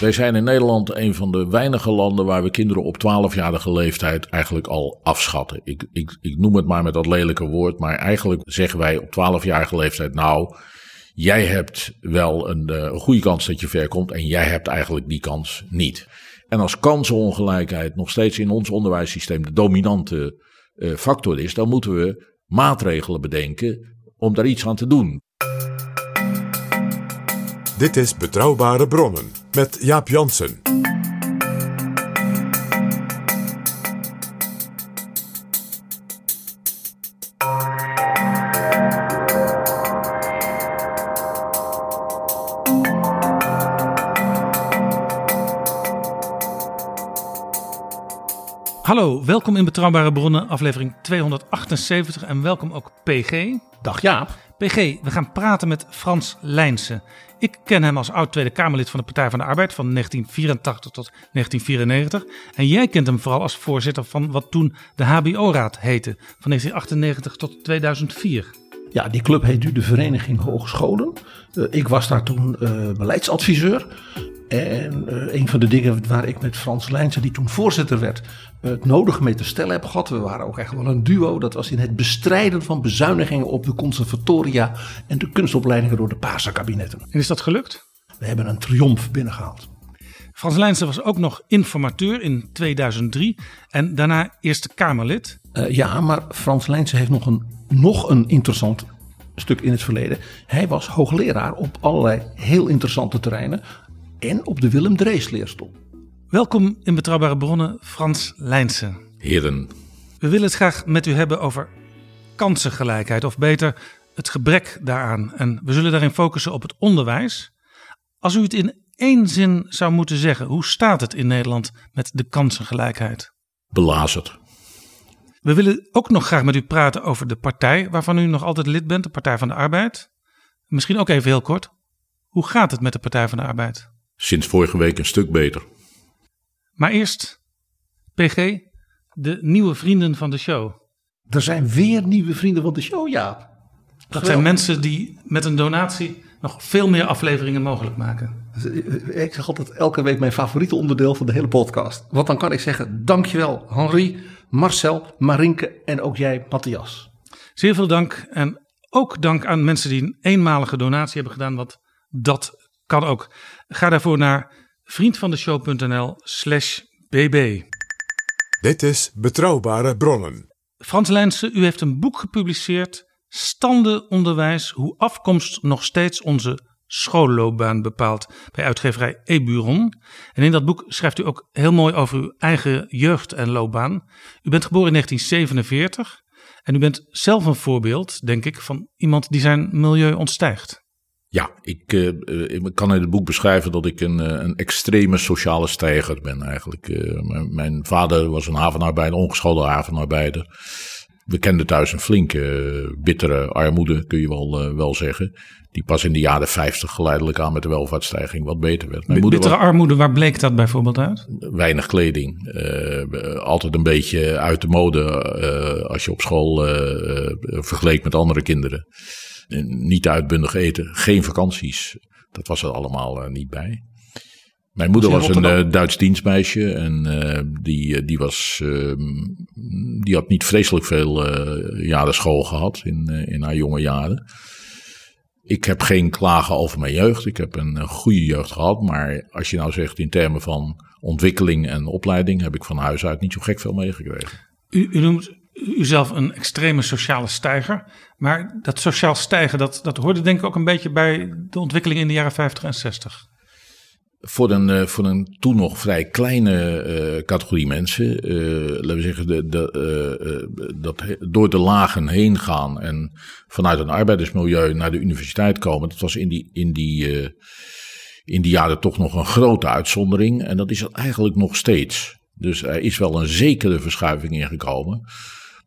Wij zijn in Nederland een van de weinige landen waar we kinderen op 12-jarige leeftijd eigenlijk al afschatten. Ik, ik, ik noem het maar met dat lelijke woord, maar eigenlijk zeggen wij op 12-jarige leeftijd, nou, jij hebt wel een, eh, een goede kans dat je ver komt en jij hebt eigenlijk die kans niet. En als kansenongelijkheid nog steeds in ons onderwijssysteem de dominante eh, factor is, dan moeten we maatregelen bedenken om daar iets aan te doen. Dit is Betrouwbare Bronnen met Jaap Jansen. Hallo, welkom in Betrouwbare Bronnen, aflevering 278 en welkom ook PG. Dag Jaap. PG, we gaan praten met Frans Lijnsen. Ik ken hem als oud Tweede Kamerlid van de Partij van de Arbeid van 1984 tot 1994. En jij kent hem vooral als voorzitter van wat toen de HBO-raad heette, van 1998 tot 2004. Ja, die club heet nu de Vereniging Hogescholen. Eh, ik was daar toen eh, beleidsadviseur. En eh, een van de dingen waar ik met Frans Lijnsen, die toen voorzitter werd, het nodige mee te stellen heb gehad. We waren ook echt wel een duo. Dat was in het bestrijden van bezuinigingen op de conservatoria en de kunstopleidingen door de Paarse kabinetten. En is dat gelukt? We hebben een triomf binnengehaald. Frans Lijnsen was ook nog informateur in 2003 en daarna Eerste Kamerlid. Eh, ja, maar Frans Lijnsen heeft nog een, nog een interessant stuk in het verleden. Hij was hoogleraar op allerlei heel interessante terreinen. En op de Willem Drees leerstoel. Welkom in Betrouwbare Bronnen, Frans Lijnsen. Heren, We willen het graag met u hebben over kansengelijkheid, of beter het gebrek daaraan. En we zullen daarin focussen op het onderwijs. Als u het in één zin zou moeten zeggen, hoe staat het in Nederland met de kansengelijkheid? belazerd. We willen ook nog graag met u praten over de partij waarvan u nog altijd lid bent, de Partij van de Arbeid. Misschien ook even heel kort. Hoe gaat het met de Partij van de Arbeid? Sinds vorige week een stuk beter. Maar eerst, PG, de nieuwe vrienden van de show. Er zijn weer nieuwe vrienden van de show, Jaap. Dat Geweldig. zijn mensen die met een donatie nog veel meer afleveringen mogelijk maken. Ik zeg altijd elke week mijn favoriete onderdeel van de hele podcast. Want dan kan ik zeggen, dankjewel Henri, Marcel, Marinke en ook jij Matthias. Zeer veel dank en ook dank aan mensen die een eenmalige donatie hebben gedaan, want dat kan ook. Ga daarvoor naar vriendvandeshow.nl slash bb. Dit is Betrouwbare Bronnen. Frans Lijnsen, u heeft een boek gepubliceerd, Standenonderwijs, hoe afkomst nog steeds onze schoolloopbaan bepaalt, bij uitgeverij Eburon. En in dat boek schrijft u ook heel mooi over uw eigen jeugd en loopbaan. U bent geboren in 1947 en u bent zelf een voorbeeld, denk ik, van iemand die zijn milieu ontstijgt. Ja, ik, eh, eh, ik kan in het boek beschrijven dat ik een, eh, een extreme sociale stijger ben eigenlijk. Mijn, mijn vader was een havenarbeider, ongeschoolde havenarbeider. We kenden thuis een flinke, bittere armoede, kun je wel, wel zeggen. Die pas in de jaren 50 geleidelijk aan met de welvaartsstijging wat beter werd. Mijn Bittere was armoede, waar bleek dat bijvoorbeeld uit? weinig kleding. altijd een beetje uit de mode als je op school vergeleek met andere kinderen. Niet uitbundig eten, geen vakanties. Dat was er allemaal eh, niet bij. Mijn moeder Was een eh, Duits dienstmeisje en eh, die, die, was, ehm, die had niet vreselijk veel eh, jaren school gehad in, eh, in haar jonge jaren. Ik heb geen klagen over mijn jeugd. Ik heb een, een goede jeugd gehad. Maar als je nou zegt in termen van ontwikkeling en opleiding, heb ik van huis uit niet zo gek veel meegekregen. U, u noemt uzelf een extreme sociale stijger. Maar dat sociaal stijgen, dat, dat hoorde denk ik ook een beetje bij de ontwikkeling in de jaren 50 en 60. Voor een, uh, voor een toen nog vrij kleine uh, categorie mensen, uh, laten we zeggen, de, de, dat door de lagen heen gaan en vanuit een arbeidersmilieu naar de universiteit komen, dat was in die, in die, in die jaren toch nog een grote uitzondering. En dat is eigenlijk nog steeds. Dus er is wel een zekere verschuiving ingekomen.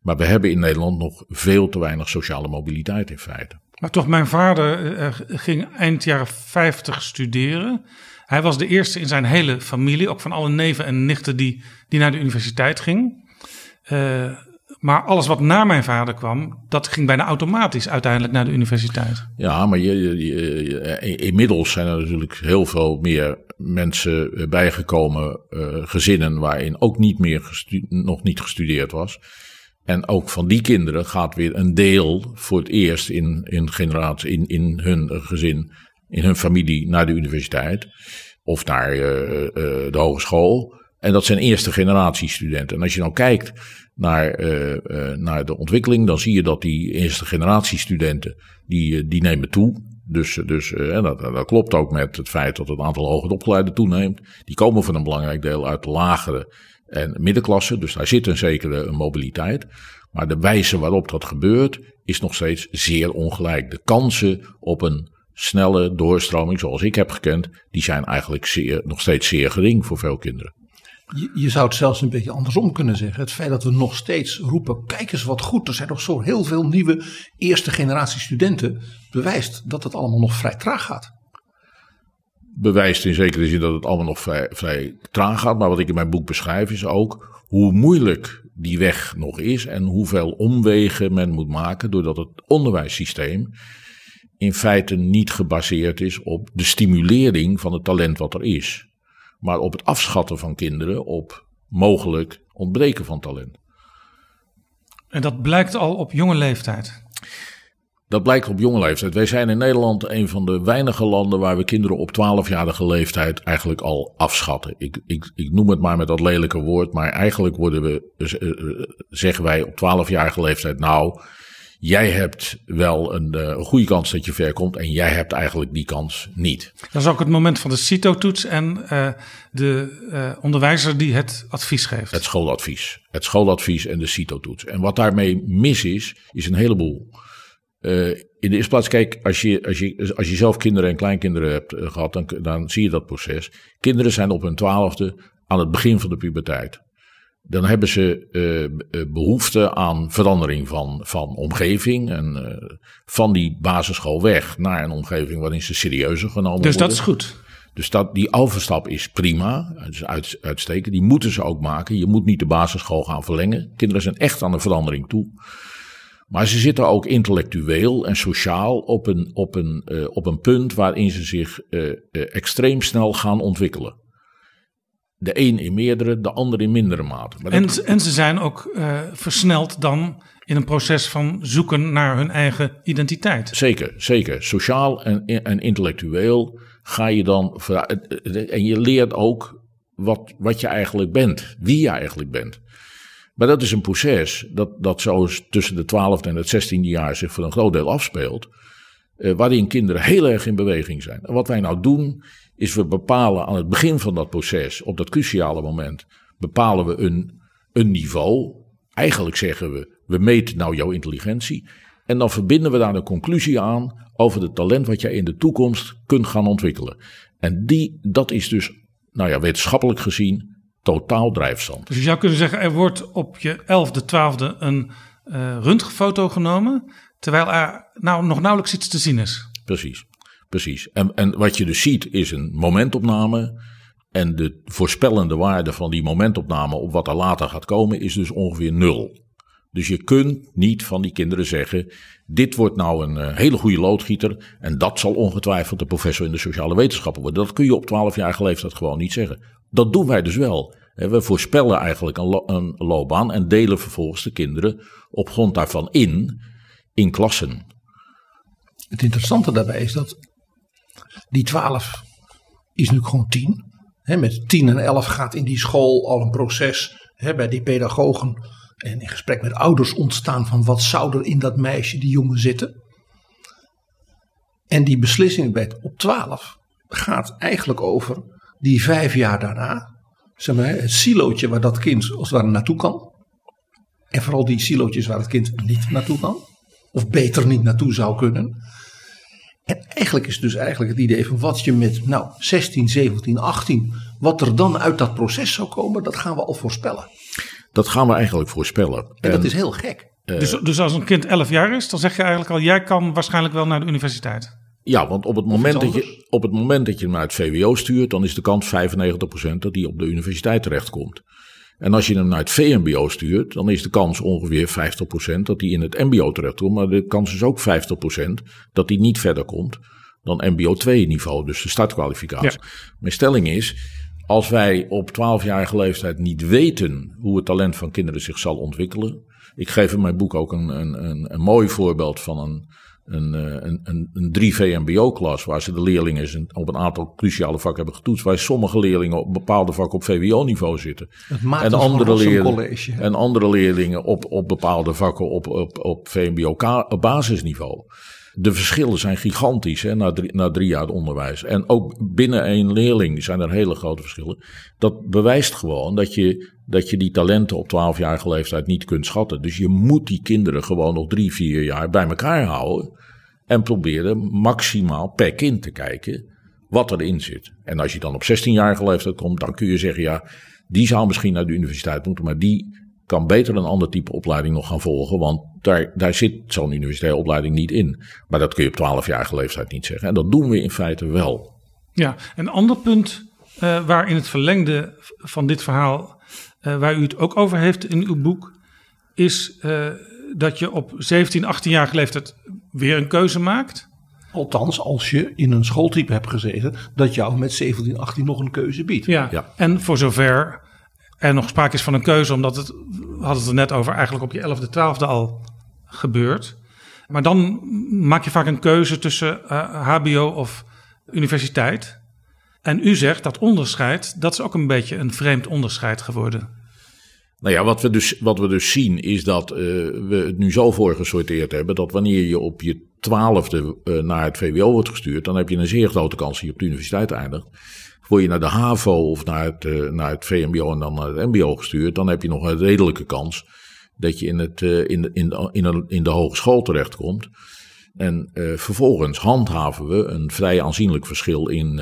Maar we hebben in Nederland nog veel te weinig sociale mobiliteit in feite. Maar toch, mijn vader uh, ging eind jaren 50 studeren. Hij was de eerste in zijn hele familie, ook van alle neven en nichten, die, die naar de universiteit ging. Uh, maar alles wat na mijn vader kwam, dat ging bijna automatisch uiteindelijk naar de universiteit. Ja, maar je, je, je, inmiddels zijn er natuurlijk heel veel meer mensen bijgekomen, uh, gezinnen waarin ook niet meer nog niet gestudeerd was. En ook van die kinderen gaat weer een deel voor het eerst in, in generatie, in, in hun gezin, in hun familie naar de universiteit of naar uh, uh, de hogeschool. En dat zijn eerste generatie studenten. En als je nou kijkt naar, naar de ontwikkeling, dan zie je dat die eerste generatie studenten, die, die nemen toe. Dus, dus en dat, dat klopt ook met het feit dat het aantal hoger opgeleiden toeneemt. Die komen voor een belangrijk deel uit de lagere en middenklasse. Dus daar zit een zekere mobiliteit. Maar de wijze waarop dat gebeurt is nog steeds zeer ongelijk. De kansen op een snelle doorstroming zoals ik heb gekend, die zijn eigenlijk zeer, nog steeds zeer gering voor veel kinderen. Je, je, zou het zelfs een beetje andersom kunnen zeggen. Het feit dat we nog steeds roepen, kijk eens wat goed, er zijn nog zo heel veel nieuwe eerste generatie studenten, bewijst dat het allemaal nog vrij traag gaat bewijst in zekere zin dat het allemaal nog vrij, traag gaat. Maar wat ik in mijn boek beschrijf is ook hoe moeilijk die weg nog is en hoeveel omwegen men moet maken doordat het onderwijssysteem in feite niet gebaseerd is op de stimulering van het talent wat er is, maar op het afschatten van kinderen op mogelijk ontbreken van talent. En dat blijkt al op jonge leeftijd. Dat blijkt op jonge leeftijd. Wij zijn in Nederland een van de weinige landen waar we kinderen op 12-jarige leeftijd eigenlijk al afschatten. Ik, ik, ik noem het maar met dat lelijke woord, maar eigenlijk worden we, uh, zeggen wij op 12-jarige leeftijd, nou, jij hebt wel een, uh, een, goede kans dat je ver komt en jij hebt eigenlijk die kans niet. Dat is ook het moment van de CITO-toets en uh, de uh, onderwijzer die het advies geeft. Het schooladvies. Het schooladvies en de CITO-toets. En wat daarmee mis is, is een heleboel. Uh, in de eerste plaats, kijk, als je, als, je, als je zelf kinderen en kleinkinderen hebt uh, gehad, dan, dan zie je dat proces. Kinderen zijn op hun twaalfde aan het begin van de puberteit. Dan hebben ze uh, behoefte aan verandering van, van omgeving en van die basisschool weg naar een omgeving waarin ze serieuzer genomen dus worden. Dus dat is goed. Dus dat, die overstap is prima, dus uit, uitstekend. Die moeten ze ook maken. Je moet niet de basisschool gaan verlengen. Kinderen zijn echt aan een verandering toe. Maar ze zitten ook intellectueel en sociaal op een, op een, uh, op een punt waarin ze zich uh, uh, extreem snel gaan ontwikkelen. De een in meerdere, de ander in mindere mate. Maar en, dat... en ze zijn ook versneld dan in een proces van zoeken naar hun eigen identiteit. Zeker, zeker. Sociaal en, en intellectueel ga je dan. En je leert ook wat, wat je eigenlijk bent, wie je eigenlijk bent. Maar dat is een proces dat, dat zo tussen de 12e en het 16e jaar zich voor een groot deel afspeelt. Eh, waarin kinderen heel erg in beweging zijn. En wat wij nou doen, is we bepalen aan het begin van dat proces, op dat cruciale moment, bepalen we een, een niveau. Eigenlijk zeggen we, we meten nou jouw intelligentie. En dan verbinden we daar een conclusie aan over het talent wat jij in de toekomst kunt gaan ontwikkelen. En die, dat is dus, nou ja, wetenschappelijk gezien totaal drijfzand. Dus je zou kunnen zeggen, er wordt op je 11e, 12e een uh, röntgenfoto genomen, terwijl er nou nog nauwelijks iets te zien is. Precies, precies. En, en wat je dus ziet is een momentopname. En de voorspellende waarde van die momentopname op wat er later gaat komen is dus ongeveer nul. Dus je kunt niet van die kinderen zeggen: dit wordt nou een uh, hele goede loodgieter en dat zal ongetwijfeld de professor in de sociale wetenschappen worden. Dat kun je op 12-jarige leeftijd gewoon niet zeggen. Dat doen wij dus wel. We voorspellen eigenlijk een, een loopbaan en delen vervolgens de kinderen op grond daarvan in, in klassen. Het interessante daarbij is dat die 12 is nu gewoon 10. Hè, met 10 en 11 gaat in die school al een proces bij die pedagogen en in gesprek met ouders ontstaan van wat zou er in dat meisje, die jongen zitten. En die beslissing bij op 12 gaat eigenlijk over die vijf jaar daarna. Zeg maar, het silootje waar dat kind als het ware naartoe kan. En vooral die silootjes waar het kind niet naartoe kan. Of beter niet naartoe zou kunnen. En eigenlijk is dus eigenlijk het idee van wat je met nou 16, 17, 18, wat er dan uit dat proces zou komen, dat gaan we al voorspellen. Dat gaan we eigenlijk voorspellen. En dat is heel gek. Dus, dus als een kind 11 jaar is, dan zeg je eigenlijk al, jij kan waarschijnlijk wel naar de universiteit. Ja, want op het, moment dat je, op het moment dat je hem naar het VWO stuurt, dan is de kans 95% dat hij op de universiteit terechtkomt. En als je hem naar het VMBO stuurt, dan is de kans ongeveer 50% dat hij in het MBO terechtkomt. Maar de kans is ook 50% dat hij niet verder komt dan MBO 2 niveau, dus de startkwalificatie. Mijn stelling is, als wij op 12-jarige leeftijd niet weten hoe het talent van kinderen zich zal ontwikkelen. Ik geef in mijn boek ook een, een, een, een mooi voorbeeld van een, een, eh, een, een, een 3 VMBO-klas, waar ze de leerlingen op een aantal cruciale vakken hebben getoetst, waar sommige leerlingen op bepaalde vakken op VWO-niveau zitten. En andere, leerlingen, en andere leerlingen op, op bepaalde vakken op, op, op VMBO-basisniveau. De verschillen zijn gigantisch hè, na, drie, na drie jaar onderwijs. En ook binnen één leerling zijn er hele grote verschillen. Dat bewijst gewoon dat je, dat je die talenten op 12-jarige leeftijd niet kunt schatten. Dus je moet die kinderen gewoon nog drie, vier jaar bij elkaar houden. En proberen maximaal per kind te kijken wat erin zit. En als je dan op 16-jarige leeftijd komt, dan kun je zeggen: ja, die zou misschien naar de universiteit moeten, maar die kan beter een ander type opleiding nog gaan volgen. Want daar, daar zit zo'n universitaire opleiding niet in. Maar dat kun je op 12-jarige leeftijd niet zeggen. En dat doen we in feite wel. Ja, een ander punt uh, waar in het verlengde van dit verhaal, uh, waar u het ook over heeft in uw boek, is uh, dat je op 17, 18 jaar leeftijd weer een keuze maakt. Althans, als je in een schooltype hebt gezeten, dat jou met 17, 18 nog een keuze biedt. Ja, ja. en voor zover er nog sprake is van een keuze, omdat het, we hadden het er net over, eigenlijk op je 11e, 12e al gebeurt. Maar dan maak je vaak een keuze tussen uh, HBO of universiteit. En u zegt dat onderscheid, dat is ook een beetje een vreemd onderscheid geworden. Nou ja, wat we dus, wat we dus zien is dat uh, we het nu zo voorgesorteerd hebben dat wanneer je op je twaalfde uh, naar het VWO wordt gestuurd, dan heb je een zeer grote kans dat je op de universiteit eindigt. Word je naar de HAVO of naar het, uh, naar het VMBO en dan naar het MBO gestuurd, dan heb je nog een redelijke kans dat je in, het, in, in, in, de, in de hogeschool terechtkomt. En vervolgens handhaven we een vrij aanzienlijk verschil in,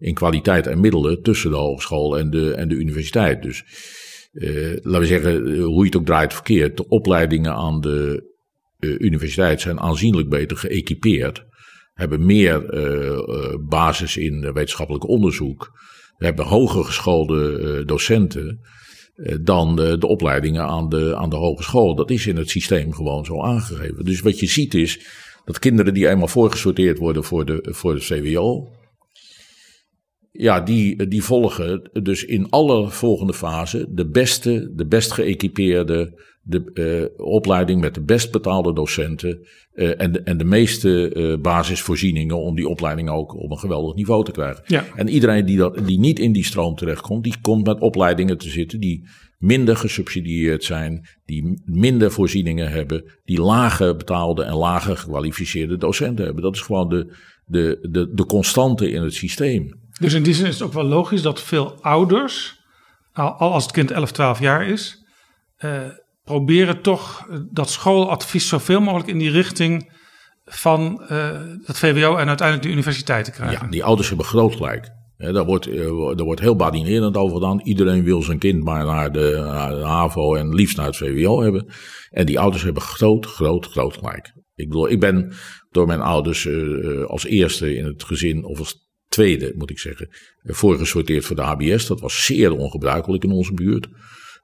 in kwaliteit en middelen tussen de hogeschool en de, en de universiteit. Dus uh, laten we zeggen, hoe je het ook draait verkeerd, de opleidingen aan de uh, universiteit zijn aanzienlijk beter geëquipeerd. Hebben meer basis in wetenschappelijk onderzoek. Hebben hoger geschoolde docenten dan de, de, opleidingen aan de, aan de hogeschool. Dat is in het systeem gewoon zo aangegeven. Dus wat je ziet is dat kinderen die eenmaal voorgesorteerd worden voor de, voor de CWO, ja, die, die volgen dus in alle volgende fasen de beste, de best geëquipeerde de, uh, opleiding met de best betaalde docenten uh, en, de, en de meeste uh, basisvoorzieningen om die opleiding ook op een geweldig niveau te krijgen. Ja. En iedereen die, dat, die niet in die stroom terechtkomt, die komt met opleidingen te zitten die minder gesubsidieerd zijn, die minder voorzieningen hebben, die lager betaalde en lager gekwalificeerde docenten hebben. Dat is gewoon de, de, de, de constante in het systeem. Dus in die zin is het ook wel logisch dat veel ouders, al als het kind 11, 12 jaar is, uh, proberen toch dat schooladvies zoveel mogelijk in die richting van uh, het VWO en uiteindelijk de universiteit te krijgen. Ja, die ouders hebben groot gelijk. Daar, wordt, uh, daar wordt heel badinerend over gedaan. Iedereen wil zijn kind maar naar de, naar HAVO en liefst naar het VWO hebben. En die ouders hebben groot, groot, groot gelijk. Ik bedoel, ik ben door mijn ouders als eerste in het gezin, of als tweede moet ik zeggen, voorgesorteerd voor de HBS. Dat was zeer ongebruikelijk in onze buurt.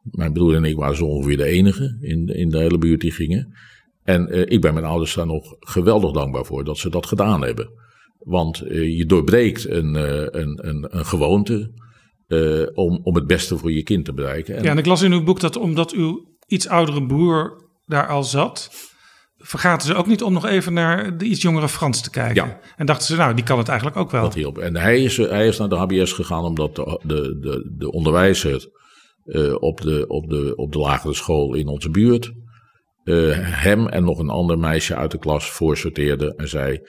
Mijn broer en ik waren zo ongeveer de enige in, in de hele buurt die gingen. En uh, ik ben mijn ouders daar nog geweldig dankbaar voor dat ze dat gedaan hebben. Want uh, je doorbreekt een, uh, een, een, een gewoonte om, om het beste voor je kind te bereiken. En ja, en ik las in uw boek dat omdat uw iets oudere broer daar al zat, vergaten ze ook niet om nog even naar de iets jongere Frans te kijken. Ja. En dachten ze, nou, die kan het eigenlijk ook wel. Dat hielp. En hij is, hij is naar de HBS gegaan omdat de, de, de, de onderwijzer eh, op, de, op, de, op de lagere school in onze buurt eh, hem en nog een ander meisje uit de klas voorsorteerde en zei: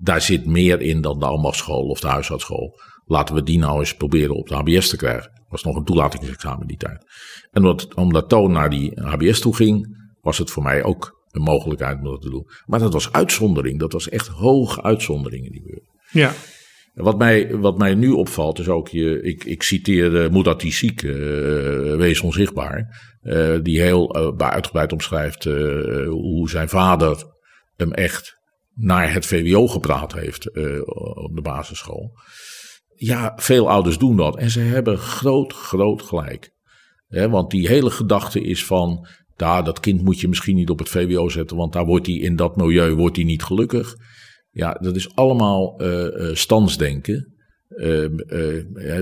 daar zit meer in dan de ambachtschool of de huisartsschool. Laten we die nou eens proberen op de HBS te krijgen. was nog een toelatingsexamen die tijd. En omdat, omdat Toon naar die HBS toe ging, was het voor mij ook een mogelijkheid om dat te doen. Maar dat was uitzondering. Dat was echt hoge uitzondering in die buurt. Ja. Wat mij, wat mij nu opvalt is ook, je, ik, ik citeer uh, Moedat die ziek, uh, wees onzichtbaar. Uh, die heel uh, uitgebreid omschrijft hoe zijn vader hem echt naar het VWO gepraat heeft op de basisschool. Ja, veel ouders doen dat en ze hebben groot, groot gelijk. He, want die hele gedachte is van, daar, dat kind moet je misschien niet op het VWO zetten, want daar wordt hij in dat milieu wordt hij niet gelukkig. Ja, dat is allemaal uh, standsdenken. Uh,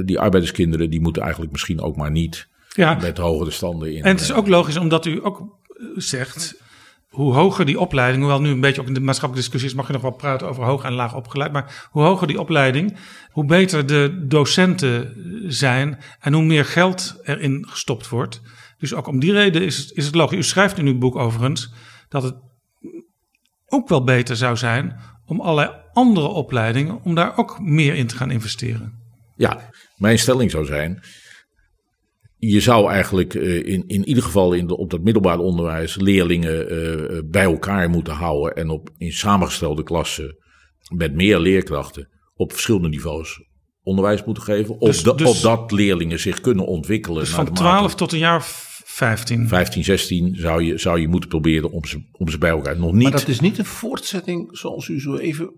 die arbeiderskinderen die moeten eigenlijk misschien ook maar niet ja. met hogere standen in. En het is ook logisch omdat u ook zegt, hoe hoger die opleiding, hoewel nu een beetje ook in de maatschappelijke discussie is, mag je nog wel praten over hoog en laag opgeleid, maar hoe hoger die opleiding, hoe beter de docenten zijn en hoe meer geld erin gestopt wordt. Dus ook om die reden is, is het logisch. U schrijft in uw boek overigens dat het ook wel beter zou zijn om allerlei andere opleidingen, om daar ook meer in te gaan investeren. Ja, mijn stelling zou zijn, je zou eigenlijk uh, in, in ieder geval in de, op dat middelbaar onderwijs leerlingen uh, bij elkaar moeten houden en op, in samengestelde klassen met meer leerkrachten op verschillende niveaus onderwijs moeten geven. Dus- op, dus- opdat leerlingen zich kunnen ontwikkelen. Dus van de mate- 12 tot een jaar 15. 15, 16 zou je, zou je moeten proberen om ze, om ze bij elkaar. Nog niet. Maar dat is niet een voortzetting, zoals u zo even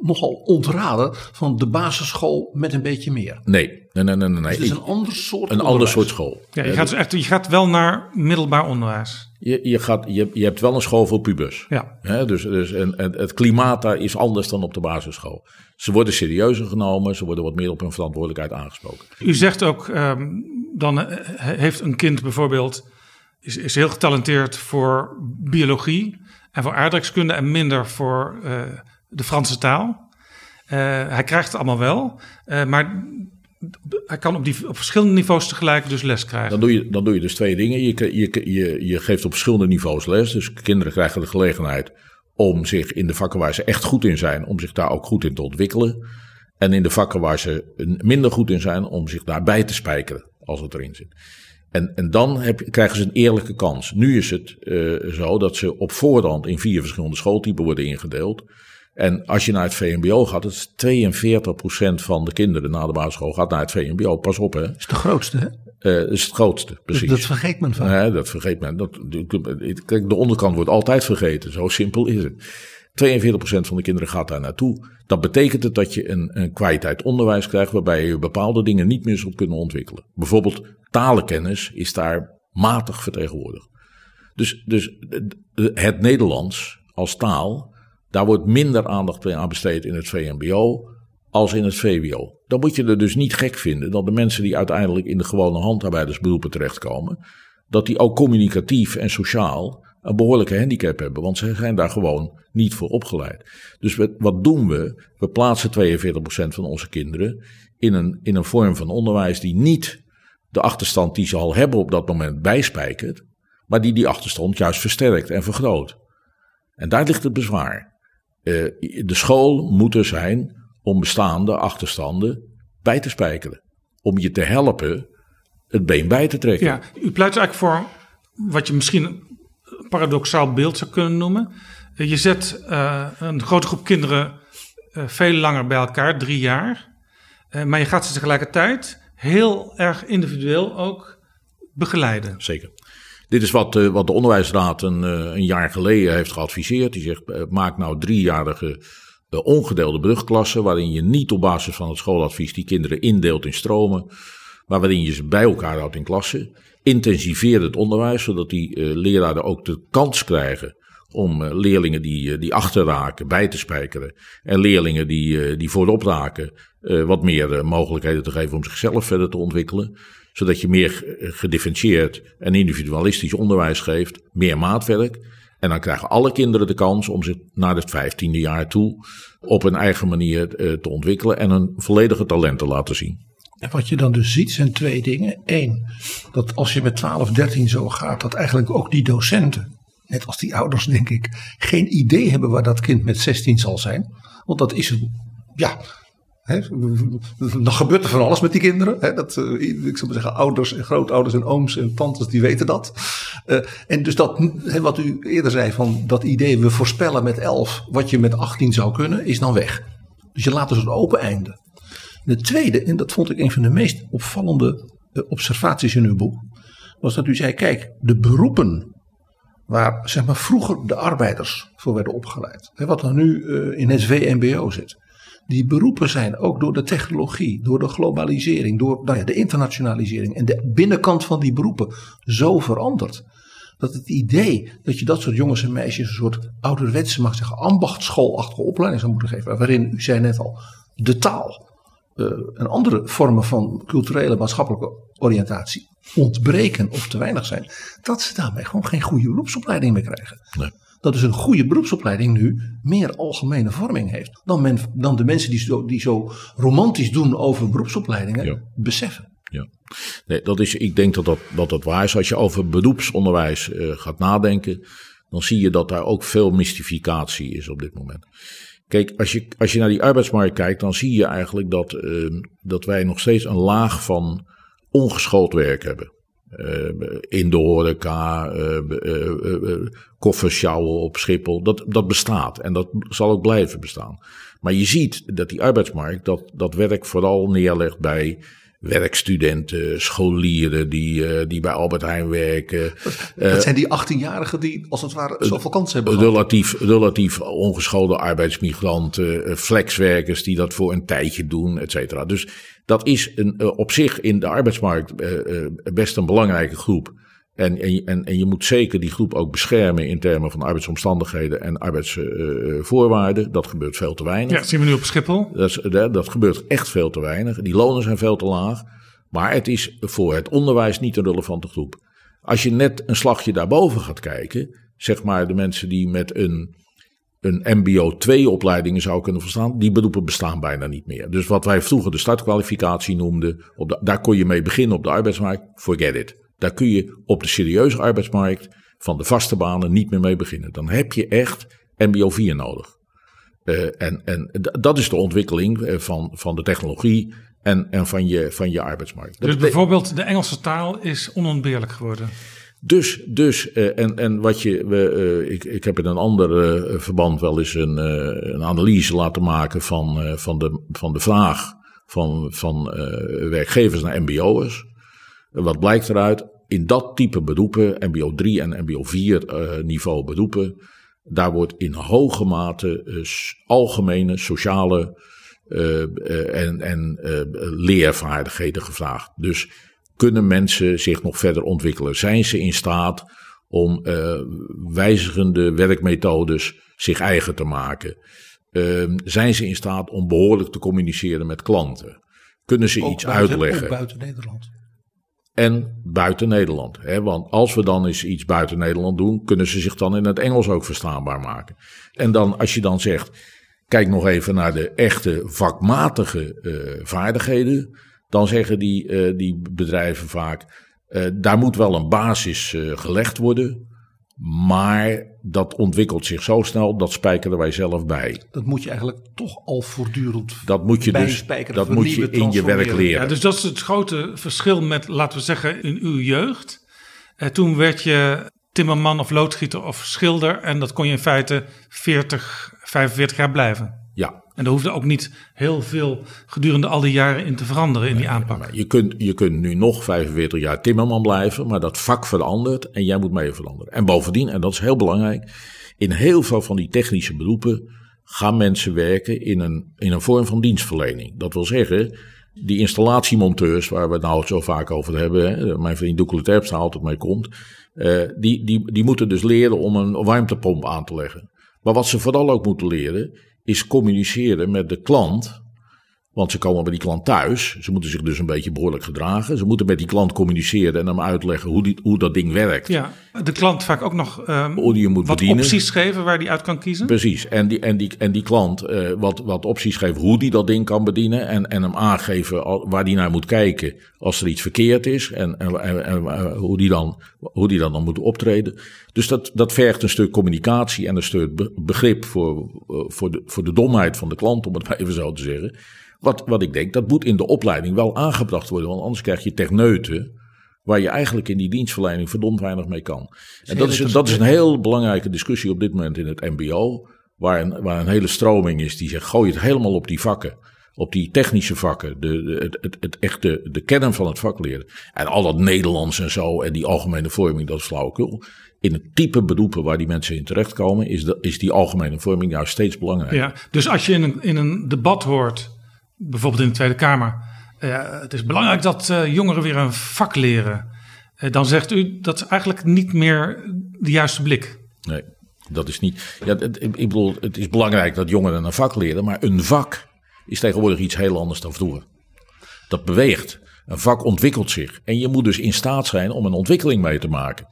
nogal ontraden, van de basisschool met een beetje meer. Nee, nee, nee, nee. nee. Dus het is een ander soort een ander soort school. Ja, je, gaat dus echt, je gaat wel naar middelbaar onderwijs. Je, je, gaat, je, je hebt wel een school voor pubers. Ja. Hè, dus dus en, en het klimaat daar is anders dan op de basisschool. Ze worden serieuzer genomen, ze worden wat meer op hun verantwoordelijkheid aangesproken. U zegt ook, ehm, dan eh, heeft een kind bijvoorbeeld, is, is heel getalenteerd voor biologie en voor aardrijkskunde en minder voor eh, de Franse taal. Eh, hij krijgt het allemaal wel, eh, maar hij kan op, die, op verschillende niveaus tegelijk dus les krijgen. Dan doe je, dan doe je dus twee dingen. Je, je, je, je geeft op verschillende niveaus les. Dus kinderen krijgen de gelegenheid om zich in de vakken waar ze echt goed in zijn, om zich daar ook goed in te ontwikkelen. En in de vakken waar ze minder goed in zijn, om zich daarbij te spijkeren, als het erin zit. En, en dan krijgen ze een eerlijke kans. Nu is het eh, zo dat ze op voorhand in vier verschillende schooltypen worden ingedeeld. En als je naar het VMBO gaat, het is 42% van de kinderen na de basisschool gaat naar het VMBO. Pas op, hè. Dat is de grootste, hè? Dat is het grootste, precies. Dat vergeet men vaak. Nee, dat vergeet men. Dat, kijk, de onderkant wordt altijd vergeten. Zo simpel is het. 42% van de kinderen gaat daar naartoe. Dat betekent het dat je een, een kwaliteit onderwijs krijgt waarbij je bepaalde dingen niet meer zult kunnen ontwikkelen. Bijvoorbeeld talenkennis is daar matig vertegenwoordigd. Dus, dus het Nederlands als taal, daar wordt minder aandacht aan besteed in het VMBO als in het VWO. Dan moet je er dus niet gek vinden dat de mensen die uiteindelijk in de gewone handarbeidersberoepen terechtkomen, dat die ook communicatief en sociaal een behoorlijke handicap hebben, want ze zijn daar gewoon niet voor opgeleid. Dus wat doen we? We plaatsen 42% van onze kinderen in een, in een vorm van onderwijs die niet de achterstand die ze al hebben op dat moment bijspijkert, maar die die achterstand juist versterkt en vergroot. En daar ligt het bezwaar. Eh, de school moet er zijn om bestaande achterstanden bij te spijkeren. Om je te helpen het been bij te trekken. Ja, u pleit eigenlijk voor wat je misschien een paradoxaal beeld zou kunnen noemen. Eh, Je zet eh, een grote groep kinderen veel langer bij elkaar, drie jaar. Maar je gaat ze tegelijkertijd heel erg individueel ook begeleiden. Zeker. Dit is wat, eh, wat de onderwijsraad een, eh, een jaar geleden heeft geadviseerd. Die zegt, eh, maak nou driejarige ongedeelde brugklassen... waarin je niet op basis van het schooladvies die kinderen indeelt in stromen... maar waarin je ze bij elkaar houdt in klassen. Intensiveer het onderwijs, zodat die leraren ook de kans krijgen... om leerlingen die, die achterraken bij te spijkeren... en leerlingen die, die voorop raken... wat meer mogelijkheden te geven om zichzelf verder te ontwikkelen zodat je meer eh, gedifferentieerd en individualistisch onderwijs geeft, meer maatwerk. En dan krijgen alle kinderen de kans om zich naar het vijftiende jaar toe op een eigen manier eh, te ontwikkelen en een volledige talent te laten zien. En wat je dan dus ziet zijn twee dingen. Eén, dat als je met 12, 13 zo gaat, dat eigenlijk ook die docenten, net als die ouders denk ik, geen idee hebben waar dat kind met 16 zal zijn. Want dat is een, ja, dan gebeurt er van alles met die kinderen. Dat, eh, ik zou maar zeggen, ouders en grootouders en ooms en tantes, die weten dat. Eh, en dus dat, wat u eerder zei, van dat idee, we voorspellen met 11 wat je met 18 zou kunnen, is dan weg. Dus je laat dus een open einde. En het tweede, en dat vond ik een van de meest opvallende eh, observaties in uw boek, was dat u zei: kijk, de beroepen waar zeg maar, vroeger de arbeiders voor werden opgeleid, wat er nu in het VMBO zit, die beroepen zijn ook door de technologie, door de globalisering, door nou ja, de internationalisering en de binnenkant van die beroepen zo veranderd. Dat het idee dat je dat soort jongens en meisjes een soort ouderwetse, mag zeggen, ambachtschoolachtige opleiding zou moeten geven, waarin u zei net al, de taal, uh, en andere vormen van culturele maatschappelijke oriëntatie ontbreken of te weinig zijn, dat ze daarmee gewoon geen goede beroepsopleiding meer krijgen. Nee. Dat dus een goede beroepsopleiding nu meer algemene vorming heeft dan, men, dan de mensen die zo, die zo romantisch doen over beroepsopleidingen Ja. beseffen. Ja, nee, dat is, ik denk dat dat, dat dat waar is. Als je over beroepsonderwijs eh, gaat nadenken, dan zie je dat daar ook veel mystificatie is op dit moment. Kijk, als je, als je naar die arbeidsmarkt kijkt, dan zie je eigenlijk dat, eh, dat wij nog steeds een laag van ongeschoold werk hebben. Eh, in de horeca, eh, eh, eh, eh, koffers sjouwen op Schiphol, dat, dat bestaat en dat zal ook blijven bestaan. Maar je ziet dat die arbeidsmarkt dat, dat werk vooral neerlegt bij werkstudenten, scholieren die, eh, die bij Albert Heijn werken. Eh, dat zijn die 18-jarigen die als het ware zoveel kansen hebben gehad. relatief, relatief ongeschoolde arbeidsmigranten, eh, flexwerkers die dat voor een tijdje doen, et cetera. Dus dat is een, eh, op zich in de arbeidsmarkt eh, eh, best een belangrijke groep. En, en, en, je moet zeker die groep ook beschermen in termen van arbeidsomstandigheden en arbeidsvoorwaarden. dat gebeurt veel te weinig. Ja, dat zien we nu op Schiphol. Dat, is- dat dat gebeurt echt veel te weinig. Die lonen zijn veel te laag. Maar het is voor het onderwijs niet een relevante groep. Als je net een slagje daarboven gaat kijken, zeg maar de mensen die met een, een MBO 2-opleidingen zou kunnen verstaan, die beroepen bestaan bijna niet meer. Dus wat wij vroeger de startkwalificatie noemden, op de- daar kon je mee beginnen op de arbeidsmarkt, forget it. Daar kun je op de serieuze arbeidsmarkt van de vaste banen niet meer mee beginnen. Dan heb je echt MBO 4 nodig. Eh, en en dat is de ontwikkeling eh, van, van de technologie en, en van, je, van je arbeidsmarkt. Dus bijvoorbeeld de Engelse taal is onontbeerlijk geworden. Dus, dus eh, en, en wat je, we, eh, ik, ik heb in een ander eh, verband wel eens een, een analyse laten maken van, van, de, van de vraag van, van werkgevers naar MBO'ers. Wat blijkt eruit? In dat type beroepen, MBO 3 en MBO 4 eh, niveau beroepen, daar wordt in hoge mate algemene sociale en, en leervaardigheden gevraagd. Dus kunnen mensen zich nog verder ontwikkelen? Zijn ze in staat om eh, wijzigende werkmethodes zich eigen te maken? Eh, zijn ze in staat om behoorlijk te communiceren met klanten? Kunnen ze Ook iets buiten- uitleggen? Ook buiten Nederland. En buiten Nederland. Hè? Want als we dan eens iets buiten Nederland doen, kunnen ze zich dan in het Engels ook verstaanbaar maken. En dan, als je dan zegt, kijk nog even naar de echte vakmatige eh, vaardigheden, dan zeggen die, eh, die bedrijven vaak, eh, daar moet wel een basis eh, gelegd worden. Maar dat ontwikkelt zich zo snel, dat spijkeren wij zelf bij. Dat moet je eigenlijk toch al voortdurend Dat moet je dus dat moet je in je werk leren. Ja, dus dat is het grote verschil met, laten we zeggen, in uw jeugd. Eh, toen werd je timmerman of loodgieter of schilder. En dat kon je in feite 40, 45 jaar blijven. Ja, En daar hoefde ook niet heel veel gedurende al die jaren in te veranderen in die aanpak. Je kunt, je kunt nu nog 45 jaar timmerman blijven, maar dat vak verandert en jij moet mee veranderen. En bovendien, en dat is heel belangrijk, in heel veel van die technische beroepen gaan mensen werken in een, in een vorm van dienstverlening. Dat wil zeggen, die installatiemonteurs, waar we het nou zo vaak over hebben, hè, mijn vriend Doekele Terpstra altijd mee komt, eh, die, die, die moeten dus leren om een warmtepomp aan te leggen. Maar wat ze vooral ook moeten leren, is communiceren met de klant Want ze komen bij die klant thuis. Ze moeten zich dus een beetje behoorlijk gedragen. Ze moeten met die klant communiceren en hem uitleggen hoe, die, hoe dat ding werkt. Ja, de klant vaak ook nog um, hoe die je moet wat bedienen. opties geven waar die uit kan kiezen. Precies. En die, en die, en die klant uh, wat, wat opties geven hoe die dat ding kan bedienen. En, en hem aangeven waar die naar moet kijken als er iets verkeerd is. En, en, en, en uh, hoe, die dan, hoe die dan, dan moet optreden. Dus dat, dat vergt een stuk communicatie en een stuk begrip voor, uh, voor, de, voor de domheid van de klant, om het maar even zo te zeggen. Wat, wat ik denk, dat moet in de opleiding wel aangebracht worden. Want anders krijg je techneuten. Waar je eigenlijk in die dienstverlening verdomd weinig mee kan. En dat is, dat is een heel belangrijke discussie op dit moment in het MBO. Waar een, waar een hele stroming is die zegt: gooi het helemaal op die vakken. Op die technische vakken. De, de, het, het, het echte, de kern van het vak leren. En al dat Nederlands en zo. En die algemene vorming, dat is flauwekul. In het type beroepen waar die mensen in terechtkomen. Is, de, is die algemene vorming juist steeds belangrijker. Ja, dus als je in een, in een debat hoort bijvoorbeeld in de Tweede Kamer. Uh, het is belangrijk dat uh, jongeren weer een vak leren. Uh, dan zegt u dat is eigenlijk niet meer de juiste blik. Nee, dat is niet. Ja, het, ik bedoel, het is belangrijk dat jongeren een vak leren, maar een vak is tegenwoordig iets heel anders dan vroeger. Dat beweegt. Een vak ontwikkelt zich. En je moet dus in staat zijn om een ontwikkeling mee te maken.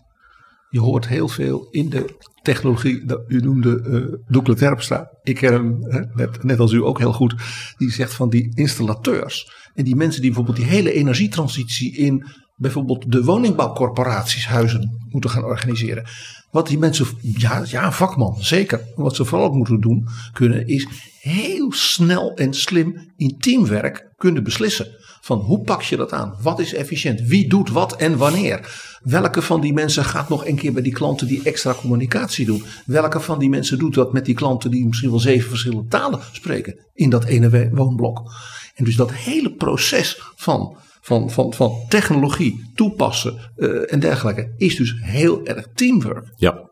Je hoort heel veel in de technologie. U noemde uh, Doekle Terpstra. Ik ken hem, net, net als u ook heel goed. Die zegt van die installateurs. En die mensen die bijvoorbeeld die hele energietransitie in bijvoorbeeld de woningbouwcorporaties huizen moeten gaan organiseren. Wat die mensen, ja, ja vakman, zeker. Wat ze vooral ook moeten doen kunnen is heel snel en slim in teamwerk kunnen beslissen. Van hoe pak je dat aan? Wat is efficiënt? Wie doet wat en wanneer? Welke van die mensen gaat nog een keer bij die klanten die extra communicatie doen? Welke van die mensen doet dat met die klanten die misschien wel zeven verschillende talen spreken in dat ene woonblok? En dus dat hele proces van, van, van, van technologie toepassen uh, en dergelijke is dus heel erg teamwork. Ja.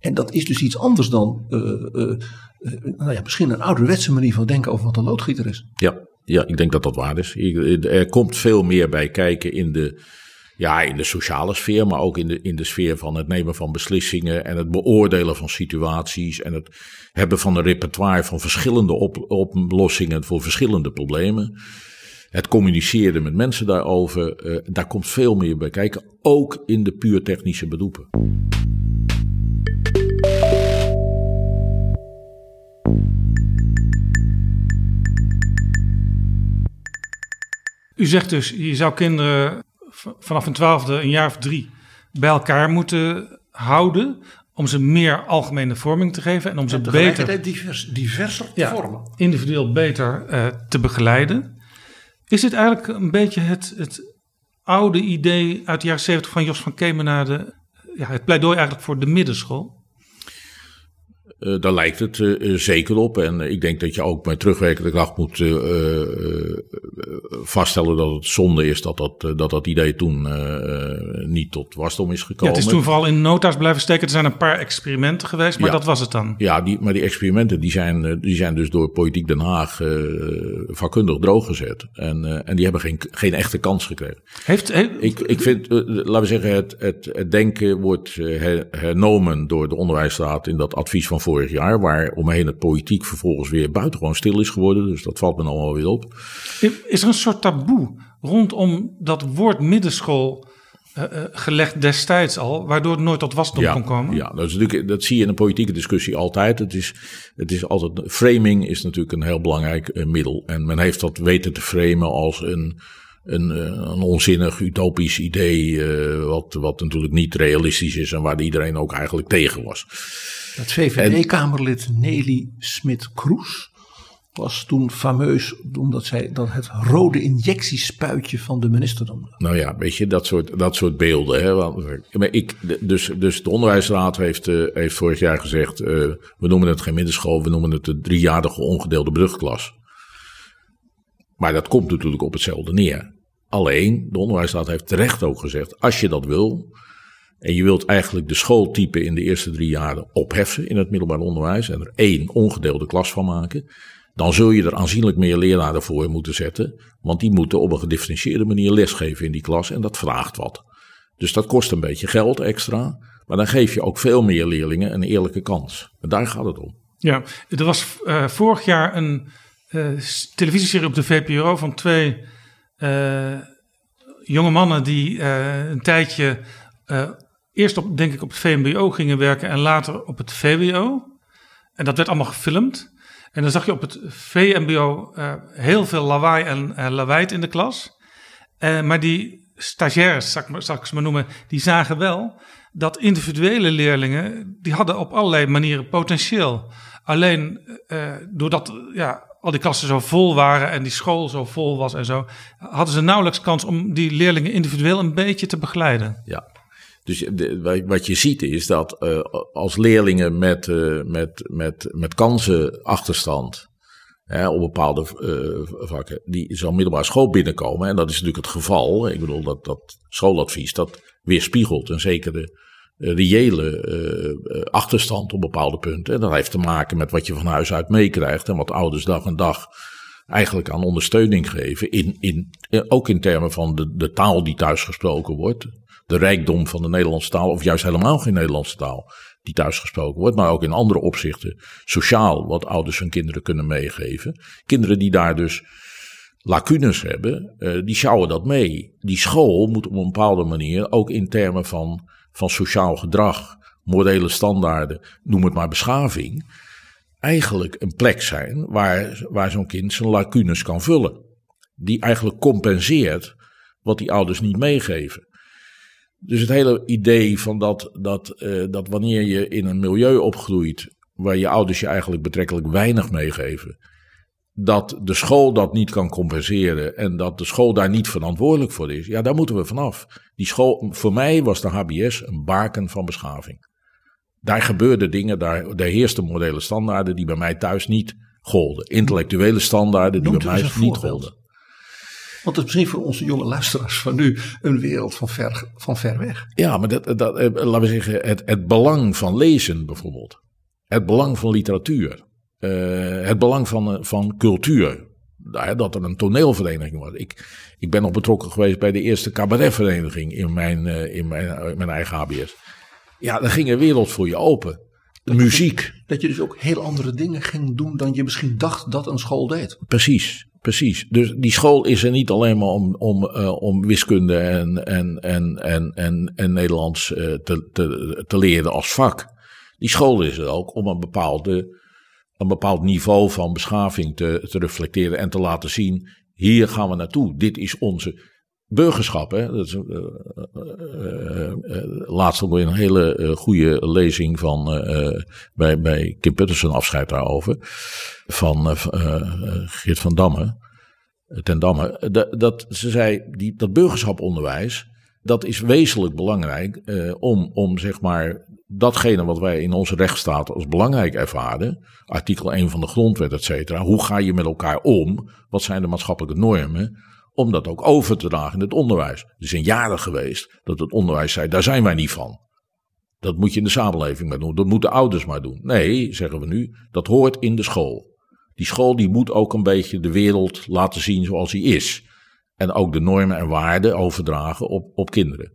En dat is dus iets anders dan uh, uh, nou ja, misschien een ouderwetse manier van denken over wat een loodgieter is. Ja. Ja, ik denk dat dat waar is. Er komt veel meer bij kijken in de, ja, in de sociale sfeer, maar ook in de, in de sfeer van het nemen van beslissingen en het beoordelen van situaties en het hebben van een repertoire van verschillende op, oplossingen voor verschillende problemen. Het communiceren met mensen daarover, uh, daar komt veel meer bij kijken, ook in de puur technische beroepen. U zegt dus, je zou kinderen vanaf een twaalfde, een jaar of drie, bij elkaar moeten houden. Om ze meer algemene vorming te geven en om ze beter. Divers, diverser te ja, vormen. Individueel beter uh, te begeleiden. Is dit eigenlijk een beetje het, het oude idee uit de jaren 70 van Jos van Kemenade? Ja, het pleidooi eigenlijk voor de middenschool? Uh, daar lijkt het uh, zeker op. En ik denk dat je ook met terugwerkende kracht moet uh, vaststellen dat het zonde is dat dat, dat, dat idee toen niet tot wasdom is gekomen. Ja, het is toen vooral in nota's blijven steken. Er zijn een paar experimenten geweest, maar ja. dat was het dan. Ja, die, maar die experimenten die zijn, die zijn dus door Politiek Den Haag vakkundig drooggezet. En, en die hebben geen, geen echte kans gekregen. Heeft, heeft ik, ik vind, laten we zeggen, het, het, het denken wordt hernomen door de onderwijsraad in dat advies van vorig jaar, waar omheen het politiek vervolgens weer buitengewoon stil is geworden. Dus dat valt me dan wel weer op. Is er een soort taboe rondom dat woord middenschool uh, uh, gelegd destijds al, waardoor het nooit tot wasdom ja, kon komen? Ja, dat, is natuurlijk, dat zie je in een politieke discussie altijd. Het is, het is altijd, framing is natuurlijk een heel belangrijk uh, middel. En men heeft dat weten te framen als een, een, een onzinnig, utopisch idee, uh, wat, wat natuurlijk niet realistisch is en waar iedereen ook eigenlijk tegen was. Dat VVD-Kamerlid Nelly Smit-Kroes was toen fameus omdat zij dat het rode injectiespuitje van de minister noemde. Nou ja, weet je, dat soort, dat soort beelden. Hè? Want, maar ik, dus, dus de onderwijsraad heeft, uh, heeft vorig jaar gezegd, uh, we noemen het geen middenschool, we noemen het de driejarige ongedeelde brugklas. Maar dat komt natuurlijk op hetzelfde neer. Alleen, de onderwijsraad heeft terecht ook gezegd, als je dat wil, en je wilt eigenlijk de schooltype in de eerste drie jaren opheffen in het middelbaar onderwijs en er één ongedeelde klas van maken, dan zul je er aanzienlijk meer leraren voor moeten zetten, want die moeten op een gedifferentieerde manier lesgeven in die klas en dat vraagt wat. Dus dat kost een beetje geld extra, maar dan geef je ook veel meer leerlingen een eerlijke kans. En daar gaat het om. Ja, er was uh, vorig jaar een eh, televisieserie op de VPRO van twee uh, jonge mannen die uh, een tijdje eerst op, denk ik, op het VMBO gingen werken en later op het VWO. En dat werd allemaal gefilmd. En dan zag je op het VMBO heel veel lawaai en lawaai in de klas. maar die stagiaires, zal ik, zal ik ze maar noemen, die zagen wel dat individuele leerlingen, die hadden op allerlei manieren potentieel. Alleen uh, doordat ja, al die klassen zo vol waren en die school zo vol was en zo, hadden ze nauwelijks kans om die leerlingen individueel een beetje te begeleiden. Ja. Dus de, wat je ziet is dat als leerlingen met, uh, met, met, met kansenachterstand hè, op bepaalde vakken, die zo'n middelbare school binnenkomen, en dat is natuurlijk het geval, ik bedoel dat, dat schooladvies dat weerspiegelt een zekere reële uh, achterstand op bepaalde punten. En dat heeft te maken met wat je van huis uit meekrijgt en wat ouders dag en dag eigenlijk aan ondersteuning geven. In, in, ook in termen van de, de taal die thuis gesproken wordt. De rijkdom van de Nederlandse taal, of juist helemaal geen Nederlandse taal die thuis gesproken wordt. Maar ook in andere opzichten sociaal wat ouders hun kinderen kunnen meegeven. Kinderen die daar dus lacunes hebben, die sjouwen dat mee. Die school moet op een bepaalde manier ook in termen van van sociaal gedrag, morele standaarden, noem het maar beschaving, eigenlijk een plek zijn waar, waar zo'n kind zijn lacunes kan vullen. Die eigenlijk compenseert wat die ouders niet meegeven. Dus het hele idee van dat, dat, uh, dat wanneer je in een milieu opgroeit waar je ouders je eigenlijk betrekkelijk weinig meegeven, dat de school dat niet kan compenseren en dat de school daar niet verantwoordelijk voor is, ja, daar moeten we vanaf. Die school, voor mij was de HBS een baken van beschaving. Daar gebeurden dingen, daar, daar heersten morele standaarden die bij mij thuis niet golden. Intellectuele standaarden die bij mij niet golden. Want het is misschien voor onze jonge luisteraars van nu een wereld van ver, van ver weg. Ja, maar dat, dat, eh, laten we zeggen, het, het belang van lezen bijvoorbeeld. Het belang van literatuur uh, het belang van, eh, van cultuur. Dat er een toneelvereniging was. Ik, ik ben nog betrokken geweest bij de eerste cabaretvereniging in mijn, uh, in mijn, mijn eigen HBS. Ja, dan ging een wereld voor je open. De muziek. dat je dus ook heel andere dingen ging doen dan je misschien dacht dat een school deed. Precies, precies. Dus die school is er niet alleen maar om, om, uh, om wiskunde en, en, en, en, en, en Nederlands uh, te, te, te leren als vak. Die school is er ook om een bepaalde een bepaald niveau van beschaving te, te reflecteren en te laten zien: hier gaan we naartoe. Dit is onze burgerschap. Hè? Dat is, uh, uh, uh, laatst ook weer een hele goede lezing van, bij, bij Kim Putterson afscheid daarover. Van Geert van Damme, ten Damme. Dat, dat ze zei, die, dat burgerschaponderwijs, dat is wezenlijk belangrijk om, om zeg maar datgene wat wij in onze rechtsstaat als belangrijk ervaren, artikel 1 van de grondwet, et cetera, hoe ga je met elkaar om? Wat zijn de maatschappelijke normen? Om dat ook over te dragen in het onderwijs. Er zijn jaren geweest dat het onderwijs zei, daar zijn wij niet van. Dat moet je in de samenleving maar doen, dat moeten ouders maar doen. Nee, zeggen we nu, dat hoort in de school. Die school die moet ook een beetje de wereld laten zien zoals die is. En ook de normen en waarden overdragen op, op kinderen.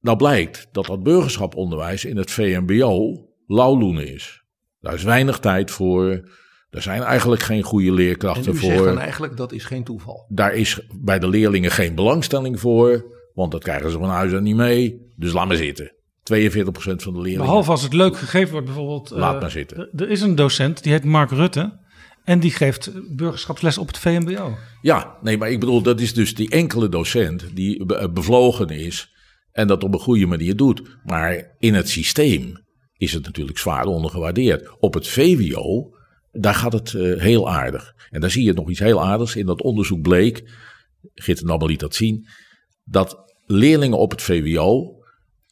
Nou blijkt dat dat burgerschaponderwijs in het VMBO lauwloenen is. Daar is weinig tijd voor. Er zijn eigenlijk geen goede leerkrachten en u voor. Zegt dan eigenlijk dat is geen toeval. Daar is bij de leerlingen geen belangstelling voor, want dat krijgen ze van huis uit niet mee. Dus laat maar zitten. 42% van de leerlingen. Behalve als het leuk gegeven wordt, bijvoorbeeld. Laat uh, maar zitten. Er is een docent die heet Mark Rutte. En die geeft burgerschapsles op het VMBO. Ja, nee, maar ik bedoel, dat is dus die enkele docent die bevlogen is en dat op een goede manier doet. Maar in het systeem is het natuurlijk zwaar ondergewaardeerd. Op het VWO, daar gaat het uh, heel aardig. En daar zie je nog iets heel aardigs. In dat onderzoek bleek, Gitte Nabbel liet dat zien, dat leerlingen op het VWO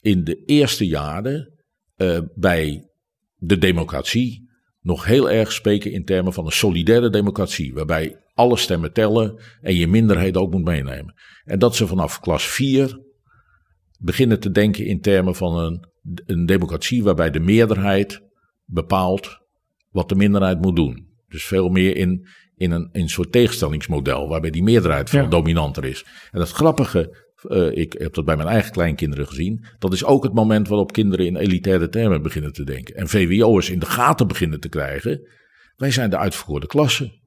in de eerste jaren uh, bij de democratie nog heel erg spreken in termen van een solidaire democratie. Waarbij alle stemmen tellen en je minderheid ook moet meenemen. En dat ze vanaf klas 4 beginnen te denken in termen van een, een democratie waarbij de meerderheid bepaalt wat de minderheid moet doen. Dus veel meer in, in, een, in een soort tegenstellingsmodel, waarbij die meerderheid veel ja. dominanter is. En het grappige, uh, ik heb dat bij mijn eigen kleinkinderen gezien, dat is ook het moment waarop kinderen in elitaire termen beginnen te denken. En VWO'ers in de gaten beginnen te krijgen Wij zijn de uitverkoren klasse.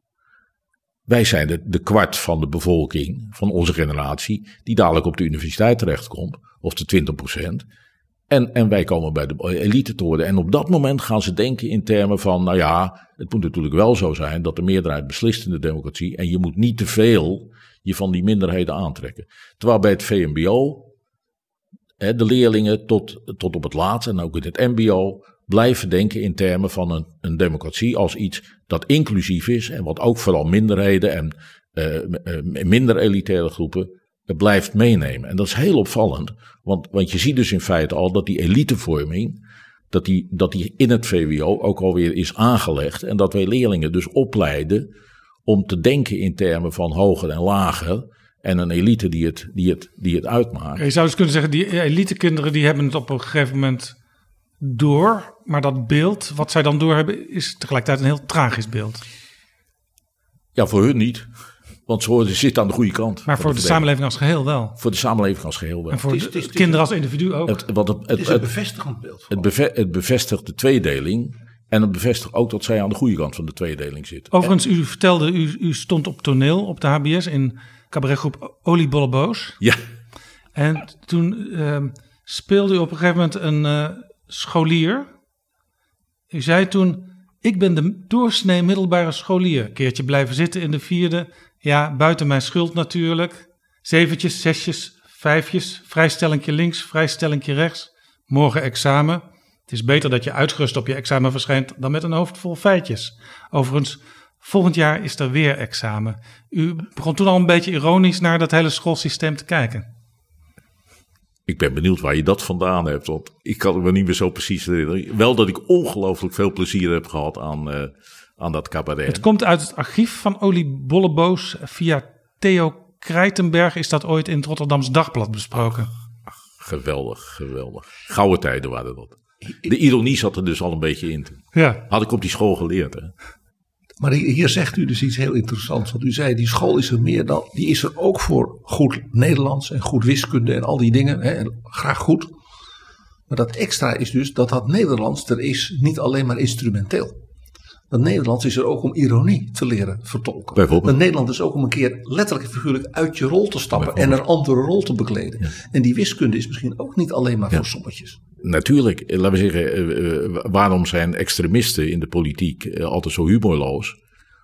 Wij zijn de, de kwart van de bevolking van onze generatie die dadelijk op de universiteit terechtkomt, of de 20 procent. En, en wij komen bij de elite te worden. En op dat moment gaan ze denken in termen van, nou ja, het moet natuurlijk wel zo zijn dat de meerderheid beslist in de democratie. En je moet niet te veel je van die minderheden aantrekken. Terwijl bij het VMBO hè, de leerlingen tot, tot op het laatst en ook in het MBO blijven denken in termen van een, een democratie als iets dat inclusief is en wat ook vooral minderheden en uh, minder elitaire groepen blijft meenemen. En dat is heel opvallend, want, want je ziet dus in feite al dat die elitevorming, dat die, dat die in het VWO ook alweer is aangelegd en dat wij leerlingen dus opleiden om te denken in termen van hoger en lager en een elite die het, die het, die het uitmaakt. Je zou dus kunnen zeggen, die elitekinderen die hebben het op een gegeven moment door, maar dat beeld wat zij dan doorhebben is tegelijkertijd een heel tragisch beeld. Ja, voor hun niet. Want ze zitten aan de goede kant. Maar voor de, samenleving als geheel wel. Voor de samenleving als geheel wel. En voor het is, het is, kinderen als individu ook. Het, wat het, het, is een bevestigend beeld. Het, beve, het bevestigt de tweedeling. En het bevestigt ook dat zij aan de goede kant van de tweedeling zitten. Overigens, u vertelde, u, u stond op toneel op de HBS in cabaretgroep Oliebolleboos. Ja. En toen uh, speelde u op een gegeven moment een uh, scholier. U zei toen, ik ben de doorsnee middelbare scholier. Keertje blijven zitten in de vierde. Ja, buiten mijn schuld natuurlijk. Zeventjes, zesjes, vijfjes, vrijstellingje links, vrijstellingje rechts. Morgen examen. Het is beter dat je uitgerust op je examen verschijnt dan met een hoofd vol feitjes. Overigens, volgend jaar is er weer examen. U begon toen al een beetje ironisch naar dat hele schoolsysteem te kijken. Ik ben benieuwd waar je dat vandaan hebt, want ik kan het me niet meer zo precies herinneren. Wel dat ik ongelooflijk veel plezier heb gehad aan, uh, aan dat cabaret. Het komt uit het archief van Olie Bolleboos. Via Theo Krijtenberg is dat ooit in het Rotterdams Dagblad besproken. Ach, geweldig, geweldig. Gouden tijden waren dat. De ironie zat er dus al een beetje in. Ja. Had ik op die school geleerd. Hè? Maar hier zegt u dus iets heel interessants. Want u zei, die school is er meer dan. Die is er ook voor goed Nederlands en goed wiskunde en al die dingen. Hè, en graag goed. Maar dat extra is dus dat dat Nederlands er is niet alleen maar instrumenteel. Dat Nederlands is er ook om ironie te leren vertolken. Bijvoorbeeld. Dat Nederland is ook om een keer letterlijk en figuurlijk uit je rol te stappen en een andere rol te bekleden. Ja. En die wiskunde is misschien ook niet alleen maar ja. voor sommetjes. Natuurlijk, laten we zeggen, waarom zijn extremisten in de politiek altijd zo humorloos?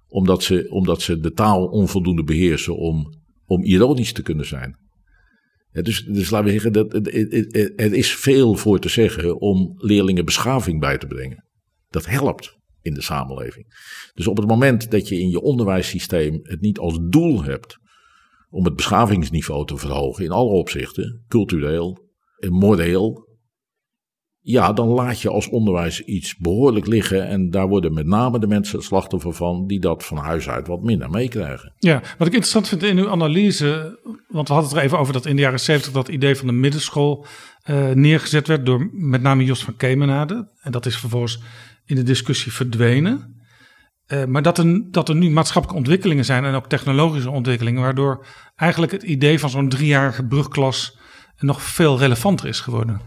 Omdat ze, omdat ze de taal onvoldoende beheersen om, om ironisch te kunnen zijn. Ja, dus, dus laten we zeggen, dat, er is veel voor te zeggen om leerlingen beschaving bij te brengen. Dat helpt in de samenleving. Dus op het moment dat je in je onderwijssysteem het niet als doel hebt om het beschavingsniveau te verhogen in alle opzichten, cultureel en moreel, ja, dan laat je als onderwijs iets behoorlijk liggen. En daar worden met name de mensen het slachtoffer van die dat van huis uit wat minder meekrijgen. Ja, wat ik interessant vind in uw analyse, want we hadden het er even over dat in de jaren 70 dat idee van de middenschool uh, neergezet werd door met name Jos van Kemenade. En dat is vervolgens in de discussie verdwenen. Uh, maar dat er, dat er nu maatschappelijke ontwikkelingen zijn en ook technologische ontwikkelingen, waardoor eigenlijk het idee van zo'n driejarige brugklas nog veel relevanter is geworden.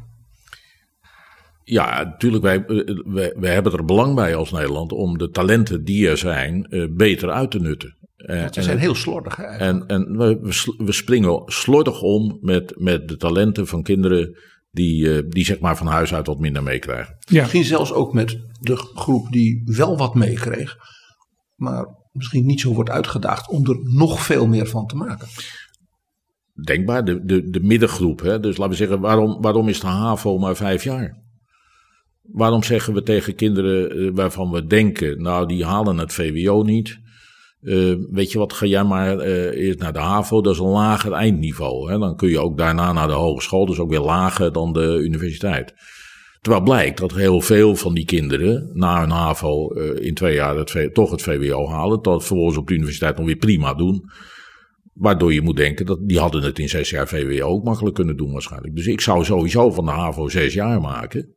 Ja, natuurlijk, wij, wij, wij hebben er belang bij als Nederland om de talenten die er zijn uh, beter uit te nutten. Uh, ze zijn heel slordig En, en we, we springen slordig om met, met de talenten van kinderen die, uh, die zeg maar van huis uit wat minder meekrijgen. Ja. Misschien zelfs ook met de groep die wel wat meekreeg, maar misschien niet zo wordt uitgedaagd om er nog veel meer van te maken. Denkbaar, de, de, de middengroep. Hè? Dus laten we zeggen, waarom, waarom is de HAVO maar vijf jaar? Waarom zeggen we tegen kinderen waarvan we denken, nou die halen het VWO niet. Uh, weet je wat, ga jij maar uh, eerst naar de HAVO, dat is een lager eindniveau. Hè? Dan kun je ook daarna naar de hogeschool, dus ook weer lager dan de universiteit. Terwijl blijkt dat heel veel van die kinderen na hun HAVO uh, in twee jaar het, toch het VWO halen. Dat vervolgens op de universiteit nog weer prima doen. Waardoor je moet denken dat die hadden het in zes jaar VWO ook makkelijk kunnen doen waarschijnlijk. Dus ik zou sowieso van de HAVO zes jaar maken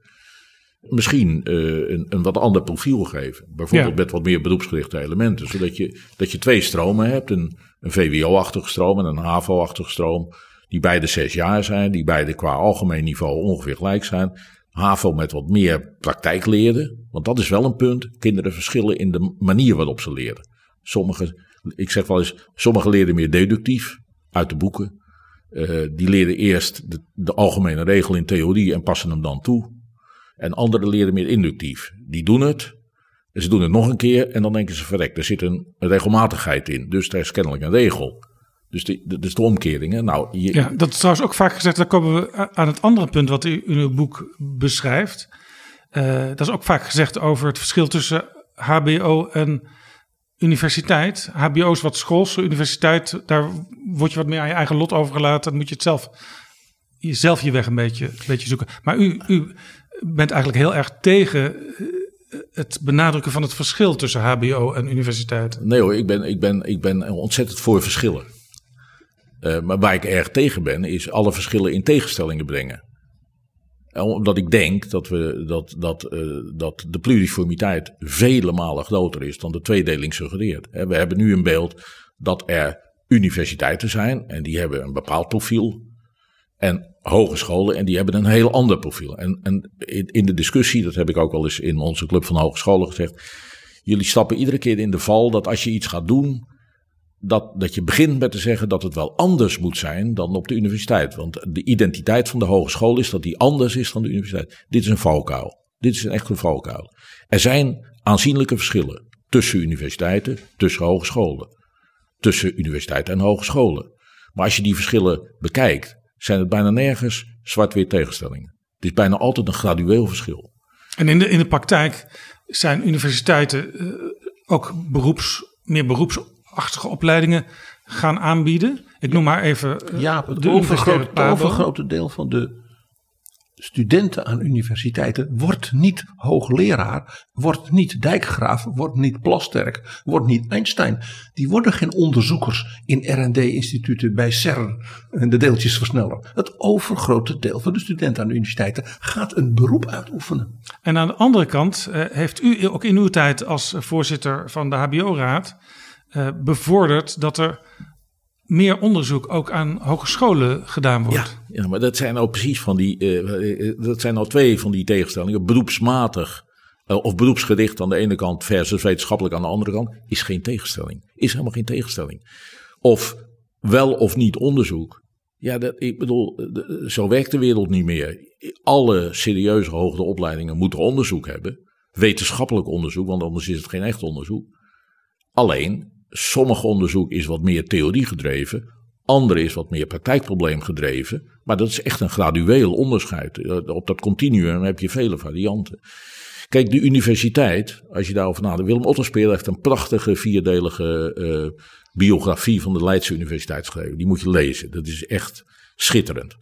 misschien uh, een, een, wat ander profiel geven. Bijvoorbeeld ja. met wat meer beroepsgerichte elementen. Zodat je, dat je twee stromen hebt. Een, een VWO-achtige stroom en een HAVO-achtige stroom. Die beide zes jaar zijn. Die beide qua algemeen niveau ongeveer gelijk zijn. HAVO met wat meer praktijkleerden. Want dat is wel een punt. Kinderen verschillen in de manier waarop ze leren. Sommige, ik zeg wel eens, sommige leren meer deductief uit de boeken. Uh, die leren eerst de, de, algemene regel in theorie en passen hem dan toe. En anderen leren meer inductief. Die doen het. Ze doen het nog een keer en dan denken ze verrek, er zit een, regelmatigheid in. Dus er is kennelijk een regel. Dus de, de, dus de omkering. Hè? Nou, je, ja, dat is trouwens ook vaak gezegd. Dan komen we aan het andere punt wat u in uw boek beschrijft. Uh, dat is ook vaak gezegd over het verschil tussen HBO en universiteit. HBO is wat schools, universiteit, daar word je wat meer aan je eigen lot overgelaten. Dan moet je het zelf, jezelf je weg een beetje, een beetje zoeken. Maar u, u bent eigenlijk heel erg tegen eh, het benadrukken van het verschil tussen HBO en universiteit. Nee hoor, ik ben, ik ben, ik ben ontzettend voor verschillen. Uh, maar waar ik erg tegen ben, is alle verschillen in tegenstellingen brengen omdat ik denk dat, we, dat, dat, uh, dat de pluriformiteit vele malen groter is dan de tweedeling suggereert. We hebben nu een beeld dat er universiteiten zijn en die hebben een bepaald profiel. En hogescholen en die hebben een heel ander profiel. En, en in de discussie, dat heb ik ook wel eens in onze club van hogescholen gezegd. Jullie stappen iedere keer in de val dat als je iets gaat doen, dat, dat je begint met te zeggen dat het wel anders moet zijn dan op de universiteit. Want de identiteit van de hogeschool is dat die anders is dan de universiteit. Dit is een valkuil. Dit is een echte valkuil. Er zijn aanzienlijke verschillen tussen universiteiten, tussen hogescholen. Tussen universiteiten en hogescholen. Maar als je die verschillen bekijkt, zijn het bijna nergens zwart-wit tegenstellingen. Het is bijna altijd een gradueel verschil. En in de, in de praktijk zijn universiteiten uh, ook beroeps, meer beroeps achtige opleidingen gaan aanbieden. Ik noem maar even. Uh, ja, het de overgrote, overgrote deel van de studenten aan universiteiten wordt niet hoogleraar, wordt niet dijkgraaf, wordt niet Plasterk, wordt niet Einstein. Die worden geen onderzoekers in R&D-instituten bij CERN en de deeltjesversneller. Het overgrote deel van de studenten aan de universiteiten gaat een beroep uitoefenen. En aan de andere kant uh, heeft u ook in uw tijd als voorzitter van de HBO-raad uh, bevordert dat er meer onderzoek ook aan hogescholen gedaan wordt. Ja, maar dat zijn nou precies van die, uh, dat zijn nou twee van die tegenstellingen. Beroepsmatig of beroepsgericht aan de ene kant versus wetenschappelijk aan de andere kant, is geen tegenstelling. Is helemaal geen tegenstelling. Of wel of niet onderzoek. Ja, dat, ik bedoel, zo werkt de wereld niet meer. Alle serieuze hoogere opleidingen moeten onderzoek hebben. Wetenschappelijk onderzoek, want anders is het geen echt onderzoek. Alleen, sommig onderzoek is wat meer theorie gedreven, andere is wat meer praktijkprobleem gedreven. Maar dat is echt een gradueel onderscheid. Eh, op dat continuum heb je vele varianten. Kijk, de universiteit, als je daarover nadenkt. Willem Otterspeer heeft een prachtige vierdelige uh, biografie van de Leidse Universiteit geschreven. Die moet je lezen. Dat is echt schitterend.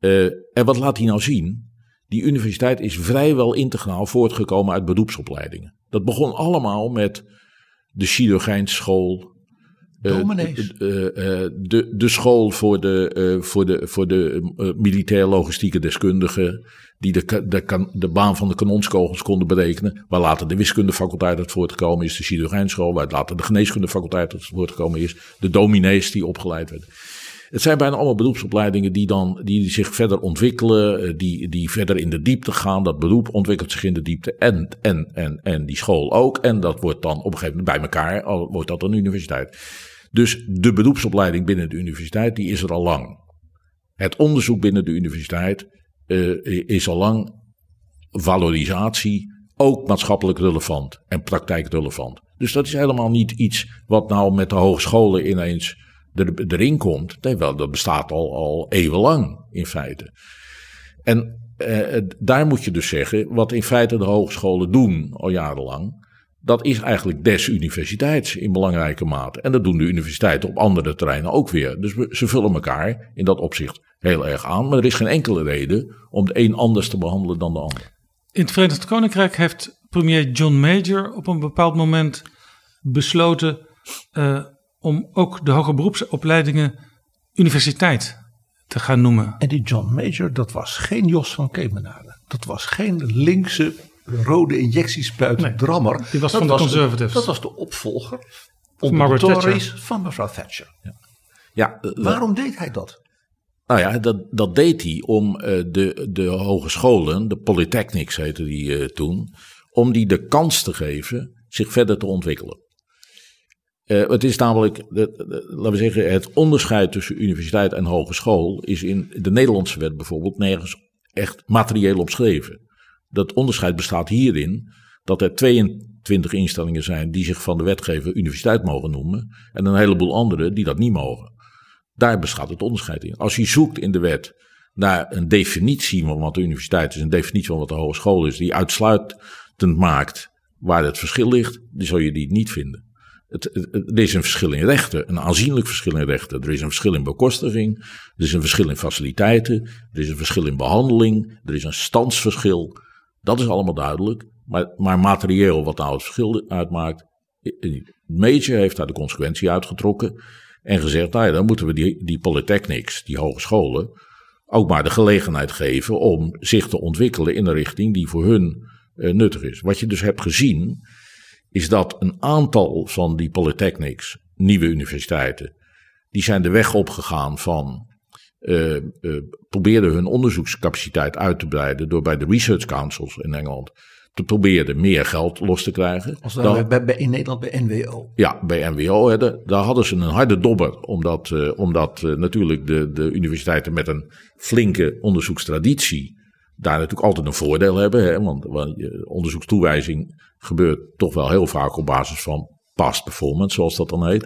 Uh, en wat laat hij nou zien? Die universiteit is vrijwel integraal voortgekomen uit beroepsopleidingen. Dat begon allemaal met de chirurgijnschool. Uh, Dominees. Uh, de, de school voor de, voor de, voor de militair-logistieke deskundigen. die de, de, de baan van de kanonskogels konden berekenen. Waar later de wiskundefaculteit uit voortgekomen is. De chirurgijnschool, waar later de geneeskundefaculteit uit voortgekomen is. De dominees die opgeleid werden. Het zijn bijna allemaal beroepsopleidingen die, dan, die zich verder ontwikkelen, die, die verder in de diepte gaan. Dat beroep ontwikkelt zich in de diepte en, en, en, en die school ook. En dat wordt dan op een gegeven moment bij elkaar, wordt dat een universiteit. Dus de beroepsopleiding binnen de universiteit, die is er al lang. Het onderzoek binnen de universiteit uh, is al lang valorisatie, ook maatschappelijk relevant en praktijkrelevant. Dus dat is helemaal niet iets wat nou met de hogescholen ineens er, erin komt, dat bestaat al, al eeuwenlang in feite. En eh, daar moet je dus zeggen, wat in feite de hogescholen doen al jarenlang, dat is eigenlijk des universiteits in belangrijke mate. En dat doen de universiteiten op andere terreinen ook weer. Dus ze vullen elkaar in dat opzicht heel erg aan. Maar er is geen enkele reden om de een anders te behandelen dan de ander. In het Verenigd Koninkrijk heeft premier John Major op een bepaald moment besloten uh, om ook de hoger beroepsopleidingen universiteit te gaan noemen. En die John Major, dat was geen Jos van Kemenade. Dat was geen linkse rode injectiespuit nee, drammer. Die was van de conservatives. dat was de opvolger van, van mevrouw Thatcher. Ja. Ja, uh, Waarom deed hij dat? Nou ja, dat, dat deed hij om uh, de, de hogescholen, de polytechnics heette die uh, toen, om die de kans te geven zich verder te ontwikkelen. Uh, het is namelijk, laten we zeggen, het onderscheid tussen universiteit en hogeschool is in de Nederlandse wet bijvoorbeeld nergens echt materieel omschreven. Dat onderscheid bestaat hierin dat er 22 instellingen zijn die zich van de wetgever universiteit mogen noemen en een heleboel andere die dat niet mogen. Daar bestaat het onderscheid in. Als je zoekt in de wet naar een definitie van wat de universiteit is, een definitie van wat de hogeschool is, die uitsluitend maakt waar het verschil ligt, dan zul je die niet vinden. Het, er is een verschil in rechten, een aanzienlijk verschil in rechten. Er is een verschil in bekostiging, er is een verschil in faciliteiten, er is een verschil in behandeling, er is een standsverschil. Dat is allemaal duidelijk. Maar, maar materieel, wat nou het verschil uitmaakt, Major heeft daar de consequentie uitgetrokken. En gezegd, nou dan moeten we die, die polytechnics, die hogescholen, ook maar de gelegenheid geven om zich te ontwikkelen in een richting die voor hun uh, nuttig is. Wat je dus hebt gezien, is dat een aantal van die polytechnics, nieuwe universiteiten, die zijn de weg opgegaan van uh, uh, probeerden hun onderzoekscapaciteit uit te breiden door bij de research councils in Engeland te proberen meer geld los te krijgen. Als dan, bij, bij, in Nederland bij NWO. Ja, bij NWO. Hè, daar hadden ze een harde dobber. Omdat, uh, omdat natuurlijk de, de universiteiten met een flinke onderzoekstraditie daar natuurlijk altijd een voordeel hebben. Hè, want, want onderzoekstoewijzing gebeurt toch wel heel vaak op basis van past performance, zoals dat dan heet.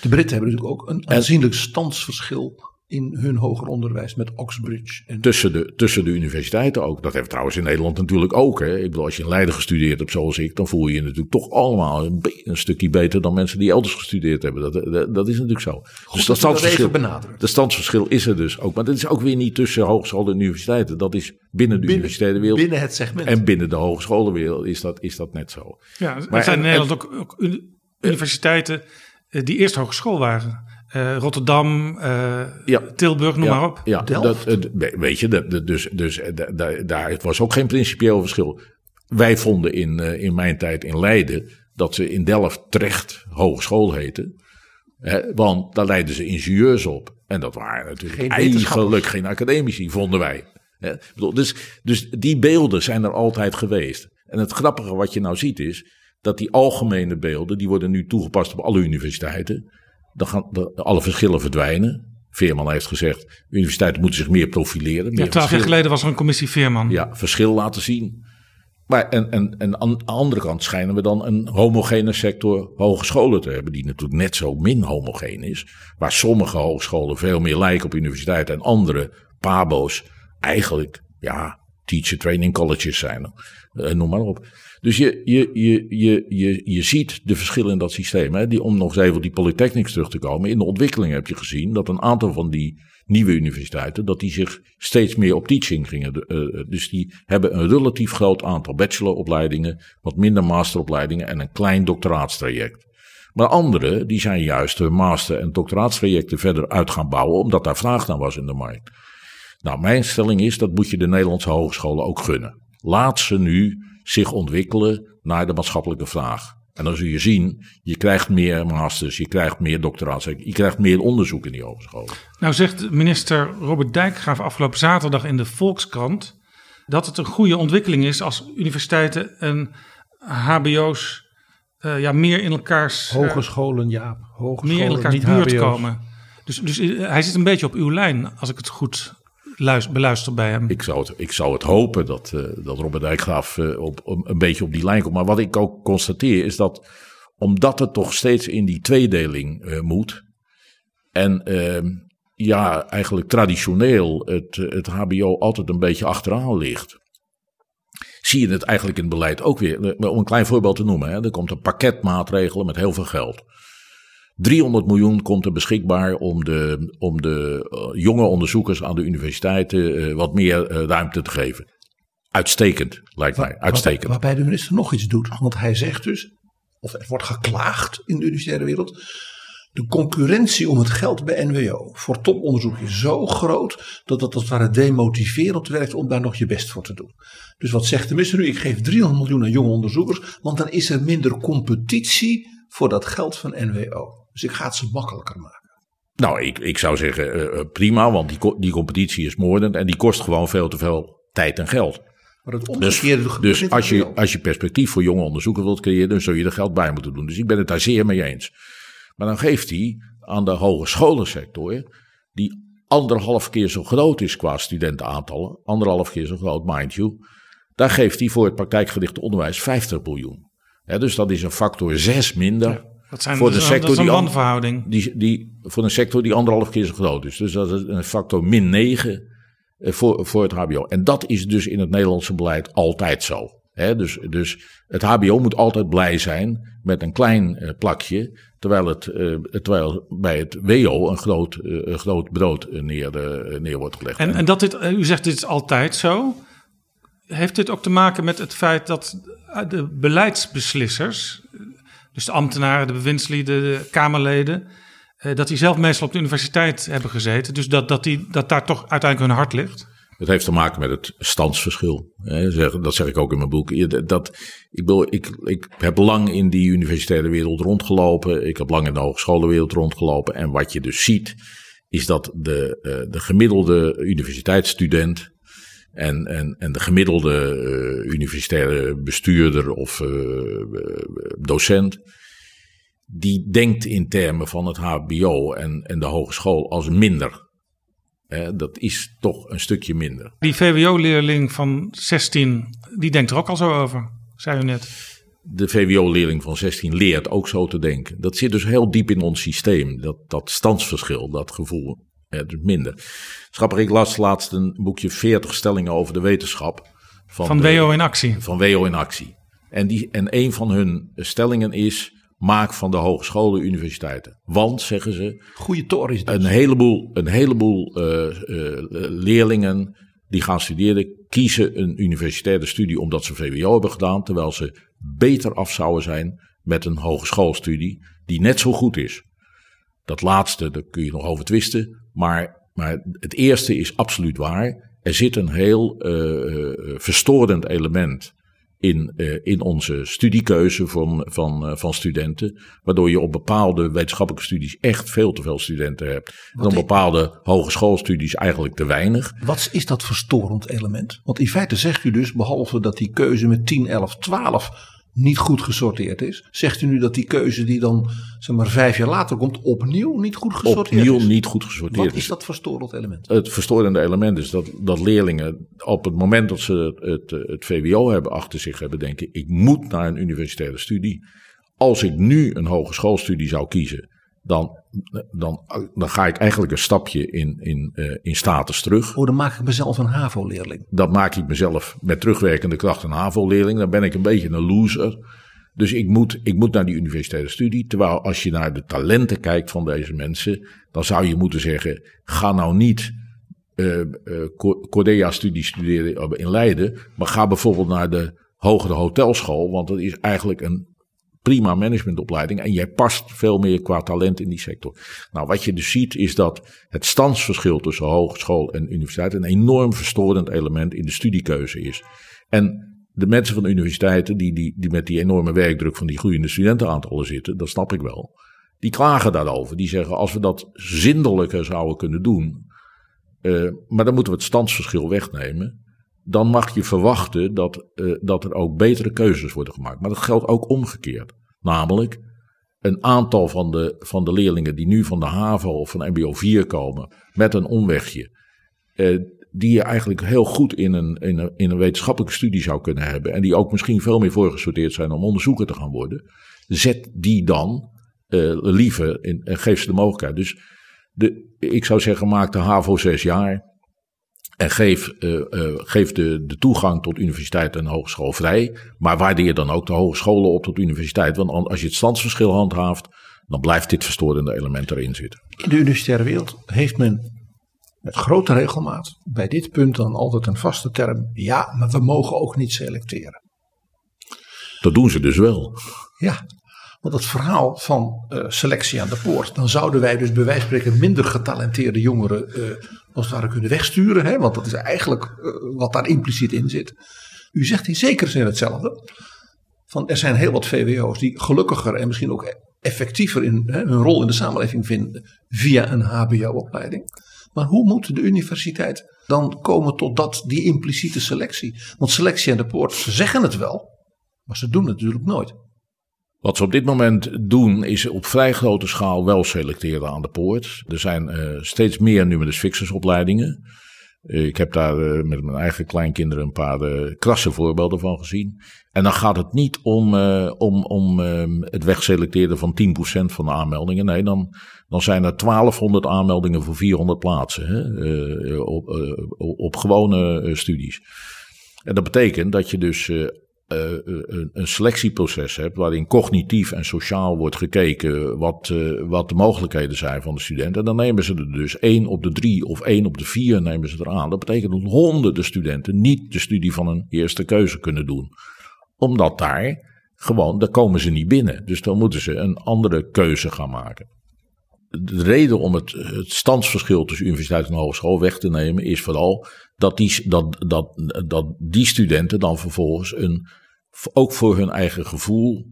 De Britten hebben natuurlijk ook een aanzienlijk standsverschil in hun hoger onderwijs met Oxbridge. En... Tussen, de, tussen de universiteiten ook. Dat hebben we trouwens in Nederland natuurlijk ook. Hè. Ik bedoel, als je in Leiden gestudeerd hebt zoals ik, dan voel je je natuurlijk toch allemaal een, een stukje beter dan mensen die elders gestudeerd hebben. Dat, dat, dat is natuurlijk zo. Goed, dus dat standsverschil, de standsverschil is er dus ook. Maar dat is ook weer niet tussen hogescholen en universiteiten. Dat is binnen de universiteitenwereld. Binnen het segment. En binnen de hogescholenwereld is dat, is dat net zo. Ja, er zijn in Nederland ook, ook universiteiten eh, die eerst hogeschool waren. Uh, Rotterdam, uh, ja. Tilburg, noem ja, maar op. Ja, dat, weet je, dat, dus, dus daar, daar was ook geen principieel verschil. Wij vonden in, uh, in mijn tijd in Leiden dat ze in Delft terecht hogeschool heten. Hè, want daar leidden ze ingenieurs op. En dat waren natuurlijk geen eigenlijk geen academici, vonden wij. Hè? Dus, dus die beelden zijn er altijd geweest. En het grappige wat je nou ziet is dat die algemene beelden, die worden nu toegepast op alle universiteiten dan gaan de, alle verschillen verdwijnen. Veerman heeft gezegd, universiteiten moeten zich meer profileren. Meer ja, twaalf jaar geleden was er een commissie Veerman. Ja, verschil laten zien. Maar en, en, en aan de andere kant schijnen we dan een homogene sector hogescholen te hebben, die natuurlijk net zo min homogeen is. Waar sommige hogescholen veel meer lijken op universiteiten en andere pabo's eigenlijk, ja, teacher training colleges zijn. Uh, noem maar op. Dus je, je, je, je, je, je ziet de verschillen in dat systeem. Hè? Die, om nog eens even op die polytechnics terug te komen. In de ontwikkeling heb je gezien dat een aantal van die nieuwe universiteiten, dat die zich steeds meer op teaching gingen. Uh, dus die hebben een relatief groot aantal bacheloropleidingen, wat minder masteropleidingen en een klein doctoraatstraject. Maar andere, die zijn juist de master- en doctoraatstrajecten verder uit gaan bouwen, omdat daar vraag naar was in de markt. Nou, mijn stelling is, dat moet je de Nederlandse hogescholen ook gunnen. Laat ze nu zich ontwikkelen naar de maatschappelijke vraag. En dan zul je zien, je krijgt meer masters, je krijgt meer doctoraat, je krijgt meer onderzoek in die hogescholen. Nou zegt minister Robert Dijkgraaf afgelopen zaterdag in de Volkskrant dat het een goede ontwikkeling is als universiteiten en hbo's uh, ja, meer in elkaars... Uh, hogescholen, ja. Hogescholen, meer in elkaars buurt HBO's. komen. Dus, dus uh, hij zit een beetje op uw lijn, als ik het goed luister, bij hem. Ik zou het, ik zou het hopen dat, uh, dat Robert Dijkgraaf uh, op, een beetje op die lijn komt. Maar wat ik ook constateer is dat omdat het toch steeds in die tweedeling uh, moet. En ehm, ja, eigenlijk traditioneel het, het HBO altijd een beetje achteraan ligt. Zie je het eigenlijk in het beleid ook weer. Om een klein voorbeeld te noemen. Hè, er komt een pakket maatregelen met heel veel geld. 300 miljoen komt er beschikbaar om de, om de uh, jonge onderzoekers aan de universiteiten uh, wat meer uh, ruimte te geven. Uitstekend, lijkt mij. Uitstekend. Waar, waarbij de minister nog iets doet. Want hij zegt dus, of er wordt geklaagd in de universitaire wereld. De concurrentie om het geld bij NWO voor toponderzoek is zo groot dat dat als het ware demotiverend werkt om daar nog je best voor te doen. Dus wat zegt de minister nu? Ik geef 300 miljoen aan jonge onderzoekers, want dan is er minder competitie voor dat geld van NWO. Dus ik ga het ze makkelijker maken. Nou, ik, ik zou zeggen eh, eh, prima, want die, die competitie is moordend en die kost gewoon veel te veel tijd en geld. Maar het Dus, dus als, je, als je perspectief voor jonge onderzoekers wilt creëren, dan zul je er geld bij moeten doen. Dus ik ben het daar zeer mee eens. Maar dan geeft hij aan de hogescholensector, die anderhalf keer zo groot is qua studentenaantallen, anderhalf keer zo groot, mind you, daar geeft hij voor het praktijkgerichte onderwijs 50 miljoen. Dus dat is een factor 6 minder Dat, zijn, voor de een- sector dat is een die, wanverhouding. die, die voor een sector die anderhalf keer zo groot is. Dus dat is een factor min 9 eh, voor, voor het HBO. En dat is dus in het Nederlandse beleid altijd zo. Dus, dus het HBO moet altijd blij zijn met een klein eh, plakje, terwijl, het, eh, terwijl bij het WO een groot, een groot brood neer, neer wordt gelegd. En, en dat dit, u zegt dit is altijd zo. Heeft dit ook te maken met het feit dat de beleidsbeslissers, dus de ambtenaren, de bewindslieden, de Kamerleden, eh, dat die zelf meestal op de universiteit hebben gezeten. Dus dat, dat, die, dat daar toch uiteindelijk hun hart ligt. Het heeft te maken met het standsverschil. Dat zeg ik ook in mijn boek. Dat, ik, bedoel, ik, ik heb lang in die universitaire wereld rondgelopen. Ik heb lang in de hogescholenwereld rondgelopen. En wat je dus ziet, is dat de, eh, de gemiddelde universiteitsstudent. En, en, en de gemiddelde eh, universitaire bestuurder of eh, docent. Die denkt in termen van het HBO en, en de hogeschool als minder. Dat is toch een stukje minder. Die VWO-leerling van 16, die denkt er ook al zo over, zei u net. De VWO-leerling van 16 leert ook zo te denken. Dat zit dus heel diep in ons systeem. Dat, dat standsverschil, dat gevoel. Hè, dus minder. Schapper, ik las laatst een boekje 40 stellingen over de wetenschap. Van de- WO in actie. Van WO in actie. En, die, en een van hun stellingen is: maak van de hogescholen universiteiten. Want, zeggen ze, Goede dat. een heleboel, een heleboel eh, eh, leerlingen die gaan studeren, kiezen een universitaire studie omdat ze VWO hebben gedaan, terwijl ze beter af zouden zijn met een hogeschoolstudie die net zo goed is. Dat laatste, daar kun je nog over twisten, maar, maar het eerste is absoluut waar. Er zit een heel eh, verstorend element in, eh, in onze studiekeuze van, van, van studenten. Waardoor je op bepaalde wetenschappelijke studies echt veel te veel studenten hebt. En op bepaalde hogeschoolstudies eigenlijk te weinig. Wat is dat verstorend element? Want in feite zegt u dus, behalve dat die keuze met 10, 11, 12 niet goed gesorteerd is, zegt u nu dat die keuze die dan zeg maar vijf jaar later komt, opnieuw niet goed gesorteerd Opnieuw is? niet goed gesorteerd Wat is dat verstorend element? Het verstorende element is dat, dat leerlingen op het moment dat ze het, het, het VWO hebben achter zich hebben denken, ik moet naar een universitaire studie. Als ik nu een hogeschoolstudie zou kiezen, dan, dan, dan ga ik eigenlijk een stapje in, in, eh, in status terug. Oh, dan maak ik mezelf een HAVO-leerling. Dat maak ik mezelf met terugwerkende kracht een HAVO-leerling. Dan ben ik een beetje een loser. Dus ik moet, ik moet naar die universitaire studie. Terwijl als je naar de talenten kijkt van deze mensen, dan zou je moeten zeggen: ga nou niet eh eh, Co- Cordea-studie studeren in Leiden, maar ga bijvoorbeeld naar de hogere hotelschool, want dat is eigenlijk een prima managementopleiding en jij past veel meer qua talent in die sector. Nou, wat je dus ziet is dat het standsverschil tussen hogeschool en universiteit een enorm verstorend element in de studiekeuze is. En de mensen van de universiteiten die, die, die met die enorme werkdruk van die groeiende studentenaantallen zitten, dat snap ik wel. Die klagen daarover. Die zeggen als we dat zindelijker zouden kunnen doen, eh, maar dan moeten we het standsverschil wegnemen. Dan mag je verwachten dat, eh, dat er ook betere keuzes worden gemaakt. Maar dat geldt ook omgekeerd. Namelijk, een aantal van de, van de leerlingen die nu van de HAVO of van MBO 4 komen met een omwegje. eh, die je eigenlijk heel goed in een, in, een, in een wetenschappelijke studie zou kunnen hebben. En die ook misschien veel meer voorgesorteerd zijn om onderzoeker te gaan worden. Zet die dan eh, liever en geef ze de mogelijkheid. Dus de, ik zou zeggen, maak de HAVO zes jaar. En geef, geef de, de toegang tot universiteit en hogeschool vrij. Maar waardeer dan ook de hogescholen op tot universiteit. Want als je het standsverschil handhaaft, dan blijft dit verstorende element erin zitten. In de universitaire wereld heeft men met grote regelmaat bij dit punt dan altijd een vaste term. Ja, maar we mogen ook niet selecteren. Dat doen ze dus wel. Ja, want het verhaal van eh, selectie aan de poort. Dan zouden wij dus bij wijze spreken minder getalenteerde jongeren eh, als het ware kunnen wegsturen. Hè? Want dat is eigenlijk eh, wat daar impliciet in zit. U zegt in zekere zin hetzelfde. Van er zijn heel wat VWO's die gelukkiger en misschien ook effectiever in hè, hun rol in de samenleving vinden via een HBO-opleiding. Maar hoe moet de universiteit dan komen tot dat, die impliciete selectie? Want selectie aan de poort, ze zeggen het wel, maar ze doen het natuurlijk nooit. Wat ze op dit moment doen is op vrij grote schaal wel selecteren aan de poort. Er zijn uh, steeds meer numerus fixus opleidingen. Uh, ik heb daar uh, met mijn eigen kleinkinderen een paar krasse voorbeelden van gezien. En dan gaat het niet om, om, om ehm, het wegselecteren van 10% van de aanmeldingen. Nee, dan, dan zijn er 1200 aanmeldingen voor 400 plaatsen hè, op, op gewone studies. En dat betekent dat je dus uh, een, een, selectieproces hebt waarin cognitief en sociaal wordt gekeken wat, uh, wat de mogelijkheden zijn van de studenten. Dan nemen ze er dus één op de drie of één op de vier nemen ze eraan. Dat betekent dat honderden studenten niet de studie van een eerste keuze kunnen doen. Omdat daar gewoon, daar komen ze niet binnen. Dus dan moeten ze een andere keuze gaan maken. De reden om het, het standsverschil tussen universiteit en hogeschool weg te nemen is vooral dat die, dat, dat, dat die studenten dan vervolgens een, ook voor hun eigen gevoel,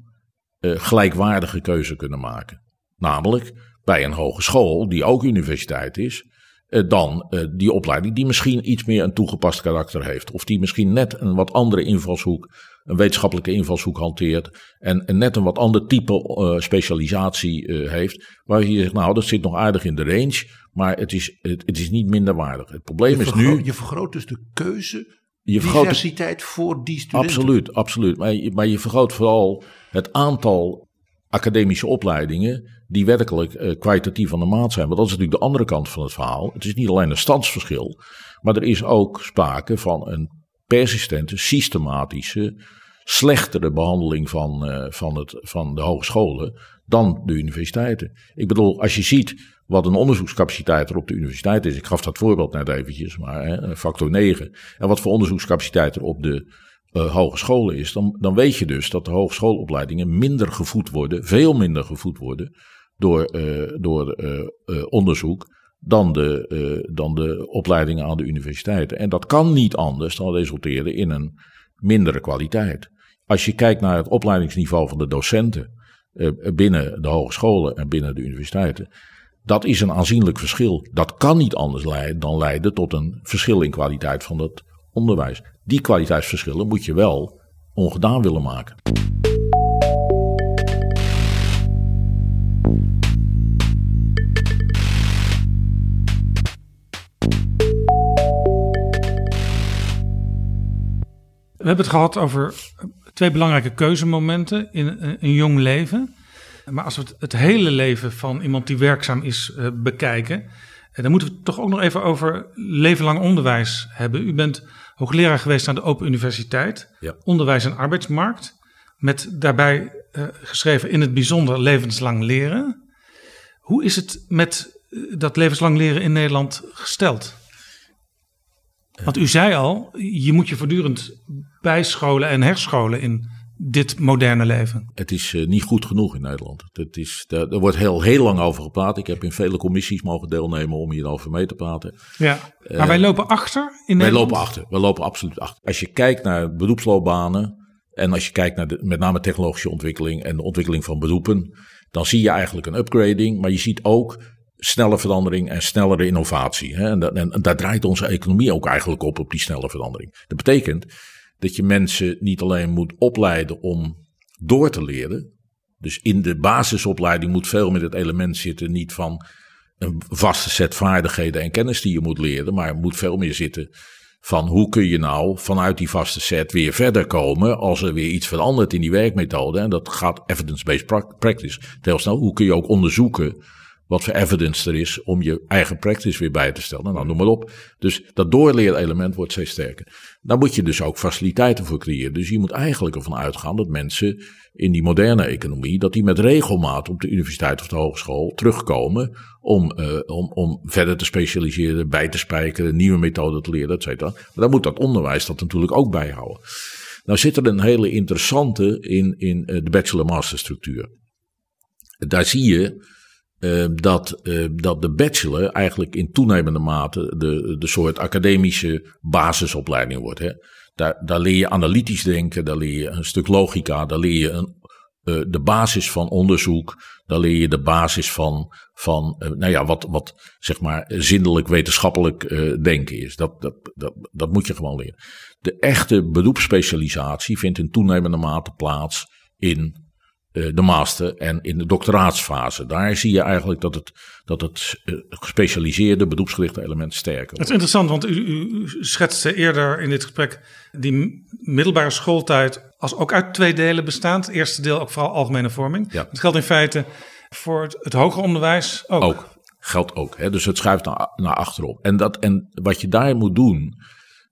uh, gelijkwaardige keuze kunnen maken. Namelijk bij een hogeschool, die ook universiteit is, uh, dan uh, die opleiding die misschien iets meer een toegepast karakter heeft. Of die misschien net een wat andere invalshoek, een wetenschappelijke invalshoek hanteert. En, en net een wat ander type specialisatie heeft. Waar je zegt, nou dat zit nog aardig in de range. Maar het is, het, het is niet minder waardig. Het probleem is nu. Je vergroot dus de keuze. Je diversiteit voor die studenten. Absoluut, absoluut. Maar je, maar je vergroot vooral het aantal academische opleidingen die werkelijk uh, kwalitatief van de maat zijn. Want dat is natuurlijk de andere kant van het verhaal. Het is niet alleen een standsverschil, maar er is ook sprake van een persistente, systematische, slechtere behandeling van, uh, van, het, van de hogescholen dan de universiteiten. Ik bedoel, als je ziet wat een onderzoekscapaciteit er op de universiteit is. Ik gaf dat voorbeeld net eventjes, maar hè, factor 9. En wat voor onderzoekscapaciteit er op de uh, hogescholen is. Dan, dan weet je dus dat de hogeschoolopleidingen minder gevoed worden, veel minder gevoed worden door, uh, door onderzoek dan de, dan de opleidingen aan de universiteiten. En dat kan niet anders dan resulteren in een mindere kwaliteit. Als je kijkt naar het opleidingsniveau van de docenten binnen de hogescholen en binnen de universiteiten, dat is een aanzienlijk verschil. Dat kan niet anders leiden dan leiden tot een verschil in kwaliteit van het onderwijs. Die kwaliteitsverschillen moet je wel ongedaan willen maken. We hebben het gehad over twee belangrijke keuzemomenten in een jong leven. Maar als we het, het hele leven van iemand die werkzaam is uh, bekijken, uh, dan moeten we het toch ook nog even over leven lang onderwijs hebben. U bent hoogleraar geweest aan de Open Universiteit, ja. onderwijs en arbeidsmarkt, met daarbij uh, geschreven in het bijzonder levenslang leren. Hoe is het met dat levenslang leren in Nederland gesteld? Want u zei al, je moet je voortdurend bijscholen en herscholen in dit moderne leven? Het is uh, niet goed genoeg in Nederland. Het is, daar, er wordt heel, heel lang over gepraat. Ik heb in vele commissies mogen deelnemen om hierover mee te praten. Ja, maar uh, wij lopen achter in wij Nederland? Wij lopen achter. We lopen absoluut achter. Als je kijkt naar beroepsloopbanen en als je kijkt naar de, met name technologische ontwikkeling en de ontwikkeling van beroepen, dan zie je eigenlijk een upgrading. Maar je ziet ook snelle verandering en snellere innovatie. Hè? En, dat, daar draait onze economie ook eigenlijk op, op die snelle verandering. Dat betekent dat je mensen niet alleen moet opleiden om door te leren. Dus in de basisopleiding moet veel meer het element zitten, niet van een vaste set vaardigheden en kennis die je moet leren, maar moet veel meer zitten van hoe kun je nou vanuit die vaste set weer verder komen als er weer iets verandert in die werkmethode. En dat gaat evidence-based practice heel snel. Hoe kun je ook onderzoeken wat voor evidence er is om je eigen practice weer bij te stellen. Nou, noem maar op. Dus dat doorleerelement wordt steeds sterker. Daar moet je dus ook faciliteiten voor creëren. Dus je moet eigenlijk ervan uitgaan dat mensen in die moderne economie, dat die met regelmaat op de universiteit of de hogeschool terugkomen om, uh, om, om verder te specialiseren, bij te spijkeren, nieuwe methoden te leren, et cetera. Maar dan moet dat onderwijs dat natuurlijk ook bijhouden. Nou zit er een hele interessante in, in de bachelor-master structuur. Daar zie je uh, dat, uh, dat de bachelor eigenlijk in toenemende mate de, de soort academische basisopleiding wordt. Hè. Daar, daar leer je analytisch denken, daar leer je een stuk logica, daar leer je een uh, de basis van onderzoek. Dan leer je de basis van, van nou ja, wat, wat zeg maar zindelijk wetenschappelijk uh, denken is. Dat, dat, dat, dat moet je gewoon leren. De echte beroepsspecialisatie vindt in toenemende mate plaats in de master en in de doctoraatsfase. Daar zie je eigenlijk dat het, dat het gespecialiseerde beroepsgerichte element sterker wordt. Het is interessant, want u, u schetste eerder in dit gesprek die middelbare schooltijd als ook uit twee delen bestaand. Het eerste deel ook vooral algemene vorming. Ja. Dat geldt in feite voor het, het hoger onderwijs ook. Ook, geldt ook. Hè? Dus het schuift naar, naar achterop. En, dat, en wat je daar moet doen,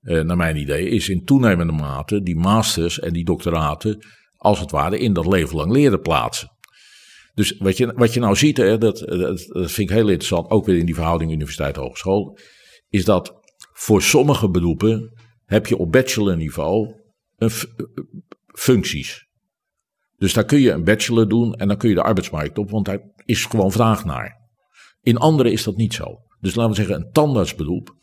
eh, naar mijn idee, is in toenemende mate die masters en die doctoraten als het ware in dat leven lang leren plaatsen. Dus wat je, wat je nou ziet, hè, dat, vind ik heel interessant, ook weer in die verhouding universiteit-hogeschool, is dat voor sommige beroepen heb je op bachelorniveau een functies. Dus daar kun je een bachelor doen en dan kun je de arbeidsmarkt op, want daar is gewoon vraag naar. In andere is dat niet zo. Dus laten we zeggen, een tandartsberoep,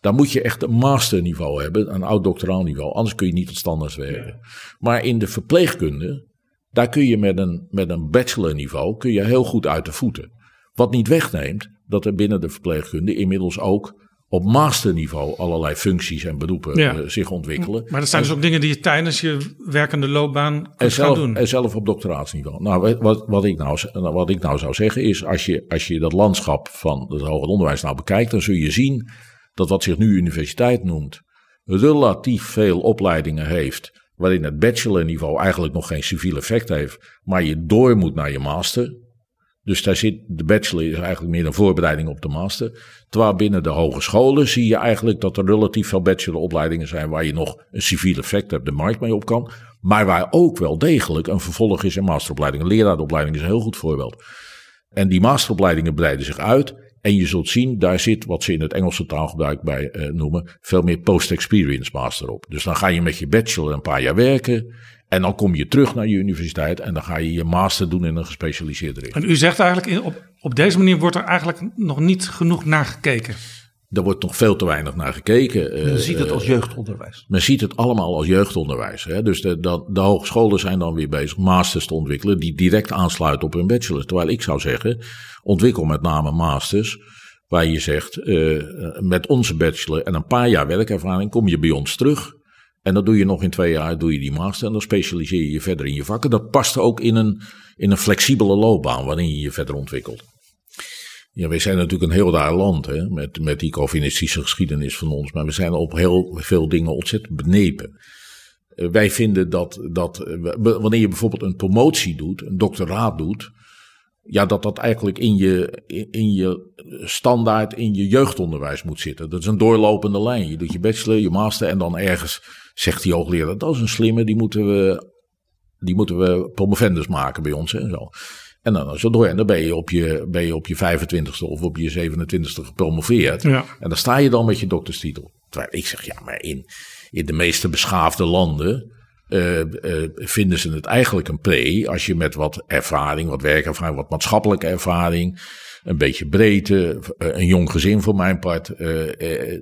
daar moet je echt een masterniveau hebben, een oud-doctoraal niveau, anders kun je niet tot standaards werken. Maar in de verpleegkunde, daar kun je met een, met een bachelorniveau kun je heel goed uit de voeten. Wat niet wegneemt dat er binnen de verpleegkunde inmiddels ook op masterniveau allerlei functies en beroepen Ja. eh, zich ontwikkelen. Maar dat zijn dus ook dingen die je tijdens je werkende loopbaan kunt gaan doen. en zelf op doctoraatsniveau. Nou, wat, wat, ik nou, wat ik nou zou zeggen is, als je, als je dat landschap van het hoger onderwijs nou bekijkt, dan zul je zien dat wat zich nu universiteit noemt, relatief veel opleidingen heeft, waarin het bachelorniveau eigenlijk nog geen civiel effect heeft, maar je door moet naar je master. Dus daar zit, de bachelor is eigenlijk meer een voorbereiding op de master. Terwijl binnen de hogescholen zie je eigenlijk dat er relatief veel bacheloropleidingen zijn waar je nog een civiel effect hebt, de markt mee op kan. Maar waar ook wel degelijk een vervolg is in masteropleiding. Een leraaropleiding is een heel goed voorbeeld. En die masteropleidingen breiden zich uit. En je zult zien, daar zit wat ze in het Engelse taalgebruik bij eh, noemen, veel meer post-experience master op. Dus dan ga je met je bachelor een paar jaar werken. En dan kom je terug naar je universiteit en dan ga je je master doen in een gespecialiseerde richting. En u zegt eigenlijk, op, op deze manier wordt er eigenlijk nog niet genoeg naar gekeken. Daar wordt nog veel te weinig naar gekeken. Eh, ziet het als eh, jeugdonderwijs. Men ziet het allemaal als jeugdonderwijs. Hè? Dus de, de, de hogescholen zijn dan weer bezig masters te ontwikkelen die direct aansluiten op hun bachelor. Terwijl ik zou zeggen, ontwikkel met name masters waar je zegt, eh, met onze bachelor en een paar jaar werkervaring kom je bij ons terug. En dan doe je nog in twee jaar doe je die master en dan specialiseer je je verder in je vakken. Dat past ook in een, in een flexibele loopbaan waarin je je verder ontwikkelt. Ja, wij zijn natuurlijk een heel raar land hè, met, met die Calvinistische geschiedenis van ons. Maar we zijn op heel veel dingen ontzettend benepen. Eh, wij vinden dat, dat eh, wanneer je bijvoorbeeld een promotie doet, een doctoraat doet. Ja, dat dat eigenlijk in je, in, in je standaard, in je jeugdonderwijs moet zitten. Dat is een doorlopende lijn. Je doet je bachelor, je master en dan ergens zegt die hoogleraar, dat is een slimme, die moeten we, die moeten we promovendus maken bij ons en zo. En dan zo door. En dan ben je op je, ben je op je 25ste of op je 27ste gepromoveerd. Ja. En dan sta je dan met je dokterstitel. Terwijl ik zeg, ja, maar in, in de meeste beschaafde landen eh, eh, vinden ze het eigenlijk een pre als je met wat ervaring, wat werkervaring, wat maatschappelijke ervaring, een beetje breedte, eh, een jong gezin voor mijn part,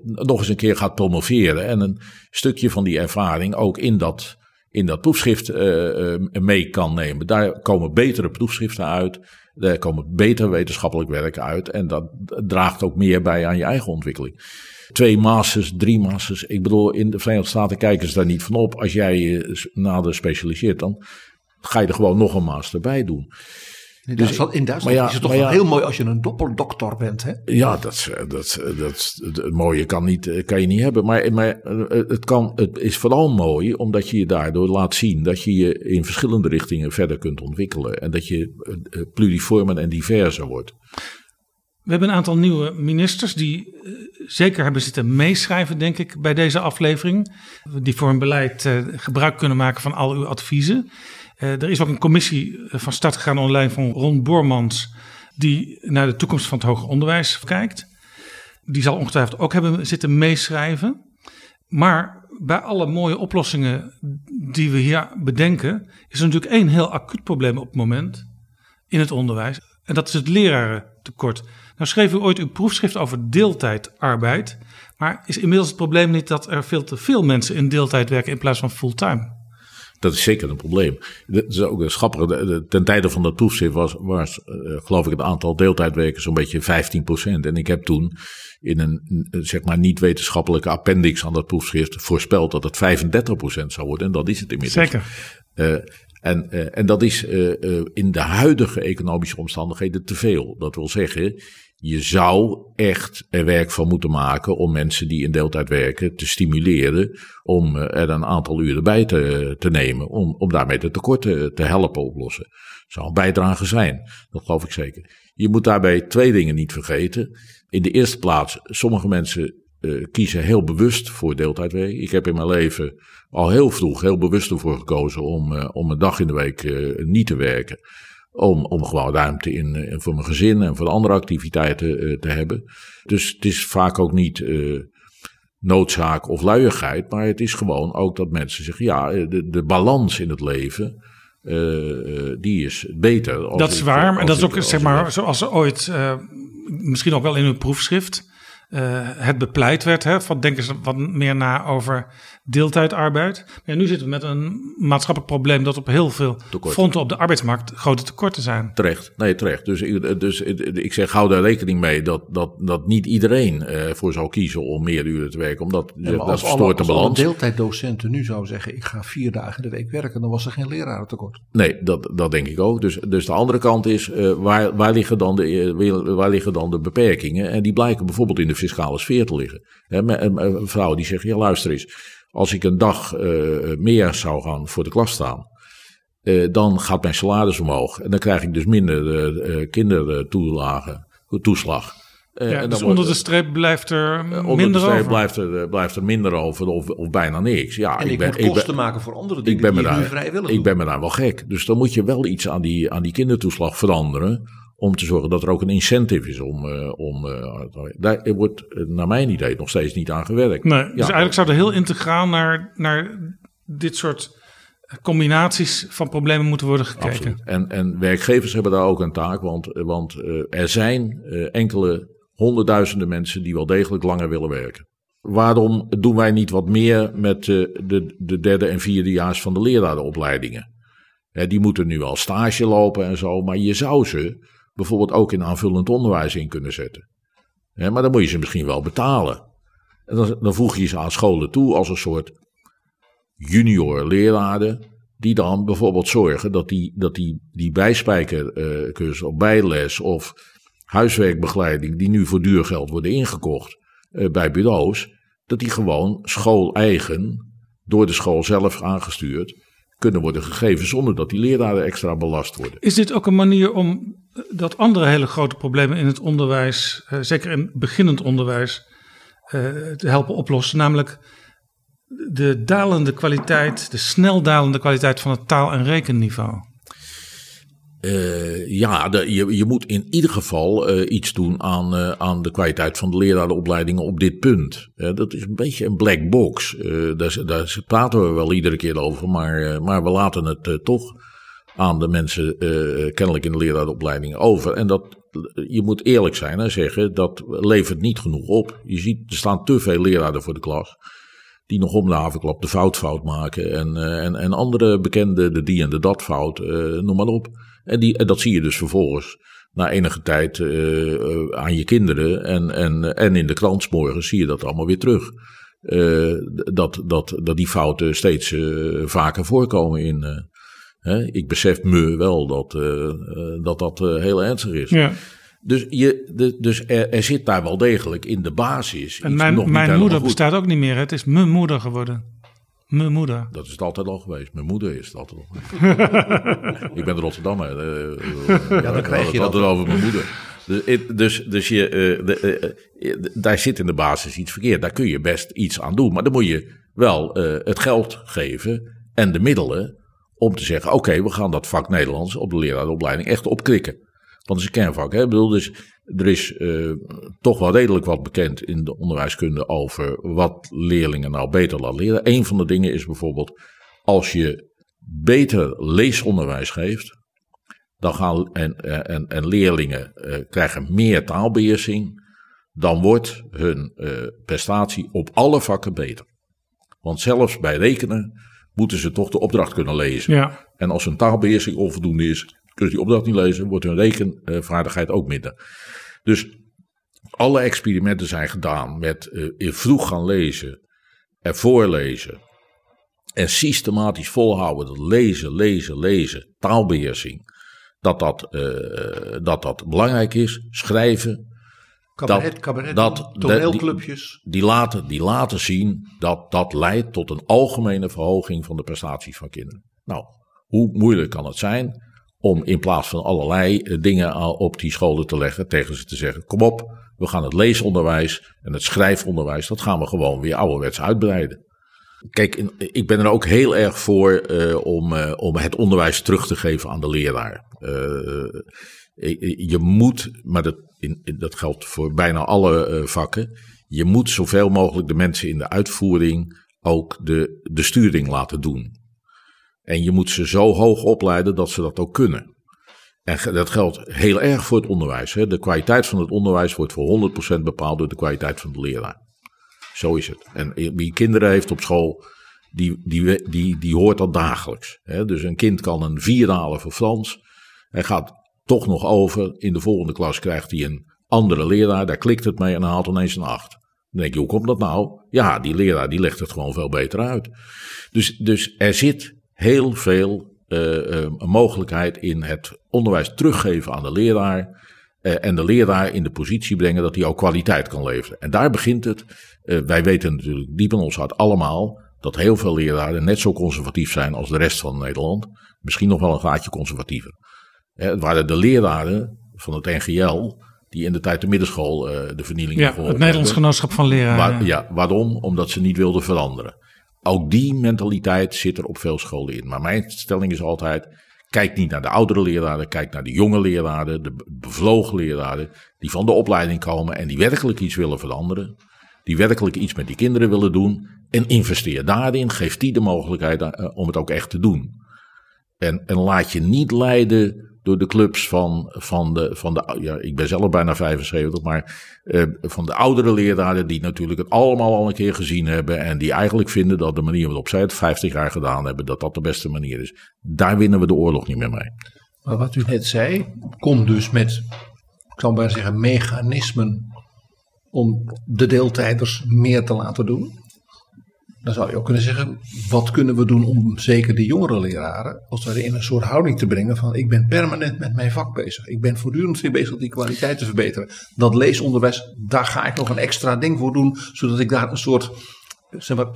nog eens een keer gaat promoveren en een stukje van die ervaring ook in dat, in dat proefschrift eh, eh, mee kan nemen. Daar komen betere proefschriften uit, daar komen betere wetenschappelijk werken uit en dat draagt ook meer bij aan je eigen ontwikkeling. Twee masters, drie masters. Ik bedoel, in de Verenigde Staten kijken ze daar niet van op. Als jij je nader specialiseert, dan ga je er gewoon nog een master bij doen. In Dus- Duitsland, in Duitsland ja, is het toch wel ja. heel mooi als je een doppeldokter bent. Hè? Ja, dat, eh, dat, eh, dat, het mooie kan, niet, eh, kan je niet hebben. Maar, maar eh, het, kan, het is vooral mooi omdat je je daardoor laat zien dat je je in verschillende richtingen verder kunt ontwikkelen. En dat je eh, eh, pluriformer en diverser wordt. We hebben een aantal nieuwe ministers die eh, zeker hebben zitten meeschrijven, denk ik, bij deze aflevering. Die voor hun beleid eh, gebruik kunnen maken van al uw adviezen. Eh, er is ook een commissie eh, van start gegaan online van Ron Bormans, die naar de toekomst van het hoger onderwijs kijkt. Die zal ongetwijfeld ook hebben zitten meeschrijven. Maar bij alle mooie oplossingen die we hier bedenken, is er natuurlijk één heel acuut probleem op het moment in het onderwijs. En dat is het lerarentekort. Nou schreef u ooit uw proefschrift over deeltijdarbeid. Maar is inmiddels het probleem niet dat er veel te veel mensen in deeltijd werken in plaats van fulltime? Dat is zeker een probleem. Dat is ook een grappige. Ten tijde van dat proefschrift was, was uh, geloof ik het aantal deeltijdwerkers zo'n beetje 15%. En ik heb toen in een zeg maar niet wetenschappelijke appendix aan dat proefschrift voorspeld dat het 35% zou worden. En dat is het inmiddels. Zeker. Uh, en, uh, en dat is in de huidige economische omstandigheden te veel. Dat wil zeggen, je zou echt er werk van moeten maken om mensen die in deeltijd werken te stimuleren om er een aantal uren bij te, te nemen. Om, om daarmee de tekorten te helpen oplossen. Dat zou een bijdrage zijn, dat geloof ik zeker. Je moet daarbij twee dingen niet vergeten. In de eerste plaats, sommige mensen uh, kiezen heel bewust voor deeltijdwerk. Ik heb in mijn leven al heel vroeg heel bewust ervoor gekozen om, uh, om een dag in de week niet te werken. Om, om gewoon ruimte in, in voor mijn gezin en voor andere activiteiten te hebben. Dus het is vaak ook niet noodzaak of luiigheid, maar het is gewoon ook dat mensen zeggen: ja, de, de balans in het leven. die is beter. Dat is waar, maar dat is ook zeg maar zoals ze ooit, misschien ook wel in hun proefschrift, uh, het bepleit werd. Hè, van denken ze wat meer na over deeltijdarbeid. Maar nu zitten we met een maatschappelijk probleem dat op heel veel Tekort. fronten op de arbeidsmarkt grote tekorten zijn. Terecht, nee terecht. Dus, dus ik zeg hou daar rekening mee dat, dat, dat niet iedereen uh, voor zal kiezen om meer uren te werken. Omdat ja, dat als verstoort de balans. Als deeltijddocenten nu zou zeggen ik ga vier dagen de week werken, dan was er geen lerarentekort. Nee, dat, dat denk ik ook. Dus, dus de andere kant is uh, waar, waar, liggen dan de, waar liggen dan de beperkingen? En die blijken bijvoorbeeld in de fiscale sfeer te liggen. He, een vrouw die zegt ja luister eens als ik een dag uh, meer zou gaan voor de klas staan, uh, dan gaat mijn salaris omhoog. En dan krijg ik dus minder uh, kindertoelagen, toeslag. ja, dus onder de streep blijft er minder over? Onder de streep over. Blijft, er, blijft er minder over of, of bijna niks. Ja, en ik, ik ben, moet kosten ben, maken voor andere dingen ik ben die me daar, nu vrijwillig Ik ben me daar wel gek. Dus dan moet je wel iets aan die, aan die kindertoeslag veranderen om te zorgen dat er ook een incentive is om. Uh, om uh, daar wordt naar mijn idee nog steeds niet aan gewerkt. Nee, dus ja. eigenlijk zou er heel integraal naar, naar dit soort combinaties van problemen moeten worden gekeken. Absoluut. En, en werkgevers hebben daar ook een taak, want, want uh, er zijn enkele honderdduizenden mensen die wel degelijk langer willen werken. Waarom doen wij niet wat meer met de, de derde en vierdejaars van de lerarenopleidingen? die moeten nu al stage lopen en zo, maar je zou ze bijvoorbeeld ook in aanvullend onderwijs in kunnen zetten. Maar dan moet je ze misschien wel betalen. En dan, voeg je ze aan scholen toe als een soort junior leraren. Die dan bijvoorbeeld zorgen dat die, dat die, die bijspijkercursus of bijles of huiswerkbegeleiding die nu voor duur geld worden ingekocht uh, bij bureaus. Dat die gewoon schooleigen, door de school zelf aangestuurd, kunnen worden gegeven zonder dat die leraren extra belast worden. Is dit ook een manier om dat andere hele grote problemen in het onderwijs, uh, zeker in beginnend onderwijs, uh, te helpen oplossen? Namelijk de dalende kwaliteit, de snel dalende kwaliteit van het taal- en rekenniveau. Uh, ja, je, je moet in ieder geval uh, iets doen aan, uh, aan de kwaliteit van de lerarenopleidingen op dit punt. dat is een beetje een black box. daar, praten we wel iedere keer over, maar, maar we laten het toch aan de mensen kennelijk in de lerarenopleidingen over. En dat, je moet eerlijk zijn en zeggen, dat levert niet genoeg op. Je ziet, er staan te veel leraren voor de klas die nog om de havenklap de foutfout maken. En, en, en andere bekende, de die en de dat fout, noem maar op. En, die, en dat zie je dus vervolgens na enige tijd uh, aan je kinderen. En, en, en in de krant morgens zie je dat allemaal weer terug. dat, dat, dat die fouten steeds vaker voorkomen in. Hè? Ik besef me wel dat dat, dat heel ernstig is. Ja. Dus, je, de, dus er, er, zit daar wel degelijk in de basis. En mijn, mijn moeder bestaat ook niet meer. Het is mijn moeder geworden. Mijn moeder. Dat is het altijd al geweest. Mijn moeder is het altijd al geweest. ik ben Rotterdammer. Uh, ja, dan krijg je het altijd over mijn moeder. Dus, dus, dus je, uh, de, uh, daar zit in de basis iets verkeerd. Daar kun je best iets aan doen. Maar dan moet je wel het geld geven en de middelen om te zeggen: oké, okay, we gaan dat vak Nederlands op de leraaropleiding echt opkrikken. Want het is een kernvak. Hè? Ik bedoel, dus er is uh, toch wel redelijk wat bekend in de onderwijskunde over wat leerlingen nou beter laten leren. Een van de dingen is bijvoorbeeld, als je beter leesonderwijs geeft, dan gaan en, en, en leerlingen uh, krijgen meer taalbeheersing, dan wordt hun uh, prestatie op alle vakken beter. Want zelfs bij rekenen moeten ze toch de opdracht kunnen lezen. Ja. En als hun taalbeheersing onvoldoende is, kunnen ze die opdracht niet lezen, wordt hun rekenvaardigheid ook minder. Dus alle experimenten zijn gedaan met uh, vroeg gaan lezen en voorlezen. En systematisch volhouden dat lezen, lezen, lezen, taalbeheersing. Dat dat, uh, dat, dat belangrijk is. Schrijven. Cabaret, dat, cabaret, dat, toneelclubjes. Die, die, laten, die laten zien dat dat leidt tot een algemene verhoging van de prestaties van kinderen. Nou, hoe moeilijk kan het zijn om in plaats van allerlei dingen op die scholen te leggen, tegen ze te zeggen: kom op, we gaan het leesonderwijs en het schrijfonderwijs, dat gaan we gewoon weer ouderwets uitbreiden. Kijk, ik ben er ook heel erg voor uh, om, om het onderwijs terug te geven aan de leraar. Je moet, maar dat, in, dat geldt voor bijna alle vakken, je moet zoveel mogelijk de mensen in de uitvoering ook de, de sturing laten doen. En je moet ze zo hoog opleiden dat ze dat ook kunnen. En dat geldt heel erg voor het onderwijs. Hè. De kwaliteit van het onderwijs wordt voor 100% bepaald door de kwaliteit van de leraar. Zo is het. En wie kinderen heeft op school, die, die, die, die hoort dat dagelijks. Hè. Dus een kind kan een vier halen voor Frans. Hij gaat toch nog over. In de volgende klas krijgt hij een andere leraar. Daar klikt het mee en dan haalt ineens een acht. Dan denk je, hoe komt dat nou? Ja, die leraar die legt het gewoon veel beter uit. Dus, dus er zit heel veel uh, uh, mogelijkheid in het onderwijs teruggeven aan de leraar. Uh, en de leraar in de positie brengen dat hij ook kwaliteit kan leveren. En daar begint het. wij weten natuurlijk diep in ons hart allemaal dat heel veel leraren net zo conservatief zijn als de rest van Nederland. Misschien nog wel een gaatje conservatiever. het waren de leraren van het NGL die in de tijd de middenschool de vernieling Ja, het Nederlands Genootschap van Leraren. Waar, ja, waarom? Omdat ze niet wilden veranderen. Ook die mentaliteit zit er op veel scholen in. Maar mijn stelling is altijd: kijk niet naar de oudere leraren, kijk naar de jonge leraren, de bevlogen leraren, die van de opleiding komen en die werkelijk iets willen veranderen. Die werkelijk iets met die kinderen willen doen. En investeer daarin, geef die de mogelijkheid uh, om het ook echt te doen. En, en laat je niet leiden door de clubs van, van, de, van de. Ja, ik ben zelf bijna 75, maar uh, van de oudere leraren. die natuurlijk het allemaal al een keer gezien hebben. en die eigenlijk vinden dat de manier waarop zij het 50 jaar gedaan hebben. dat dat de beste manier is. Daar winnen we de oorlog niet meer mee. Maar wat u net zei, komt dus met. ik zal maar zeggen, mechanismen. om de deeltijders meer te laten doen. Dan zou je ook kunnen zeggen, wat kunnen we doen om zeker de jongere leraren, als we in een soort houding te brengen van ik ben permanent met mijn vak bezig. Ik ben voortdurend weer bezig die kwaliteit te verbeteren. Dat leesonderwijs, daar ga ik nog een extra ding voor doen, zodat ik daar een soort zeg maar,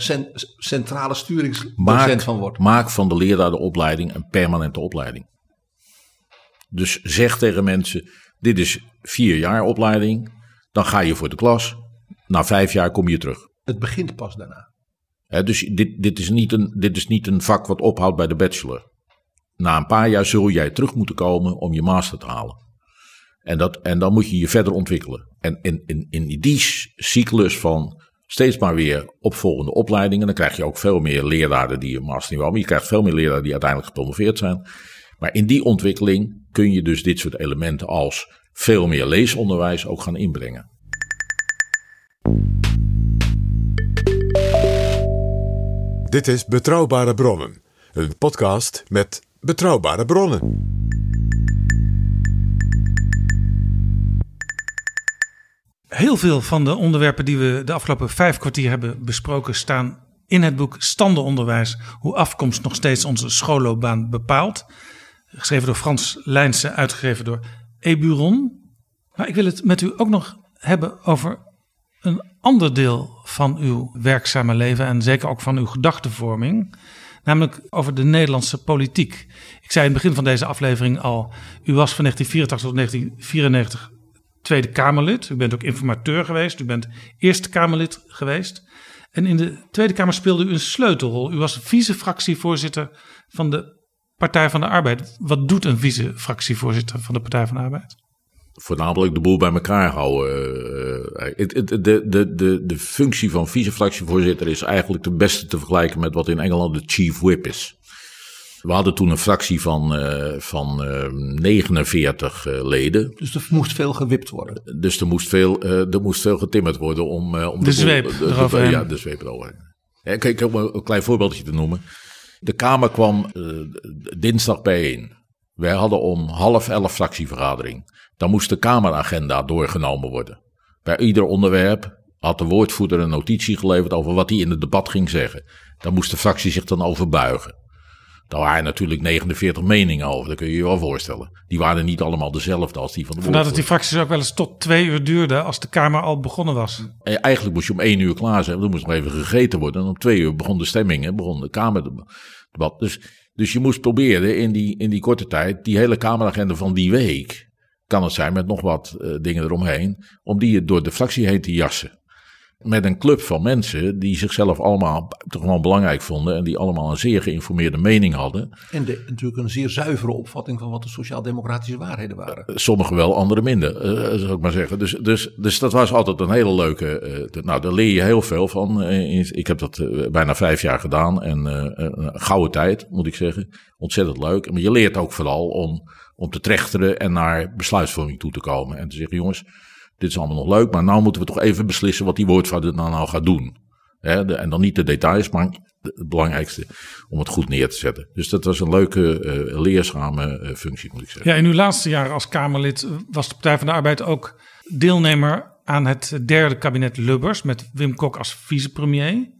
centrale sturingsdocent van word. Maak van de leraar de opleiding een permanente opleiding. Dus zeg tegen mensen, dit is vier jaar opleiding, dan ga je voor de klas, na vijf jaar kom je terug. Het begint pas daarna. Dus dit, dit, is niet een, dit is niet een vak wat ophoudt bij de bachelor. Na een paar jaar zul jij terug moeten komen om je master te halen. En, dat, en dan moet je je verder ontwikkelen. En in, in, in die cyclus van steeds maar weer opvolgende opleidingen, dan krijg je ook veel meer leraren die een master niet Maar je krijgt veel meer leraren die uiteindelijk gepromoveerd zijn. Maar in die ontwikkeling kun je dus dit soort elementen als veel meer leesonderwijs ook gaan inbrengen. Dit is Betrouwbare Bronnen, een podcast met betrouwbare bronnen. Heel veel van de onderwerpen die we de afgelopen vijf kwartier hebben besproken staan in het boek Standenonderwijs, hoe afkomst nog steeds onze schoolloopbaan bepaalt. Geschreven door Frans Lijnse, uitgegeven door Eburon. Maar ik wil het met u ook nog hebben over een ander deel van uw werkzame leven en zeker ook van uw gedachtenvorming, namelijk over de Nederlandse politiek. Ik zei in het begin van deze aflevering al, u was van 1984 tot 1994 Tweede Kamerlid. U bent ook informateur geweest, u bent Eerste Kamerlid geweest. En in de Tweede Kamer speelde u een sleutelrol. U was vice-fractievoorzitter van de Partij van de Arbeid. Wat doet een vice-fractievoorzitter van de Partij van de Arbeid? Voornamelijk de boel bij elkaar houden. de, de, de, de, de functie van vice-fractievoorzitter is eigenlijk de beste te vergelijken met wat in Engeland de chief whip is. We hadden toen een fractie van, uh, van uh, 49 uh, leden. Dus er moest veel gewipt worden. Dus er moest veel, er moest veel getimmerd worden om, om de, de zweep boel, de, de, Ja, de zweep. Ja, om een klein voorbeeldje te noemen. De Kamer kwam eh, dinsdag bijeen. Wij hadden om half elf fractievergadering. Dan moest de Kameragenda doorgenomen worden. Bij ieder onderwerp had de woordvoerder een notitie geleverd over wat hij in het debat ging zeggen. Daar moest de fractie zich dan over buigen. Daar waren natuurlijk 49 meningen over, dat kun je je wel voorstellen. Die waren niet allemaal dezelfde als die van de Vandaar dat die fracties ook wel eens tot twee uur duurden als de Kamer al begonnen was. En Eigenlijk moest je om één uur klaar zijn, want er moest nog even gegeten worden. En om twee uur begon de stemming en begon de Kamerdebat. Dus, dus je moest proberen in die, in die korte tijd, die hele Kameragenda van die week, kan het zijn met nog wat eh, dingen eromheen, om die door de fractie heen te jassen. Met een club van mensen die zichzelf allemaal gewoon belangrijk vonden en die allemaal een zeer geïnformeerde mening hadden. En de, natuurlijk een zeer zuivere opvatting van wat de sociaal-democratische waarheden waren. Sommigen wel, anderen minder, eh, zou ik maar zeggen. Dus, dus, dus dat was altijd een hele leuke. eh, de- nou, daar leer je heel veel van. Eh, ik heb dat eh, bijna vijf jaar gedaan. En eh, een gouden tijd, moet ik zeggen. Ontzettend leuk. Maar je leert ook vooral om, om te trechteren en naar besluitvorming toe te komen. En te zeggen, jongens, dit is allemaal nog leuk. Maar nou moeten we toch even beslissen wat die woordvoerder nou, nou gaat doen. De- en dan niet de details, maar het belangrijkste om het goed neer te zetten. Dus dat was een leuke, leerzame eh, functie, moet ik zeggen. Ja, in uw laatste jaren als Kamerlid was de Partij van de Arbeid ook deelnemer aan het derde kabinet Lubbers met Wim Kok als vicepremier.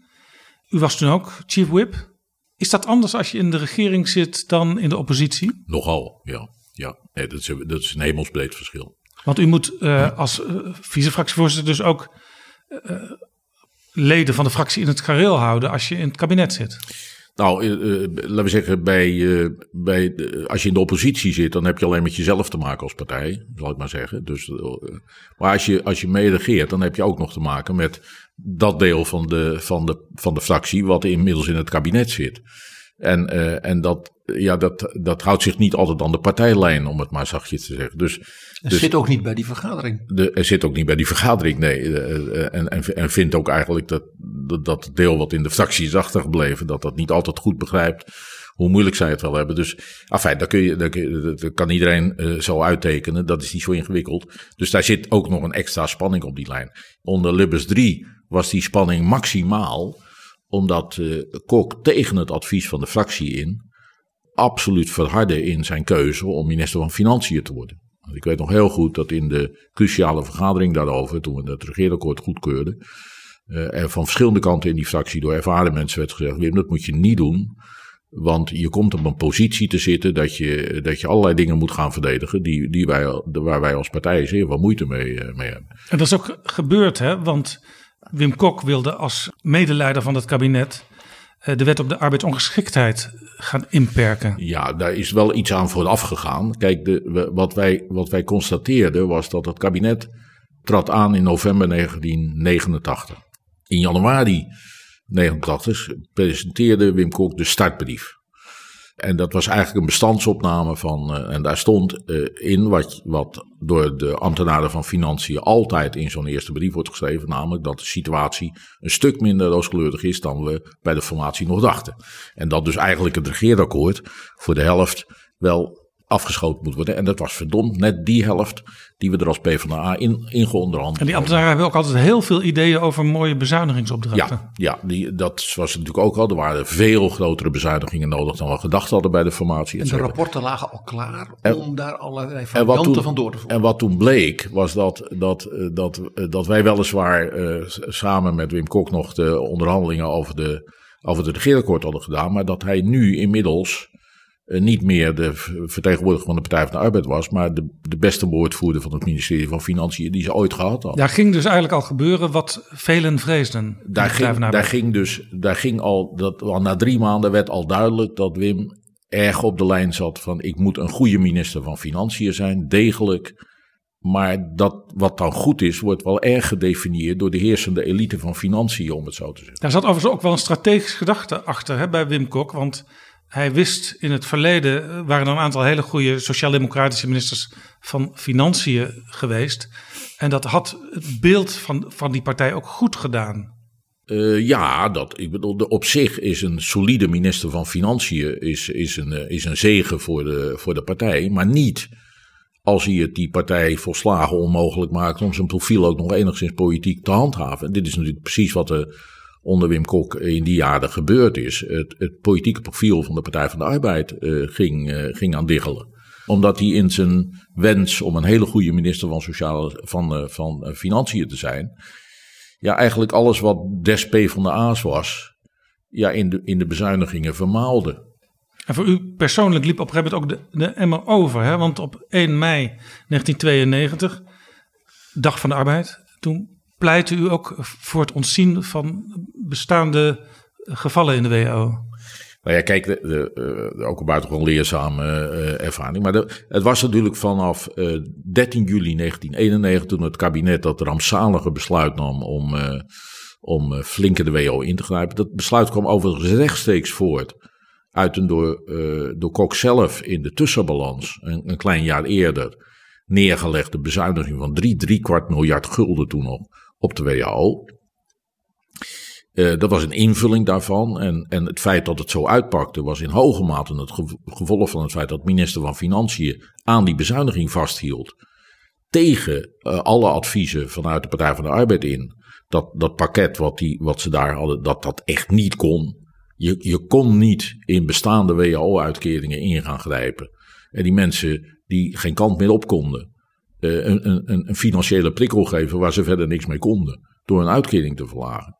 U was toen ook chief whip. Is dat anders als je in de regering zit dan in de oppositie? Nogal, ja. ja. Nee, dat, is, dat is een hemelsbreed verschil. Want u moet eh, als eh, vicefractievoorzitter dus ook eh, leden van de fractie in het gareel houden als je in het kabinet zit. Nou, laten we zeggen, bij, bij als je in de oppositie zit, dan heb je alleen met jezelf te maken als partij, zal ik maar zeggen. Dus, maar als je, als je dan heb je ook nog te maken met dat deel van de, van de, van de fractie wat inmiddels in het kabinet zit. En, eh, en dat, ja, dat, dat houdt zich niet altijd aan de partijlijn, om het maar zachtjes te zeggen. Dus, En dus zit ook niet bij die vergadering. de, er zit ook niet bij die vergadering, nee. Eh, eh, En, en, en vindt ook eigenlijk dat, dat, dat deel wat in de fractie is achtergebleven, dat dat niet altijd goed begrijpt hoe moeilijk zij het wel hebben. Dus, afijn, dat, kun je, dat, kun je- dat kan iedereen zo uittekenen. Dat is niet zo ingewikkeld. Dus daar zit ook nog een extra spanning op die lijn. Onder Lubbers 3 was die spanning maximaal, omdat eh, Kok tegen het advies van de fractie in absoluut verhardde in zijn keuze om minister van Financiën te worden. Want Ik weet nog heel goed dat in de cruciale vergadering daarover, toen we het regeerakkoord goedkeurden, eh, er van verschillende kanten in die fractie door ervaren mensen werd gezegd: Wim, dat moet je niet doen. Want je komt op een positie te zitten dat je, dat je allerlei dingen moet gaan verdedigen. Die, die wij, waar wij als partij zeer veel moeite mee, eh, mee hebben. En dat is ook gebeurd, hè? Want Wim Kok wilde als medeleider van het kabinet eh, de wet op de arbeidsongeschiktheid gaan inperken. Ja, daar is wel iets aan vooraf gegaan. Kijk, de, wat, wij, wat wij constateerden was dat het kabinet trad aan in november 1989. In januari 1989 presenteerde Wim Kok de startbrief. En dat was eigenlijk een bestandsopname van. eh, en daar stond eh, in wat, wat door de ambtenaren van Financiën altijd in zo'n eerste brief wordt geschreven. Namelijk dat de situatie een stuk minder rooskleurig is dan we bij de formatie nog dachten. En dat dus eigenlijk het regeerakkoord voor de helft wel afgeschoten moet worden. En dat was verdomd net die helft die we er als PvdA in, in geonderhand En die ambtenaren hebben ook altijd heel veel ideeën over mooie bezuinigingsopdrachten. ja, ja die, dat was natuurlijk ook al. Er waren veel grotere bezuinigingen nodig dan we gedacht hadden bij de formatie. En de rapporten lagen al klaar En- om daar allerlei varianten toen, van door te voeren. en wat toen bleek, was dat, dat, eh, dat, eh, dat wij weliswaar eh, samen met Wim Kok nog de onderhandelingen over, de, over het regeerakkoord hadden gedaan. Maar dat hij nu inmiddels niet meer de vertegenwoordiger van de Partij van de Arbeid was. Maar de, de beste woordvoerder van het ministerie van Financiën die ze ooit gehad hadden. Daar ging dus eigenlijk al gebeuren wat velen vreesden. daar, ging, daar ging dus, daar ging al, dat, al na drie maanden werd al duidelijk dat Wim erg op de lijn zat van ik moet een goede minister van Financiën zijn, degelijk. Maar dat wat dan goed is, wordt wel erg gedefinieerd door de heersende elite van Financiën, om het zo te zeggen. Daar zat overigens ook wel een strategische gedachte achter hè, bij Wim Kok. Want hij wist in het verleden, eh, waren er een aantal hele goede sociaal-democratische ministers van Financiën geweest. En dat had het beeld van, van die partij ook goed gedaan. Eh, ja, dat, ik bedoel, de, op zich is een solide minister van Financiën is, is, een, eh, is een zegen voor de, voor de partij, maar niet als hij het die partij volslagen onmogelijk maakt om zijn profiel ook nog enigszins politiek te handhaven. En dit is natuurlijk precies wat er onder Wim Kok in die jaren gebeurd is. Het, het politieke profiel van de Partij van de Arbeid ging, ging aan diggelen omdat hij in zijn wens om een hele goede minister van, Sociale, van, van Financiën te zijn. Ja, eigenlijk alles wat des P van de A's was. Ja, in de, in de bezuinigingen vermaalde. En voor u persoonlijk liep op een gegeven moment ook de, de emmer over. Hè? Want op 1 mei 1992, Dag van de Arbeid, toen pleitte u ook voor het ontzien van bestaande gevallen in de WHO. Nou ja, kijk, de, de, uh, ook een buitengewoon leerzame uh, ervaring. Maar de, het was natuurlijk vanaf uh, 13 juli 1991, toen het kabinet dat rampzalige besluit nam om, om flinke de WHO in te grijpen. Dat besluit kwam overigens rechtstreeks voort uit een door, door Kok zelf in de tussenbalans, een, een klein jaar eerder, neergelegde bezuiniging van drie, drie kwart miljard gulden toen nog op de WHO. Uh, dat was een invulling daarvan. En, en het feit dat het zo uitpakte was in hoge mate het gevolg van het feit dat minister van Financiën aan die bezuiniging vasthield. Tegen uh, alle adviezen vanuit de Partij van de Arbeid in. Dat dat pakket wat, die, wat ze daar hadden, dat dat echt niet kon. Je, je kon niet in bestaande WHO-uitkeringen in gaan grijpen. En die mensen die geen kant meer op konden. Uh, een, een, een financiële prikkel geven waar ze verder niks mee konden. Door een uitkering te verlagen.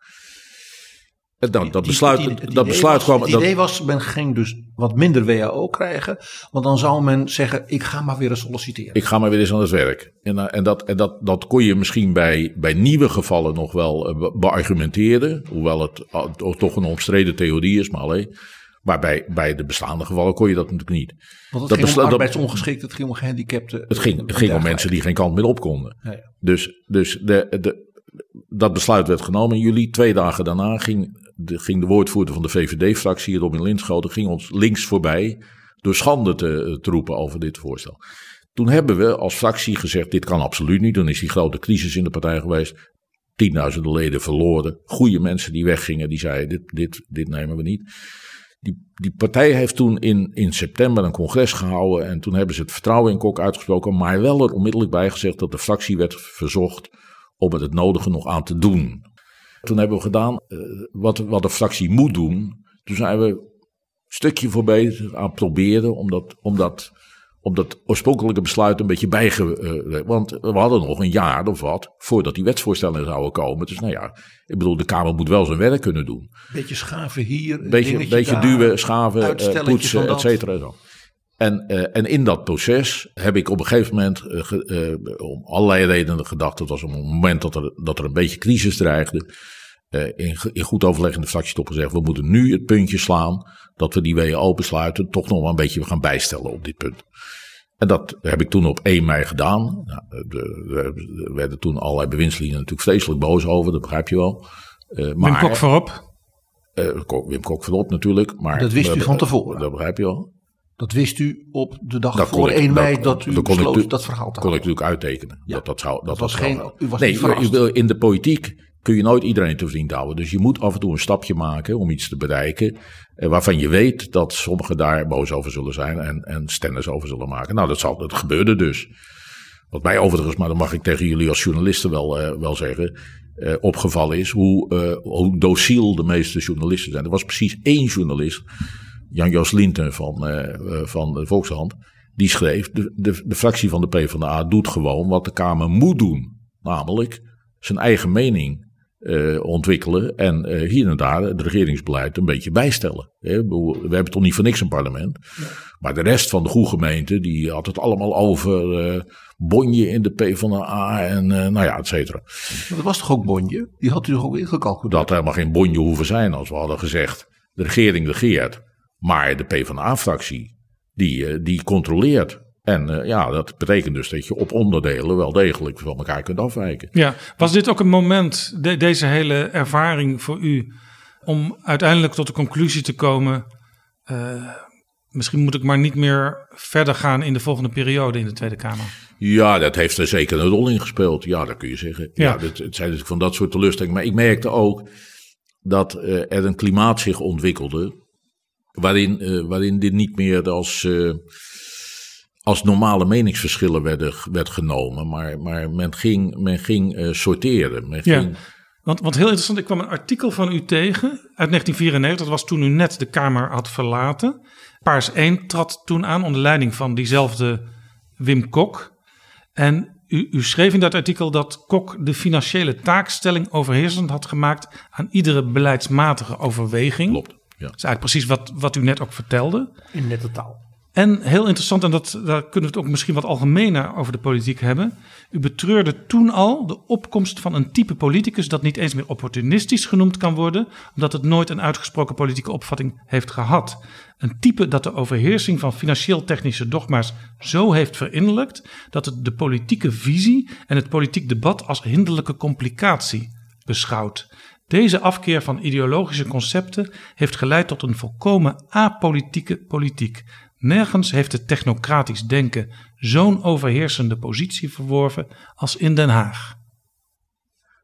Dat, dat besluit, die, die, dat besluit was, kwam. Het idee was, men ging dus wat minder WHO krijgen. Want dan zou men zeggen: ik ga maar weer eens solliciteren. Ik ga maar weer eens aan het werk. En, eh, en, dat, en dat, dat kon je misschien bij, bij nieuwe gevallen nog wel eh, beargumenteren. Hoewel het toch een omstreden theorie is, maar alleen. Maar bij, bij de bestaande gevallen kon je dat natuurlijk niet. Want het dat ging om arbeidsongeschikt, het ging om gehandicapten. Het ging, het ging om mensen die geen kant meer op konden. Ja, ja. Dus, dus de, de, dat besluit werd genomen in juli. Twee dagen daarna ging de, ging de woordvoerder van de VVD-fractie, Robin Linschoten, ging ons links voorbij door schande te, te roepen over dit voorstel. Toen hebben we als fractie gezegd: dit kan absoluut niet. Dan is die grote crisis in de partij geweest. Tienduizenden leden verloren. Goede mensen die weggingen, die zeiden: dit, dit, dit nemen we niet. Die, die partij heeft toen in, in september een congres gehouden. En toen hebben ze het vertrouwen in Kok uitgesproken. Maar wel er onmiddellijk bij gezegd dat de fractie werd verzocht om het het nodige nog aan te doen. Toen hebben we gedaan uh, wat, wat de fractie moet doen. Toen zijn we stukje voor bezig aan proberen om dat, om dat, om dat oorspronkelijke besluit een beetje bijge... Uh, want we hadden nog een jaar of wat voordat die wetsvoorstellen zouden komen. Dus nou ja, ik bedoel, de Kamer moet wel zijn werk kunnen doen. Beetje schaven hier. Beetje, beetje daar, duwen, schaven, uh, poetsen, et cetera. Zo. En, uh, en in dat proces heb ik op een gegeven moment, uh, ge, uh, om allerlei redenen gedacht, dat was op het moment dat er, dat er een beetje crisis dreigde, in, in, goed overleg in de fractie gezegd, we moeten nu het puntje slaan dat we die WHO besluiten toch nog wel een beetje gaan bijstellen op dit punt. En dat heb ik toen op 1 mei gedaan. Nou, er werden toen allerlei bewindslieden natuurlijk vreselijk boos over, dat begrijp je wel. maar, Wim Kok voorop? Wim Kok voorop natuurlijk. Maar, dat wist u van tevoren? Dat begrijp je wel. Dat wist u op de dag dat voor ik, 1 mei dat, dat u dat besloot ik, dat verhaal te kon ik natuurlijk uittekenen. Ja. Dat, dat, zou, dat, dat was geen, u was nee, niet verrast. in de politiek kun je nooit iedereen te vriend houden. Dus je moet af en toe een stapje maken om iets te bereiken. Eh, waarvan je weet dat sommigen daar boos over zullen zijn en, en stennis over zullen maken. Nou, dat, zal, dat gebeurde dus. Wat mij overigens, maar dat mag ik tegen jullie als journalisten wel, uh, wel zeggen. Uh, opgevallen is hoe, uh, hoe dociel de meeste journalisten zijn. Er was precies één journalist Jan-Jos Linten van, van de Volkshand. Die schreef, de, de, de fractie van de PvdA doet gewoon wat de Kamer moet doen. Namelijk zijn eigen mening uh, ontwikkelen en uh, hier en daar het regeringsbeleid een beetje bijstellen. We hebben toch niet voor niks een parlement. Ja. Maar de rest van de goede gemeente, die had het allemaal over uh, Bonje in de PvdA en nou ja, et cetera. Maar dat was toch ook Bonje? Die had u toch ook ingecalculeerd? Dat had helemaal geen Bonje hoeven zijn als we hadden gezegd, de regering regeert. Maar de PvdA-fractie, die, die controleert. En uh, ja, dat betekent dus dat je op onderdelen wel degelijk van elkaar kunt afwijken. Ja, was dit ook een moment, de, deze hele ervaring voor u, om uiteindelijk tot de conclusie te komen. Uh, misschien moet ik maar niet meer verder gaan in de volgende periode in de Tweede Kamer. Ja, dat heeft er zeker een rol in gespeeld. Ja, dat kun je zeggen. Ja, ja het, het zijn dus van dat soort teleurstellingen. Maar ik merkte ook dat uh, er een klimaat zich ontwikkelde waarin, waarin dit niet meer als, als normale meningsverschillen werden, werd genomen. Maar, maar men ging, men ging uh, sorteren. Men ja. ging, Want, want heel interessant, ik kwam een artikel van u tegen uit 1994. Dat was toen u net de Kamer had verlaten. Paars 1 trad toen aan onder leiding van diezelfde Wim Kok. En u, u schreef in dat artikel dat Kok de financiële taakstelling overheersend had gemaakt aan iedere beleidsmatige overweging. Klopt. Ja. Dat is eigenlijk precies wat, wat u net ook vertelde. In nette taal. En heel interessant, en dat, daar kunnen we het ook misschien wat algemener over de politiek hebben. U betreurde toen al de opkomst van een type politicus dat niet eens meer opportunistisch genoemd kan worden, omdat het nooit een uitgesproken politieke opvatting heeft gehad. Een type dat de overheersing van financieel-technische dogma's zo heeft verinnerlijkt dat het de politieke visie en het politiek debat als hinderlijke complicatie beschouwt. Deze afkeer van ideologische concepten heeft geleid tot een volkomen apolitieke politiek. Nergens heeft het technocratisch denken zo'n overheersende positie verworven als in Den Haag.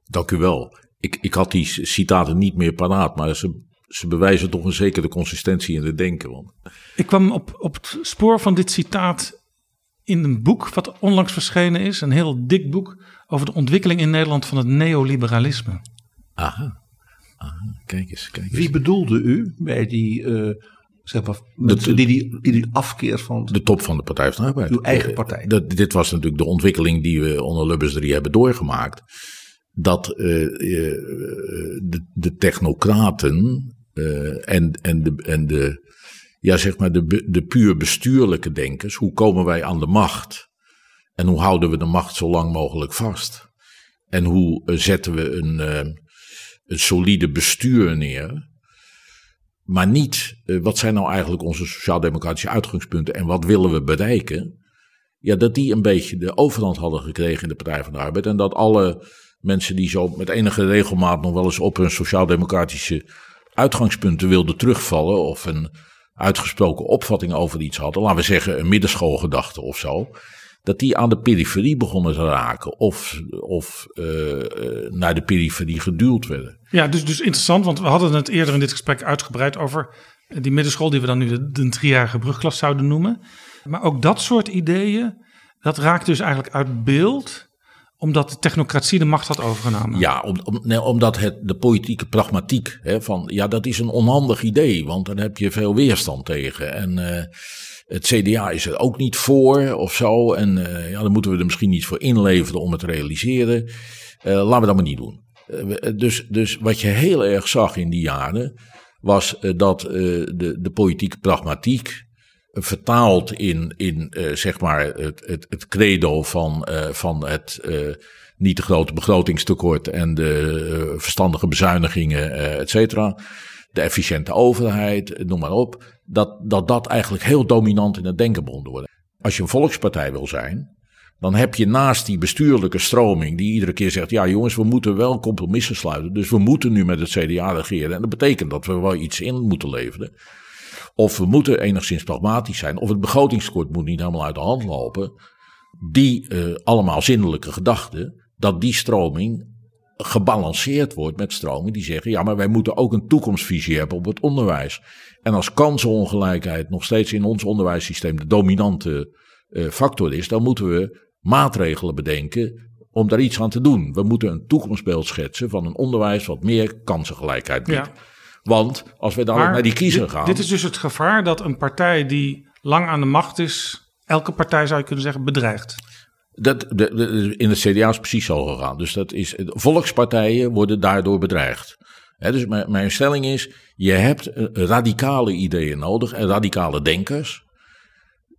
Dank u wel. Ik, ik had die citaten niet meer paraat, maar ze, ze bewijzen toch een zekere consistentie in het denken. Want... Ik kwam op, op het spoor van dit citaat in een boek wat onlangs verschenen is. Een heel dik boek over de ontwikkeling in Nederland van het neoliberalisme. Aha, Aha. kijk eens. Kijk eens. Wie bedoelde u bij die, uh, zeg maar, die, die, die, die afkeer van... De top van de Partij van de Arbeid. Uw eigen partij. Dat, dit was natuurlijk de ontwikkeling die we onder Lubbers 3 hebben doorgemaakt. Dat uh, de, de technocraten en, en, de, en de, ja, zeg maar de, de puur bestuurlijke denkers, hoe komen wij aan de macht? En hoe houden we de macht zo lang mogelijk vast? En hoe zetten we een, een solide bestuur neer? Maar niet, wat zijn nou eigenlijk onze sociaal-democratische uitgangspunten en wat willen we bereiken? Ja, dat die een beetje de overhand hadden gekregen in de Partij van de Arbeid. En dat alle mensen die zo met enige regelmaat nog wel eens op hun sociaal-democratische uitgangspunten wilden terugvallen. of een uitgesproken opvatting over iets hadden, laten we zeggen een middenschoolgedachte of zo. Dat die aan de periferie begonnen te raken of, of uh, naar de periferie geduwd werden. Ja, dus, dus interessant, want we hadden het eerder in dit gesprek uitgebreid over die middenschool, die we dan nu de, de driejarige brugklas zouden noemen. Maar ook dat soort ideeën, dat raakt dus eigenlijk uit beeld omdat de technocratie de macht had overgenomen. Ja, om, om, nee, omdat het, de politieke pragmatiek hè, van ja, dat is een onhandig idee, want dan heb je veel weerstand tegen. En uh, het CDA is er ook niet voor of zo. En uh, ja, dan moeten we er misschien niet voor inleveren om het te realiseren. Uh, laten we dat maar niet doen. dus, dus wat je heel erg zag in die jaren was dat de, de politieke pragmatiek vertaald in, in zeg maar het, het, het credo van, van het niet te grote begrotingstekort en de verstandige bezuinigingen, et cetera. De efficiënte overheid, noem maar op. Dat, dat dat eigenlijk heel dominant in het denken begon worden. Als je een volkspartij wil zijn, dan heb je naast die bestuurlijke stroming die iedere keer zegt: ja, jongens, we moeten wel compromissen sluiten. Dus we moeten nu met het CDA regeren. En dat betekent dat we wel iets in moeten leveren. Of we moeten enigszins pragmatisch zijn. Of het begrotingstekort moet niet helemaal uit de hand lopen. Die uh, allemaal zinnelijke gedachten. Dat die stroming gebalanceerd wordt met stroming die zeggen: ja, maar wij moeten ook een toekomstvisie hebben op het onderwijs. En als kansenongelijkheid nog steeds in ons onderwijssysteem de dominante uh, factor is, dan moeten we maatregelen bedenken om daar iets aan te doen. We moeten een toekomstbeeld schetsen van een onderwijs wat meer kansengelijkheid biedt. Ja. Want als we dan naar die kiezer dit, gaan. Dit is dus het gevaar dat een partij die lang aan de macht is, elke partij zou je kunnen zeggen, bedreigt. Dat, de, de, in het CDA is precies zo gegaan. Dus dat is, volkspartijen worden daardoor bedreigd. He, dus mijn, mijn stelling is: je hebt radicale ideeën nodig en radicale denkers.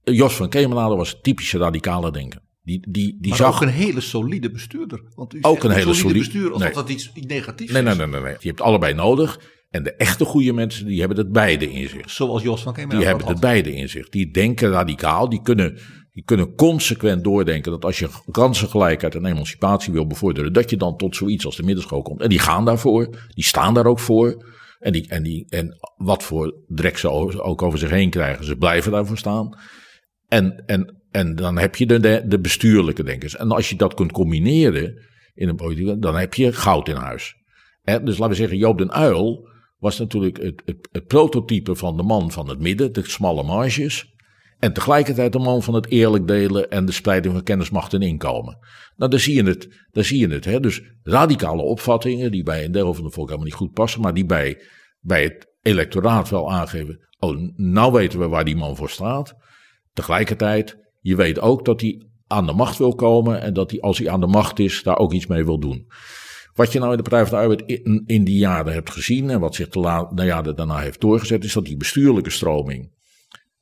Jos van Kemenade was een typische radicale denker. Die, die, die maar zag ook een hele solide bestuurder. Want u ook een hele solide solide bestuur alsof nee. dat iets negatiefs nee, nee, nee, nee, nee. Je hebt allebei nodig. En de echte goede mensen, die hebben het beide in zich. Zoals Jos van Kemenade Die hebben had. het beide in zich. Die denken radicaal. Die kunnen, die kunnen consequent doordenken dat als je kansengelijkheid en emancipatie wil bevorderen, dat je dan tot zoiets als de middenschool komt. En die gaan daarvoor. Die staan daar ook voor. En, die, en, die, en wat voor drek ze ook over zich heen krijgen, ze blijven daarvoor staan. En, en, en dan heb je de, de bestuurlijke denkers. En als je dat kunt combineren in een politiek, dan heb je goud in huis. Dus laten we zeggen, Joop den Uil was natuurlijk het, het, het, prototype van de man van het midden, de smalle marges. En tegelijkertijd een man van het eerlijk delen en de spreiding van kennis, macht en inkomen. Nou, daar zie je het. Daar zie je het hè? Dus radicale opvattingen die bij een deel van de volk helemaal niet goed passen, maar die bij, bij het electoraat wel aangeven. Oh, nou weten we waar die man voor staat. Tegelijkertijd, je weet ook dat hij aan de macht wil komen en dat hij, als hij aan de macht is, daar ook iets mee wil doen. Wat je nou in de Partij van de Arbeid in, die jaren hebt gezien en wat zich de la, nou ja, daarna heeft doorgezet, is dat die bestuurlijke stroming